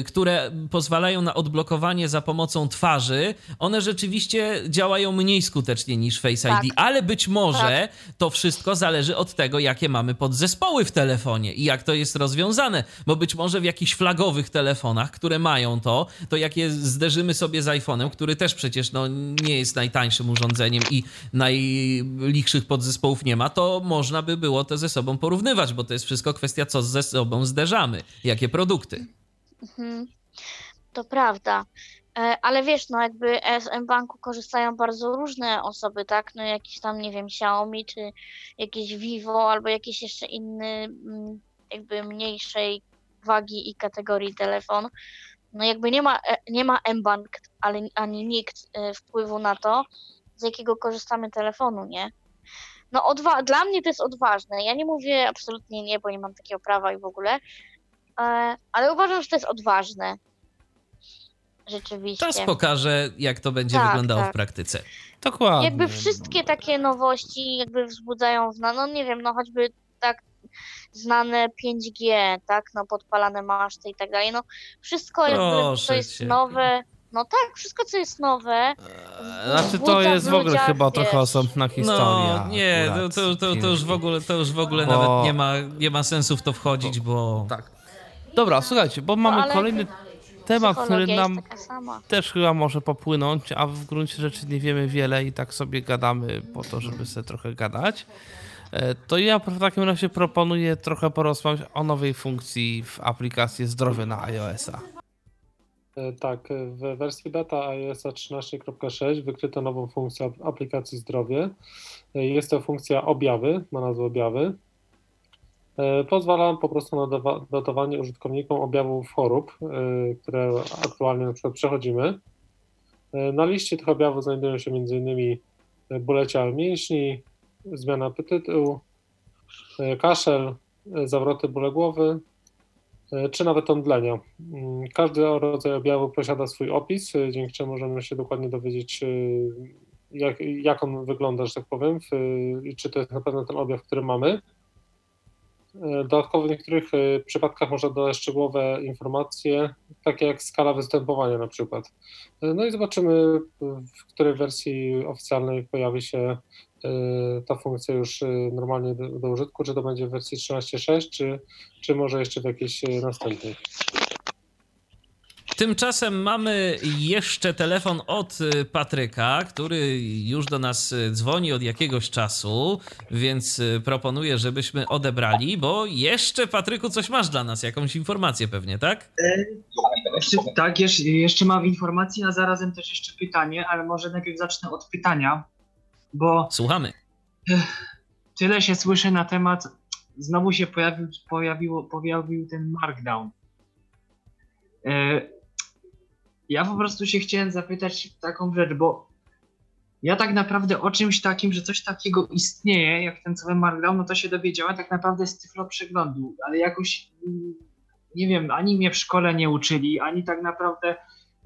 y, które pozwalają na odblokowanie za pomocą twarzy, one rzeczywiście działają mniej skutecznie niż Face Tak. ID, ale być może to wszystko zależy od tego, jakie mamy podzespoły w telefonie i jak to jest rozwiązane, bo być może w jakichś flagowych telefonach, które mają to, to jak je zderzymy sobie z iPhone'em, który też przecież no, nie jest najtańszym urządzeniem i najlichszych podzespołów nie ma, to można by było to ze sobą porównywać, bo to jest wszystko kwestia, co ze sobą zderzamy, jakie produkty. Mhm. To prawda. E, Ale wiesz, no jakby z M-Banku korzystają bardzo różne osoby, tak? No jakiś tam, nie wiem, Xiaomi, czy jakieś Vivo, albo jakiś jeszcze inny, mm, jakby mniejszej wagi i kategorii telefon. No jakby nie ma, e, nie ma M-Bank, ale ani nikt e, wpływu na to, z jakiego korzystamy telefonu, nie? No odwa- dla mnie to jest odważne. Ja nie mówię absolutnie nie, bo nie mam takiego prawa i w ogóle, e, ale uważam, że to jest odważne. Rzeczywiście. Czas pokaże, jak to będzie Tak, wyglądało w tak. praktyce. Dokładnie. Jakby wszystkie takie nowości jakby wzbudzają w no nie wiem, no choćby tak znane 5G, tak, no podpalane maszty i tak dalej, no wszystko jakby co jest cię. nowe, no tak, wszystko co jest nowe, Znaczy to jest w ogóle chyba wiesz, trochę osobna historia. No, nie, to, to, to, to już w ogóle, to już w ogóle Bo- nawet nie ma, nie ma sensu w to wchodzić, bo... Tak. Dobra, słuchajcie, bo mamy No, kolejny temat, który nam też chyba może popłynąć, a w gruncie rzeczy nie wiemy wiele i tak sobie gadamy po to, żeby sobie trochę gadać. E, To ja w takim razie proponuję trochę porozmawiać o nowej funkcji w aplikacji Zdrowie na iOS-a. E, Tak, w wersji beta iOS 13.6 wykryto nową funkcję ap- aplikacji Zdrowie. E, Jest to funkcja objawy, ma nazwę objawy. E, Pozwala po prostu na dodawanie użytkownikom objawów chorób, które aktualnie na przykład przechodzimy. Na liście tych objawów znajdują się m.in. bóle ciała mięśni, zmiana apetytu, kaszel, zawroty bóle głowy, czy nawet omdlenia. Mm, Każdy rodzaj objawu posiada swój opis, e, dzięki czemu możemy się dokładnie dowiedzieć, e, jak, jak on wygląda, że tak powiem, i czy to jest na pewno ten objaw, który mamy. E, Dodatkowo w niektórych e, przypadkach można dodać szczegółowe informacje, takie jak skala występowania na przykład. E, No i zobaczymy, w której wersji oficjalnej pojawi się e, ta funkcja już e, normalnie do, do użytku, czy to będzie w wersji 13.6, czy, czy może jeszcze w jakiejś e, następnej. Tymczasem mamy jeszcze telefon od y, Patryka, który już do nas y, dzwoni od jakiegoś czasu, więc y, proponuję, żebyśmy odebrali, bo jeszcze Patryku coś masz dla nas, jakąś informację pewnie, tak? Jeszcze, tak, jeszcze, jeszcze mam informację, a zarazem też jeszcze pytanie, ale może najpierw zacznę od pytania, bo Słuchamy. tyle się słyszy na temat, znowu się pojawił, pojawiło, pojawił ten markdown. E, Ja po prostu się chciałem zapytać taką rzecz, bo ja tak naprawdę o czymś takim, że coś takiego istnieje, jak ten cały markdown, no to się dowiedziałem tak naprawdę z tyflo przeglądu, ale jakoś mm, nie wiem, ani mnie w szkole nie uczyli, ani tak naprawdę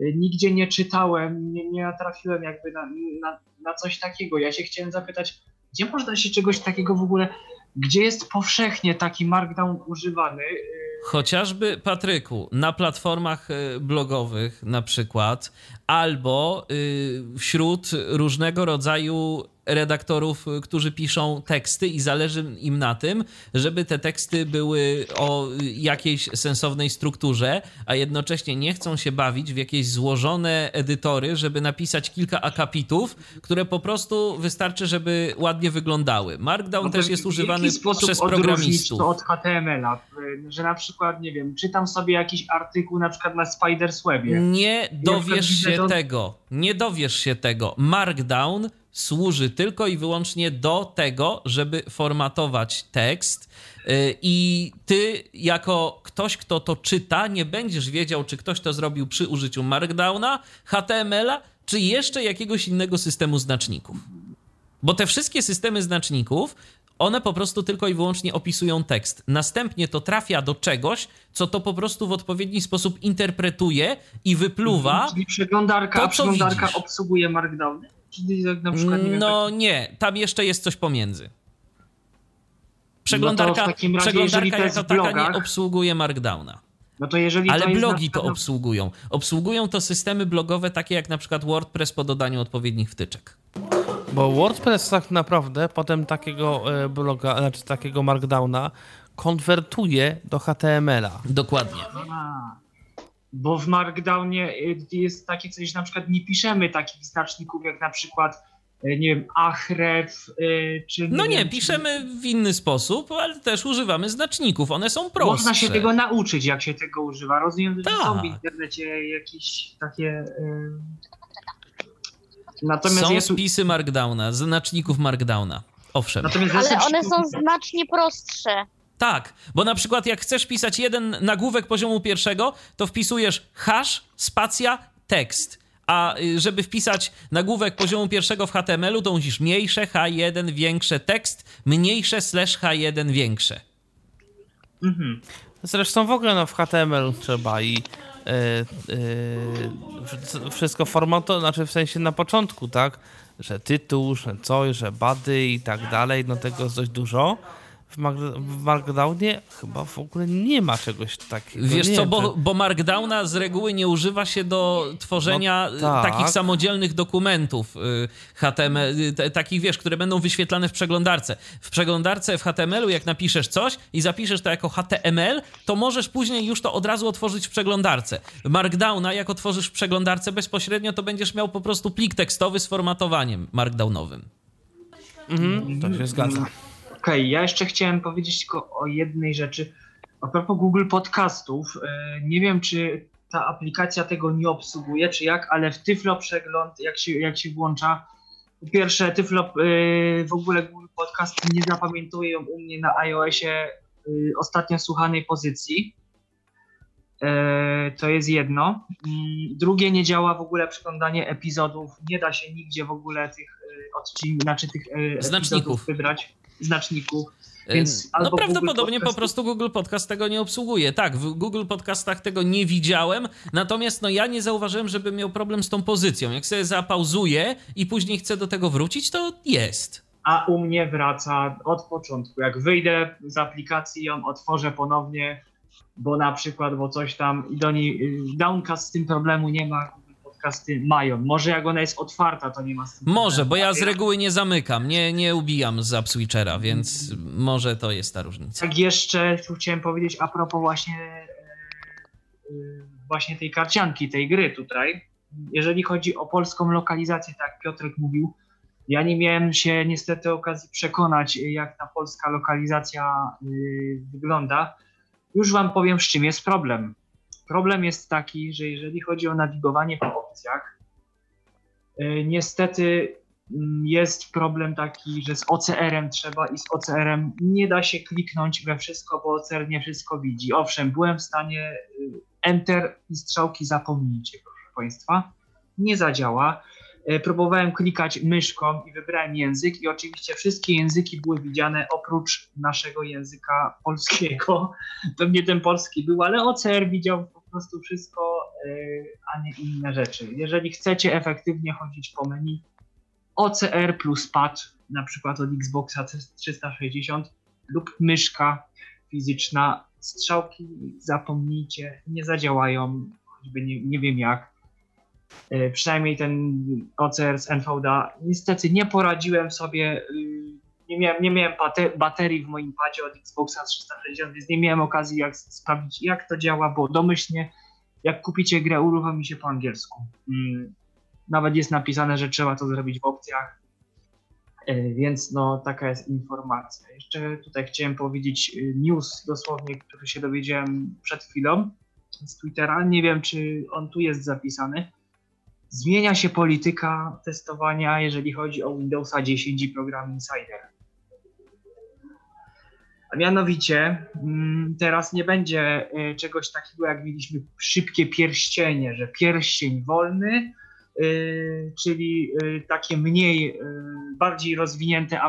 nigdzie nie czytałem, nie, nie natrafiłem jakby na, na, na coś takiego. Ja się chciałem zapytać, gdzie można się czegoś takiego w ogóle, gdzie jest powszechnie taki markdown używany? Y, Chociażby Patryku, na platformach y, blogowych na przykład, albo y, wśród różnego rodzaju redaktorów, y, którzy piszą teksty i zależy im na tym, żeby te teksty były o jakiejś sensownej strukturze, a jednocześnie nie chcą się bawić w jakieś złożone edytory, żeby napisać kilka akapitów, które po prostu wystarczy, żeby ładnie wyglądały. Markdown No też jest używany przez programistów. to od HTML-a? Że na przykład, nie wiem, czytam sobie jakiś artykuł na przykład na Spiderswebie. Nie dowiesz się to- tego. Nie dowiesz się tego. Markdown służy tylko i wyłącznie do tego, żeby formatować tekst. yy, I ty, jako ktoś, kto to czyta, nie będziesz wiedział, czy ktoś to zrobił przy użyciu Markdowna, HTML-a, czy jeszcze jakiegoś innego systemu znaczników. Bo te wszystkie systemy znaczników, one po prostu tylko i wyłącznie opisują tekst. Następnie to trafia do czegoś, co to po prostu w odpowiedni sposób interpretuje i wypluwa. Czyli przeglądarka, to, przeglądarka widzisz. obsługuje Markdowny? Czyli jak na przykład, nie wiem, No nie, tam jeszcze jest coś pomiędzy. No to Przeglądarka, takim razie, przeglądarka jako w taka nie blogach- obsługuje Markdowna. no to jeżeli Ale blogi to obsługują. Obsługują to systemy blogowe takie jak na przykład WordPress po dodaniu odpowiednich wtyczek. Bo WordPress tak naprawdę potem takiego e, bloga, znaczy takiego markdowna konwertuje do HTML-a. Dokładnie. A, Bo w Markdownie y, jest takie coś, na przykład nie piszemy takich znaczników jak na przykład, y, nie wiem, ahref, y, czy... No nie, wiem, czy- piszemy w inny sposób, ale też używamy znaczników. One są prostsze. Można się tego nauczyć, jak się tego używa. Rozumiem, że są w Tak. internecie jakieś takie... Natomiast Są jest... spisy Markdowna, znaczników Markdowna. Owszem. Natomiast Ale one są znacznie prostsze. Tak, bo na przykład jak chcesz pisać jeden nagłówek poziomu pierwszego, to wpisujesz hash, spacja, tekst. A y, żeby wpisać nagłówek poziomu pierwszego w HTML-u, to musisz mniejsze H1, większe tekst, mniejsze slash H1, większe. Mhm. Zresztą w ogóle no, w HTML trzeba i e, wsz- wszystko formatować, znaczy w sensie na początku, tak? Że tytuł, że coś, że bady i tak dalej, no tego jest dość dużo. W, Mark- w Markdownie chyba w ogóle nie ma czegoś takiego. Wiesz nie co, bo, bo Markdowna z reguły nie używa się do tworzenia No y, tak. takich samodzielnych dokumentów y, HTML, y, takich wiesz, które będą wyświetlane w przeglądarce. W przeglądarce w HTML-u jak napiszesz coś i zapiszesz to jako HTML, to możesz później już to od razu otworzyć w przeglądarce. Markdowna jak otworzysz w przeglądarce bezpośrednio, to będziesz miał po prostu plik tekstowy z formatowaniem markdownowym. Mhm, to się zgadza. Okej, ja jeszcze chciałem powiedzieć tylko o jednej rzeczy. A propos Google Podcastów, e, nie wiem czy ta aplikacja tego nie obsługuje, czy jak, ale w Tyflo przegląd, jak się, jak się włącza, po pierwsze Tyflo e, w ogóle Google Podcasty nie zapamiętują u mnie na iOSie e, ostatnio słuchanej pozycji. To jest jedno. Mm, Drugie, nie działa w ogóle przeglądanie epizodów. Nie da się nigdzie w ogóle tych odcinków, znaczy tych Znaczników. wybrać, znaczników. Więc no prawdopodobnie po prostu Google Podcast tego nie obsługuje. Tak, w Google Podcastach tego nie widziałem, natomiast no ja nie zauważyłem, żeby miał problem z tą pozycją. Jak sobie zapauzuję i później chcę do tego wrócić, to jest. A u mnie wraca od początku. Jak wyjdę z aplikacji, ją otworzę ponownie, bo na przykład, bo coś tam i do niej y, Downcast z tym problemu nie ma. Podcasty mają. Może jak ona jest otwarta, to nie ma tym Może, bo ja z reguły nie zamykam, nie, nie ubijam z AppSwitchera, więc może to jest ta różnica. Tak jeszcze chciałem powiedzieć a propos właśnie, e, e, właśnie tej karcianki, tej gry tutaj. Jeżeli chodzi o polską lokalizację, tak Piotrek mówił, ja nie miałem się niestety okazji przekonać, jak ta polska lokalizacja y, wygląda. Już wam powiem, z czym jest problem. Problem jest taki, że jeżeli chodzi o nawigowanie po opcjach, y, niestety mm, jest problem taki, że z OCR-em trzeba i z OCR-em nie da się kliknąć we wszystko, bo OCR nie wszystko widzi. Owszem, byłem w stanie y, Enter i strzałki zapomnijcie, proszę Państwa. Nie zadziała. Y, Próbowałem klikać myszką i wybrałem język i oczywiście wszystkie języki były widziane oprócz naszego języka polskiego. Pewnie ten polski był, ale OCR widział prostu wszystko, y, a nie inne rzeczy. Jeżeli chcecie efektywnie chodzić po menu, OCR plus pad, na przykład od Xboxa 360 lub myszka fizyczna, strzałki zapomnijcie, nie zadziałają, choćby nie, nie wiem jak. y, przynajmniej ten OCR z NVDA. Niestety nie poradziłem sobie, y, nie miałem, nie miałem bate- baterii w moim padzie od Xboxa 360, więc nie miałem okazji jak sprawdzić jak to działa, bo domyślnie jak kupicie grę uruchomi się po angielsku. Mm, Nawet jest napisane, że trzeba to zrobić w opcjach, E, Więc no taka jest informacja. Jeszcze tutaj chciałem powiedzieć y, news dosłownie, który się dowiedziałem przed chwilą z Twittera. Nie wiem, czy on tu jest zapisany. Zmienia się polityka testowania, jeżeli chodzi o Windowsa 10 i program Insider. A mianowicie mm, teraz nie będzie y, czegoś takiego, jak mieliśmy szybkie pierścienie, że pierścień wolny, y, czyli y, takie mniej, bardziej rozwinięte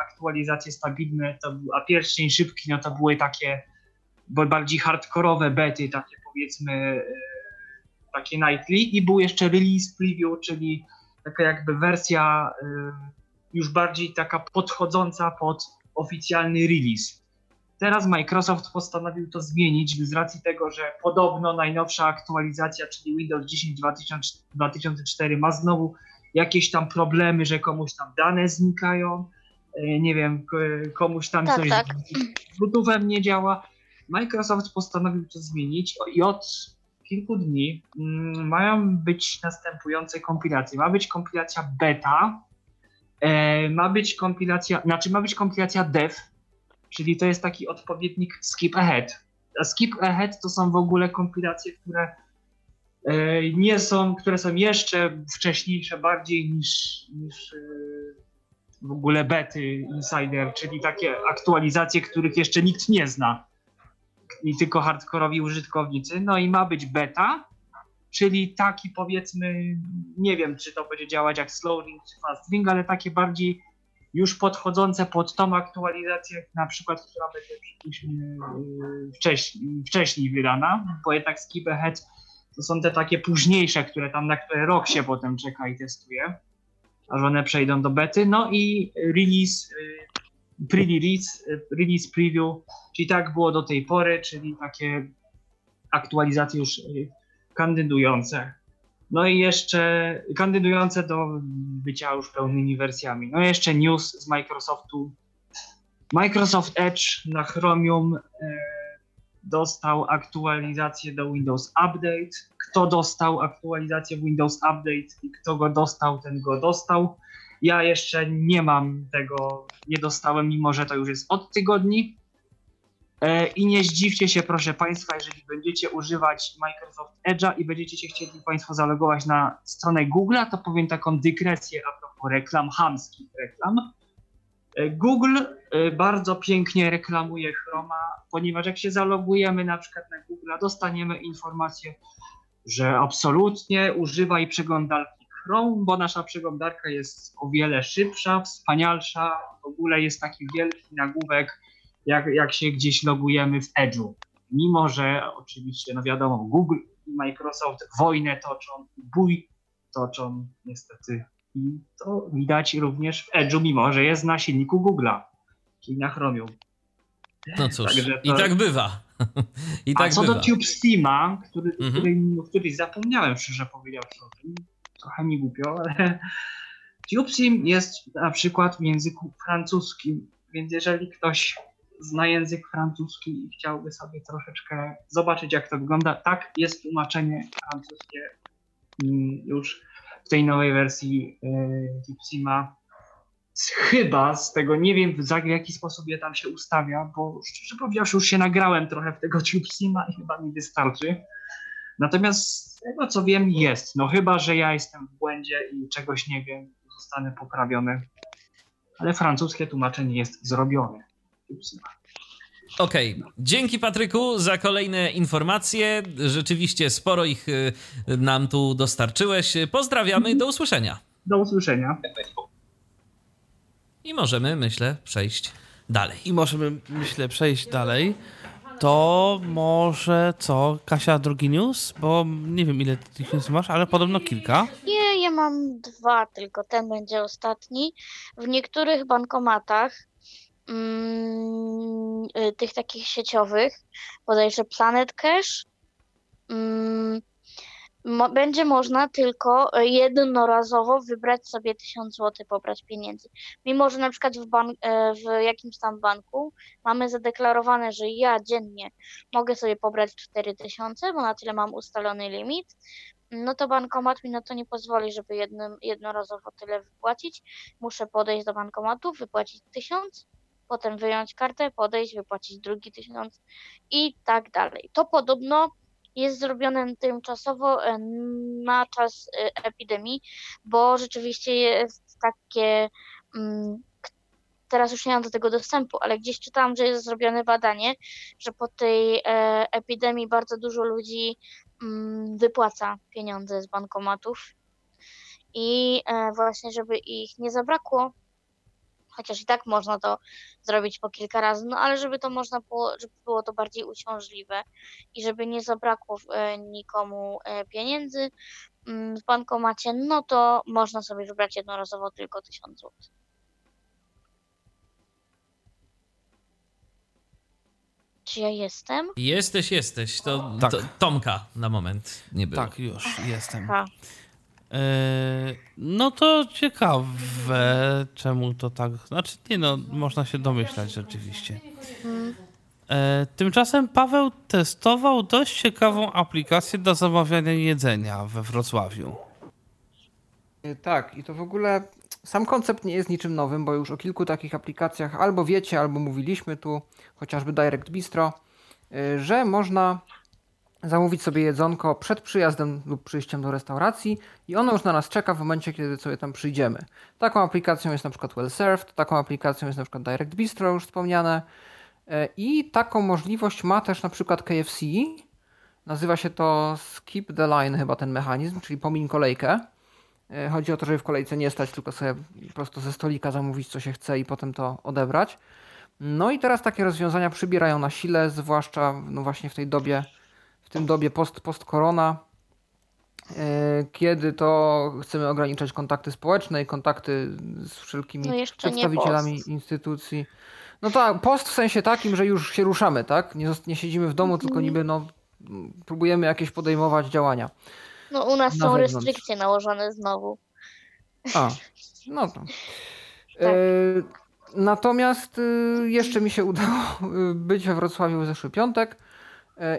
aktualizacje stabilne, to, a pierścień szybki, no to były takie bardziej hardkorowe bety, takie powiedzmy, takie nightly i był jeszcze release preview, czyli taka jakby wersja już bardziej taka podchodząca pod oficjalny release. Teraz Microsoft postanowił to zmienić z racji tego, że podobno najnowsza aktualizacja, czyli Windows 10 2000 2004 ma znowu jakieś tam problemy, że komuś tam dane znikają, y, nie wiem, komuś tam Tak, coś tak. z Bluetoothem nie działa. Microsoft postanowił to zmienić i od kilku dni mm, mają być następujące kompilacje. Ma być kompilacja beta, e, ma być kompilacja, znaczy ma być kompilacja dev, czyli to jest taki odpowiednik skip ahead. A skip ahead to są w ogóle kompilacje, które e, nie są, które są jeszcze wcześniejsze bardziej niż, niż e, w ogóle bety insider, czyli takie aktualizacje, których jeszcze nikt nie zna i tylko hardkorowi użytkownicy. No i ma być beta, czyli taki powiedzmy, nie wiem czy to będzie działać jak slow ring czy fast ring, ale takie bardziej już podchodzące pod tą aktualizację, na przykład, która będzie yy, wcześniej, wcześniej wydana, bo jednak skip ahead to są te takie późniejsze, które tam na które rok się potem czeka i testuje, aż one przejdą do bety. No i release, yy, pre-release, yy, release preview, czyli tak było do tej pory, czyli takie aktualizacje już kandydujące. No i jeszcze kandydujące do bycia już pełnymi wersjami. No i jeszcze news z Microsoftu. Microsoft Edge na Chromium e, dostał aktualizację do Windows Update. Kto dostał aktualizację Windows Update i kto go dostał, ten go dostał. Ja jeszcze nie mam tego, nie dostałem, mimo że to już jest od tygodni. E, I nie zdziwcie się, proszę Państwa, jeżeli będziecie używać Microsoft Edge'a i będziecie się chcieli Państwo zalogować na stronę Google'a, to powiem taką dygresję a propos reklam, hamskich reklam. E, Google e, bardzo pięknie reklamuje Chroma, ponieważ jak się zalogujemy na przykład na Google'a, dostaniemy informację, że absolutnie używaj przeglądarki Chrome, bo nasza przeglądarka jest o wiele szybsza, wspanialsza, w ogóle jest taki wielki nagłówek, jak, jak się gdzieś logujemy w Edge'u. Mimo, że oczywiście, no wiadomo, Google i Microsoft wojnę toczą, bój toczą niestety. I to widać również w Edge'u, mimo że jest na silniku Google'a, czyli na Chromium. No cóż, Także i to- tak bywa. I A tak co bywa. do TubeSteama, który, Mhm. który, o którym zapomniałem szczerze powiedziawszy o tym, trochę mi głupio, ale TubeSteam jest na przykład w języku francuskim, więc jeżeli ktoś zna język francuski i chciałby sobie troszeczkę zobaczyć jak to wygląda, tak, jest tłumaczenie francuskie już w tej nowej wersji y, TubeSteama. Chyba z tego nie wiem w jaki sposób je tam się ustawia, bo szczerze powiedziawszy już się nagrałem trochę w tego TubeSima i chyba mi wystarczy. Natomiast z tego co wiem jest, no chyba, że ja jestem w błędzie i czegoś nie wiem, zostanę poprawiony. Ale francuskie tłumaczenie jest zrobione. Okej, dzięki Patryku za kolejne informacje. Rzeczywiście sporo ich y, nam tu dostarczyłeś. Pozdrawiamy i do usłyszenia. Do usłyszenia. I możemy, myślę, przejść dalej. I możemy, myślę, przejść dalej. To może co, Kasia, drugi news? Bo nie wiem, ile ty tych news masz, ale podobno kilka. Nie, ja mam dwa, tylko ten będzie ostatni. W niektórych bankomatach, mm, y, tych takich sieciowych, bodajże Planet Cash, mm, będzie można tylko jednorazowo wybrać sobie 1000 zł, pobrać pieniędzy. Mimo, że na przykład w, e, w jakimś tam banku mamy zadeklarowane, że ja dziennie mogę sobie pobrać 4000, bo na tyle mam ustalony limit, no to bankomat mi na to nie pozwoli, żeby jednym, jednorazowo tyle wypłacić. Muszę podejść do bankomatu, wypłacić 1000, potem wyjąć kartę, podejść, wypłacić drugi 1000 i tak dalej. To podobno jest zrobione tymczasowo e, na czas e, epidemii, bo rzeczywiście jest takie. mm, Teraz już nie mam do tego dostępu, ale gdzieś czytałam, że jest zrobione badanie, że po tej e, epidemii bardzo dużo ludzi mm, wypłaca pieniądze z bankomatów. I właśnie, żeby ich nie zabrakło, chociaż i tak można to zrobić po kilka razy, no ale żeby to można było, żeby było to bardziej uciążliwe i żeby nie zabrakło e, nikomu e, pieniędzy mm, w bankomacie, no to można sobie wybrać jednorazowo tylko 1000 zł. Czy ja jestem? Jesteś, jesteś. To, Tak. to Tomka na moment nie było. Tak, już jestem. Ha. E, no to ciekawe, czemu to tak. Znaczy, nie no, można się domyślać rzeczywiście. E, tymczasem Paweł testował dość ciekawą aplikację do zamawiania jedzenia we Wrocławiu. Y, Tak, i to w ogóle sam koncept nie jest niczym nowym, bo już o kilku takich aplikacjach albo wiecie, albo mówiliśmy tu, chociażby Direct Bistro, że można zamówić sobie jedzonko przed przyjazdem lub przyjściem do restauracji i ono już na nas czeka w momencie, kiedy sobie tam przyjdziemy. Taką aplikacją jest na przykład Well Served, taką aplikacją jest na przykład Direct Bistro już wspomniane y, i taką możliwość ma też na przykład KFC. Nazywa się to Skip the Line chyba ten mechanizm, czyli pomiń kolejkę. E, Chodzi o to, żeby w kolejce nie stać, tylko sobie po prostu ze stolika zamówić, co się chce i potem to odebrać. No i teraz takie rozwiązania przybierają na sile, zwłaszcza no właśnie w tej dobie, w tym dobie post, post-korona, e, kiedy to chcemy ograniczać kontakty społeczne i kontakty z wszelkimi No przedstawicielami post. instytucji. No tak, post w sensie takim, że już się ruszamy, tak? Nie, nie siedzimy w domu, tylko niby no, próbujemy jakieś podejmować działania. No u nas Na są wewnątrz. restrykcje nałożone znowu. A, no to. E, natomiast e, jeszcze mi się udało e, być we Wrocławiu w zeszły piątek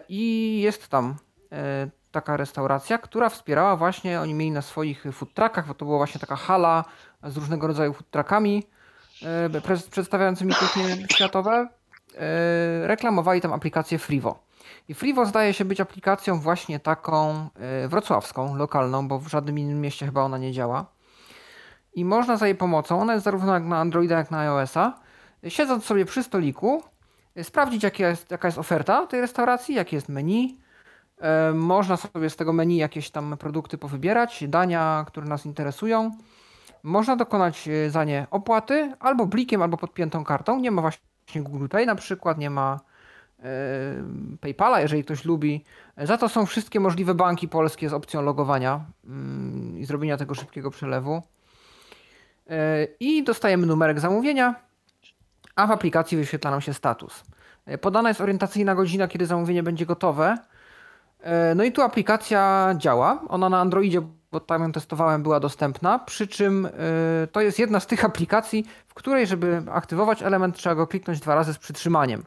i jest tam e, taka restauracja, która wspierała właśnie, oni mieli na swoich food truckach, bo to była właśnie taka hala z różnego rodzaju food truckami e, przedstawiającymi kuchnie światowe. E, reklamowali tam aplikację Frivo. I Frivo zdaje się być aplikacją właśnie taką e, wrocławską, lokalną, bo w żadnym innym mieście chyba ona nie działa. I można za jej pomocą, ona jest zarówno jak na Androida, jak na iOS-a, siedząc sobie przy stoliku, sprawdzić jaka jest, jaka jest oferta tej restauracji, jakie jest menu. E, Można sobie z tego menu jakieś tam produkty powybierać, dania, które nas interesują. Można dokonać y, za nie opłaty albo blikiem, albo podpiętą kartą. Nie ma właśnie Google Pay na przykład, nie ma e, PayPala, jeżeli ktoś lubi. Za to są wszystkie możliwe banki polskie z opcją logowania mm, i zrobienia tego szybkiego przelewu. E, I dostajemy numerek zamówienia, a w aplikacji wyświetla nam się status. E, Podana jest orientacyjna godzina, kiedy zamówienie będzie gotowe. E, No i tu aplikacja działa. Ona na Androidzie, bo tam ją testowałem, była dostępna. Przy czym e, to jest jedna z tych aplikacji, w której, żeby aktywować element, trzeba go kliknąć dwa razy z przytrzymaniem.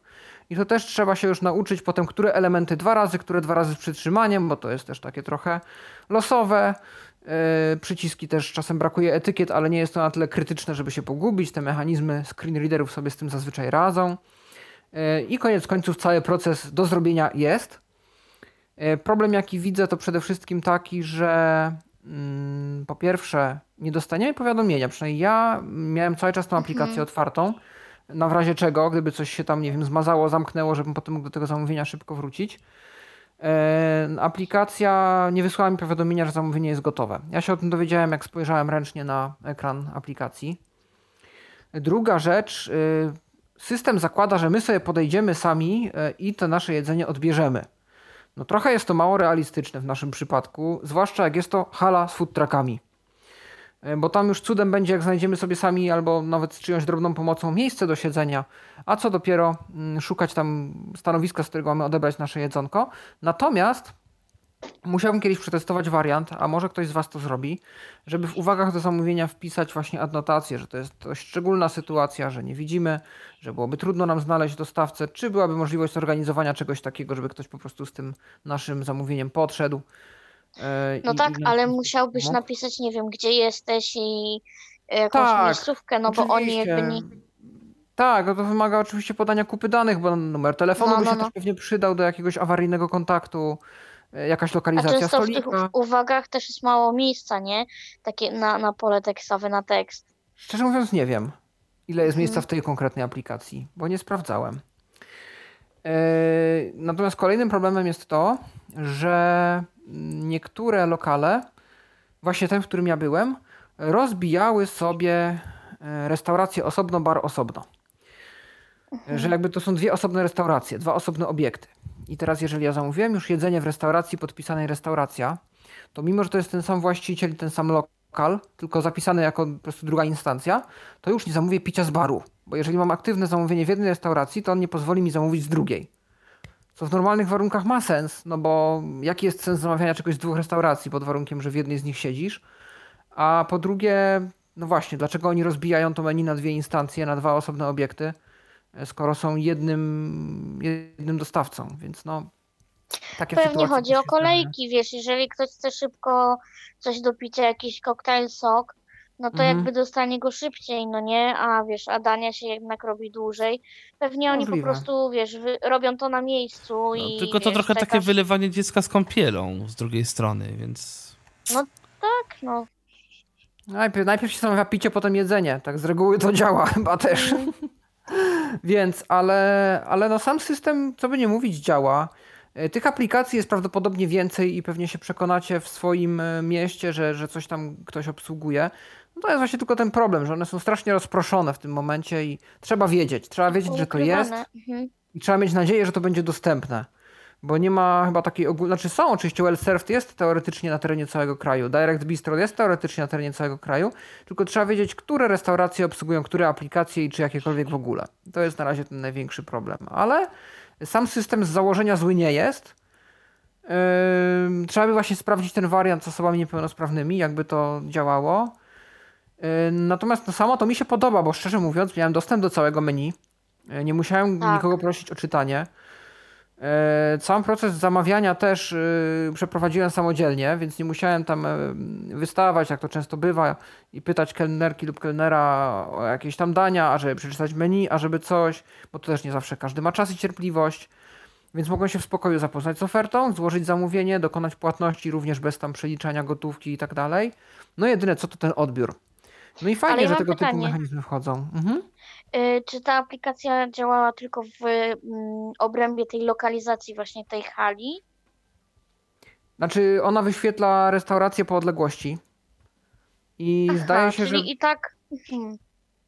I to też trzeba się już nauczyć potem, które elementy dwa razy, które dwa razy z przytrzymaniem, bo to jest też takie trochę losowe. Yy, Przyciski też czasem brakuje etykiet, ale nie jest to na tyle krytyczne, żeby się pogubić. Te mechanizmy screen readerów sobie z tym zazwyczaj radzą. Yy, I koniec końców cały proces do zrobienia jest. Yy, Problem jaki widzę to przede wszystkim taki, że mm, po pierwsze nie dostaniemy powiadomienia, przynajmniej ja miałem cały czas tą aplikację otwartą, na w razie czego, gdyby coś się tam, nie wiem, zmazało, zamknęło, żebym potem mógł do tego zamówienia szybko wrócić. E, aplikacja nie wysłała mi powiadomienia, że zamówienie jest gotowe. Ja się o tym dowiedziałem, jak spojrzałem ręcznie na ekran aplikacji. Druga rzecz, y, system zakłada, że my sobie podejdziemy sami y, i to nasze jedzenie odbierzemy. No trochę jest to mało realistyczne w naszym przypadku, zwłaszcza jak jest to hala z food truckami. Y, Bo tam już cudem będzie, jak znajdziemy sobie sami albo nawet z czyjąś drobną pomocą miejsce do siedzenia, a co dopiero mm, szukać tam stanowiska, z którego mamy odebrać nasze jedzonko. Natomiast Musiałbym kiedyś przetestować wariant, a może ktoś z Was to zrobi, żeby w uwagach do zamówienia wpisać właśnie adnotację, że to jest dość szczególna sytuacja, że nie widzimy, że byłoby trudno nam znaleźć dostawcę, czy byłaby możliwość zorganizowania czegoś takiego, żeby ktoś po prostu z tym naszym zamówieniem podszedł. E, No i- tak, i ale musiałbyś mógł. napisać, nie wiem, gdzie jesteś i jakąś Tak, miejscówkę, no bo oni jakby nie... Tak, no to wymaga oczywiście podania kupy danych, bo numer telefonu No, by no, się no. też pewnie przydał do jakiegoś awaryjnego kontaktu, e, jakaś A lokalizacja często w tych stolika. uwagach też jest mało miejsca, nie? Takie na, na pole tekstowe, na tekst. Szczerze mówiąc nie wiem, ile jest miejsca Mhm. w tej konkretnej aplikacji, bo nie sprawdzałem. E, Natomiast kolejnym problemem jest to, że niektóre lokale, właśnie ten, w którym ja byłem, rozbijały sobie e, restaurację osobno, bar osobno. Że jakby to są dwie osobne restauracje, dwa osobne obiekty. I teraz, jeżeli ja zamówiłem już jedzenie w restauracji podpisanej restauracja, to mimo, że to jest ten sam właściciel, ten sam lokal, tylko zapisany jako po prostu druga instancja, to już nie zamówię picia z baru. Bo jeżeli mam aktywne zamówienie w jednej restauracji, to on nie pozwoli mi zamówić z drugiej. Co w normalnych warunkach ma sens, no bo jaki jest sens zamawiania czegoś z dwóch restauracji pod warunkiem, że w jednej z nich siedzisz? A po drugie, no właśnie, dlaczego oni rozbijają to menu na dwie instancje, na dwa osobne obiekty, e, skoro są jednym, jednym dostawcą, więc no. Takie Pewnie chodzi o kolejki, wiesz, jeżeli ktoś chce szybko coś do picia, jakiś koktajl, sok, no to Mhm. jakby dostanie go szybciej, no nie? A wiesz, a dania się jednak robi dłużej. Pewnie oni po Możliwe. prostu, wiesz, wy, robią to na miejscu No, i tylko to wiesz, trochę takie czekasz- wylewanie dziecka z kąpielą z drugiej strony, więc... No tak, no. Najpierw, najpierw się zamawia picie, potem jedzenie. Tak z reguły to działa chyba też. Więc, ale, ale no sam system, co by nie mówić, działa. E, Tych aplikacji jest prawdopodobnie więcej i pewnie się przekonacie w swoim e, mieście, że, że coś tam ktoś obsługuje. No to jest właśnie tylko ten problem, że one są strasznie rozproszone w tym momencie i trzeba wiedzieć. Trzeba wiedzieć, że to jest. Mhm. i trzeba mieć nadzieję, że to będzie dostępne. Bo nie ma chyba takiej ogólnej. Znaczy są oczywiście, WellServed jest teoretycznie na terenie całego kraju, Direct Bistro jest teoretycznie na terenie całego kraju, tylko trzeba wiedzieć, które restauracje obsługują które aplikacje i czy jakiekolwiek w ogóle. To jest na razie ten największy problem. Ale sam system z założenia zły nie jest. Ym, trzeba by właśnie sprawdzić ten wariant z osobami niepełnosprawnymi, jakby to działało. Ym, Natomiast no samo to mi się podoba, bo szczerze mówiąc, miałem dostęp do całego menu. Yy, Nie musiałem Tak. nikogo prosić o czytanie. E, Cały proces zamawiania też przeprowadziłem samodzielnie, więc nie musiałem tam wystawać, jak to często bywa, i pytać kelnerki lub kelnera o jakieś tam dania, a żeby przeczytać menu, a żeby coś, bo to też nie zawsze każdy ma czas i cierpliwość. Więc mogłem się w spokoju zapoznać z ofertą, złożyć zamówienie, dokonać płatności również bez tam przeliczania gotówki i tak dalej. No jedyne co to ten odbiór. No i fajnie, ja że tego typu pytanie. mechanizmy wchodzą. Mhm. Y, Czy ta aplikacja działała tylko w mm, obrębie tej lokalizacji właśnie tej hali? Znaczy ona wyświetla restaurację po odległości. I Aha, zdaje się, że czyli i tak... Mhm.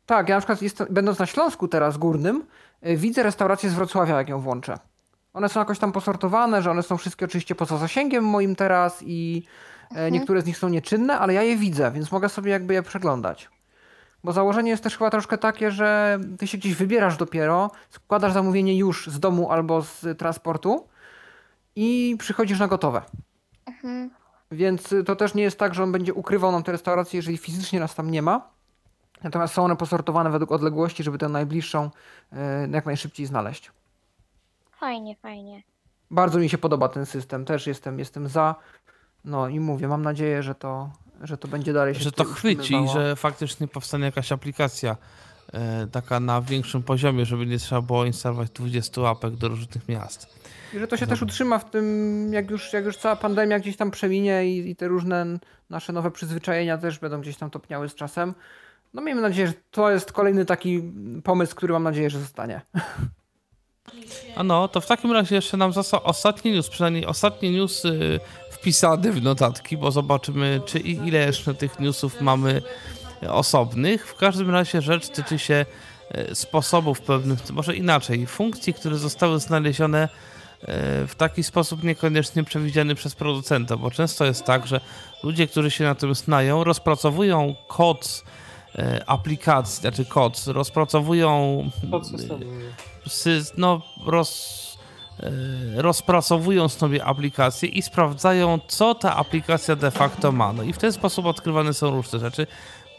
Tak, ja na przykład jest, będąc na Śląsku teraz górnym, y, widzę restaurację z Wrocławia, jak ją włączę. One są jakoś tam posortowane, że one są wszystkie oczywiście poza zasięgiem moim teraz i e, niektóre z nich są nieczynne, ale ja je widzę, więc mogę sobie jakby je przeglądać. Bo założenie jest też chyba troszkę takie, że ty się gdzieś wybierasz dopiero, składasz zamówienie już z domu albo z transportu i przychodzisz na gotowe. Mhm. Więc to też nie jest tak, że on będzie ukrywał nam te restauracje, jeżeli fizycznie nas tam nie ma. Natomiast są one posortowane według odległości, żeby tę najbliższą y, jak najszybciej znaleźć. Fajnie, fajnie. Bardzo mi się podoba ten system, też jestem, jestem za. No i mówię, mam nadzieję, że to, że to będzie dalej się Że to chwyci, utrzymywało. że faktycznie powstanie jakaś aplikacja e, taka na większym poziomie, żeby nie trzeba było instalować 20 apek do różnych miast. I że to się też utrzyma w tym, jak już, jak już cała pandemia gdzieś tam przeminie i, i te różne nasze nowe przyzwyczajenia też będą gdzieś tam topniały z czasem. No miejmy nadzieję, że to jest kolejny taki pomysł, który mam nadzieję, że zostanie. A no, to w takim razie jeszcze nam został ostatni news, przynajmniej ostatni news wpisany w notatki, bo zobaczymy, czy i ile jeszcze tych newsów mamy osobnych. W każdym razie rzecz tyczy się y, sposobów pewnych, może inaczej, funkcji, które zostały znalezione y, w taki sposób niekoniecznie przewidziany przez producenta, bo często jest tak, że ludzie, którzy się na tym znają, rozpracowują kod y, aplikacji, znaczy kod, rozpracowują Pod systemem. sy- no, roz, e, rozpracowują sobie aplikację i sprawdzają, co ta aplikacja de facto ma. No i w ten sposób odkrywane są różne rzeczy,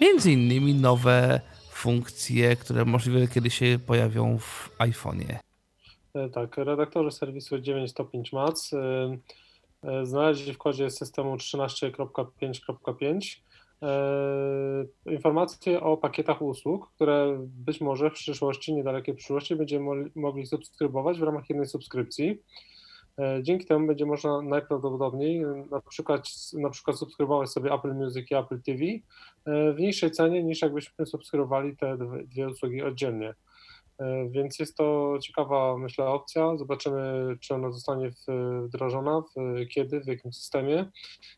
między innymi nowe funkcje, które możliwe kiedyś się pojawią w iPhone'ie. E, Tak, redaktorzy serwisu 9.105 Mac e, znaleźli w kodzie systemu 13.5.5 e, informacje o pakietach usług, które być może w przyszłości, niedalekiej przyszłości będziemy mo- mogli subskrybować w ramach jednej subskrypcji. E, Dzięki temu będzie można najprawdopodobniej e, na przykład, na przykład subskrybować sobie Apple Music i Apple TV e, w niższej cenie niż jakbyśmy subskrybowali te dwie usługi oddzielnie. E, Więc jest to ciekawa, myślę, opcja. Zobaczymy, czy ona zostanie wdrożona, w, kiedy, w jakim systemie.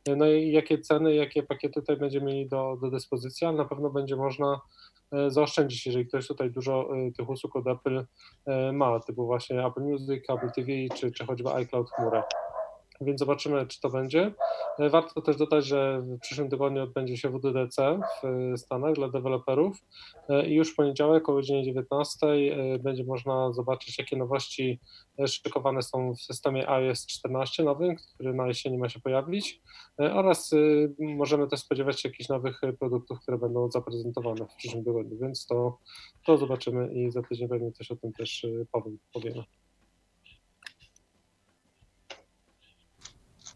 E, No i jakie ceny, jakie pakiety tutaj będziemy mieli do, do dyspozycji, ale na pewno będzie można e, zaoszczędzić, jeżeli ktoś tutaj dużo tych usług od Apple ma, typu właśnie Apple Music, Apple TV, czy, czy choćby iCloud chmurę. Więc zobaczymy, czy to będzie. E, Warto też dodać, że w przyszłym tygodniu odbędzie się WWDC w Stanach dla deweloperów E, i już w poniedziałek o godzinie 19 e, będzie można zobaczyć, jakie nowości e, szykowane są w systemie iOS 14 nowym, który na jesieni ma się pojawić e, oraz e, możemy też spodziewać się jakichś nowych e, produktów, które będą zaprezentowane w przyszłym tygodniu, więc to, to zobaczymy i za tydzień pewnie coś o tym też e, powiem, powiemy.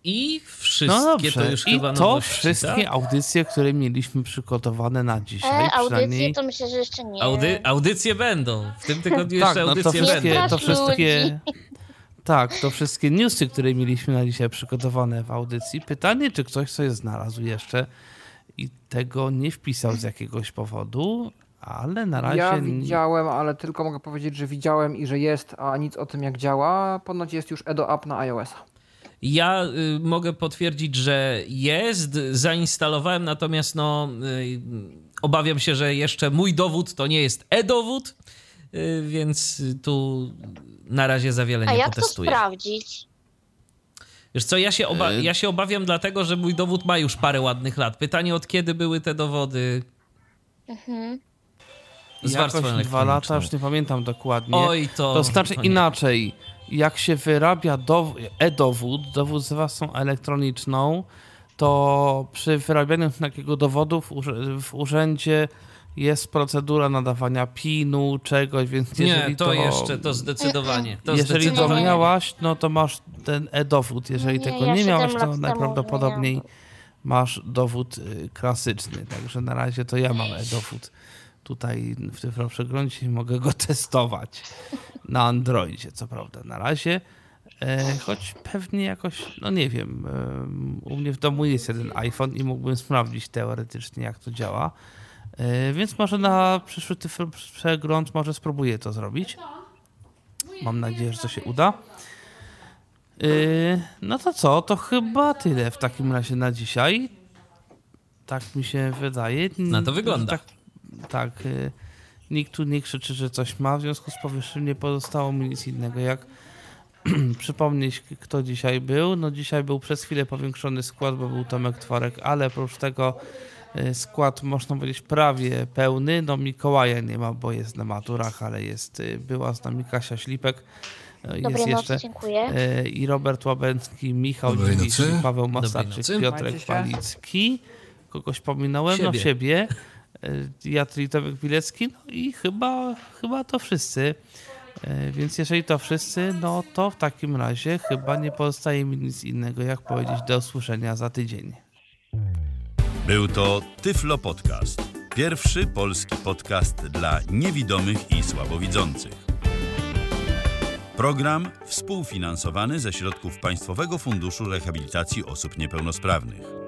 I wszystkie No dobrze, to już i chyba to nowości, wszystkie tak? audycje, które mieliśmy przygotowane na dzisiaj. E, audycje przynajmniej... to myślę, że jeszcze nie. Audy, audycje będą. W tym tygodniu Tak, jeszcze no to audycje wszystkie, będą. to wszystkie, tak, to wszystkie newsy, które mieliśmy na dzisiaj przygotowane w audycji. Pytanie, czy ktoś coś znalazł jeszcze i tego nie wpisał z jakiegoś powodu, ale na razie... Ja widziałem, ale tylko mogę powiedzieć, że widziałem i że jest, a nic o tym jak działa. Ponoć jest już Edo App na iOS. Ja y, mogę potwierdzić, że jest, zainstalowałem, natomiast no, y, obawiam się, że jeszcze mój dowód to nie jest e-dowód, y, więc tu na razie za wiele A nie jak to potestuję. sprawdzić? Wiesz co, ja się, oba- ja się obawiam dlatego, że mój dowód ma już parę ładnych lat. Pytanie od kiedy były te dowody? Mhm. Z warstwą Jakoś dwa lata, już nie pamiętam dokładnie. Oj, to... To znaczy to nie. inaczej, jak się wyrabia dow- e-dowód, dowód z warstwą elektroniczną, to przy wyrabianiu takiego dowodu w, w urzędzie jest procedura nadawania PIN-u, czegoś, więc jeżeli Nie, to, jeszcze, to zdecydowanie. To jeżeli to zdecydowanie. miałaś, no to masz ten e-dowód. Jeżeli Nie, tego ja nie miałaś, to najprawdopodobniej masz dowód y, klasyczny. Także na razie to ja mam e-dowód. Tutaj w tym przeglądzie mogę go testować na Androidzie, co prawda na razie. E, choć pewnie jakoś, no nie wiem, em, u mnie w domu jest jeden iPhone i mógłbym sprawdzić teoretycznie, jak to działa. E, więc może na przyszły przegląd może spróbuję to zrobić. Mam nadzieję, że to się uda. No to co? To chyba tyle w takim razie na dzisiaj. Tak mi się wydaje. Na to wygląda. Tak, tak yy, nikt tu nie krzyczy, że coś ma. W związku z powyższym nie pozostało mi nic innego jak przypomnieć, kto dzisiaj był. No dzisiaj był przez chwilę powiększony skład, bo był Tomek Tworek, ale oprócz tego yy, skład można powiedzieć prawie pełny. No Mikołaja nie ma, bo jest na maturach, ale jest, yy, była z nami Kasia Ślipek. Jest Dobrej jeszcze nocy, dziękuję. E, i Robert Łabęcki, Michał Dziwisz. Paweł Masarczyk. Piotrek. Palicki. Kogoś pominąłem? No Siebie. E, Ja, Bilecki. No i chyba, chyba to wszyscy. E, Więc jeżeli to wszyscy, no to w takim razie chyba nie pozostaje mi nic innego, jak powiedzieć do usłyszenia za tydzień. Był to Tyflo Podcast. Pierwszy polski podcast dla niewidomych i słabowidzących. Program współfinansowany ze środków Państwowego Funduszu Rehabilitacji Osób Niepełnosprawnych.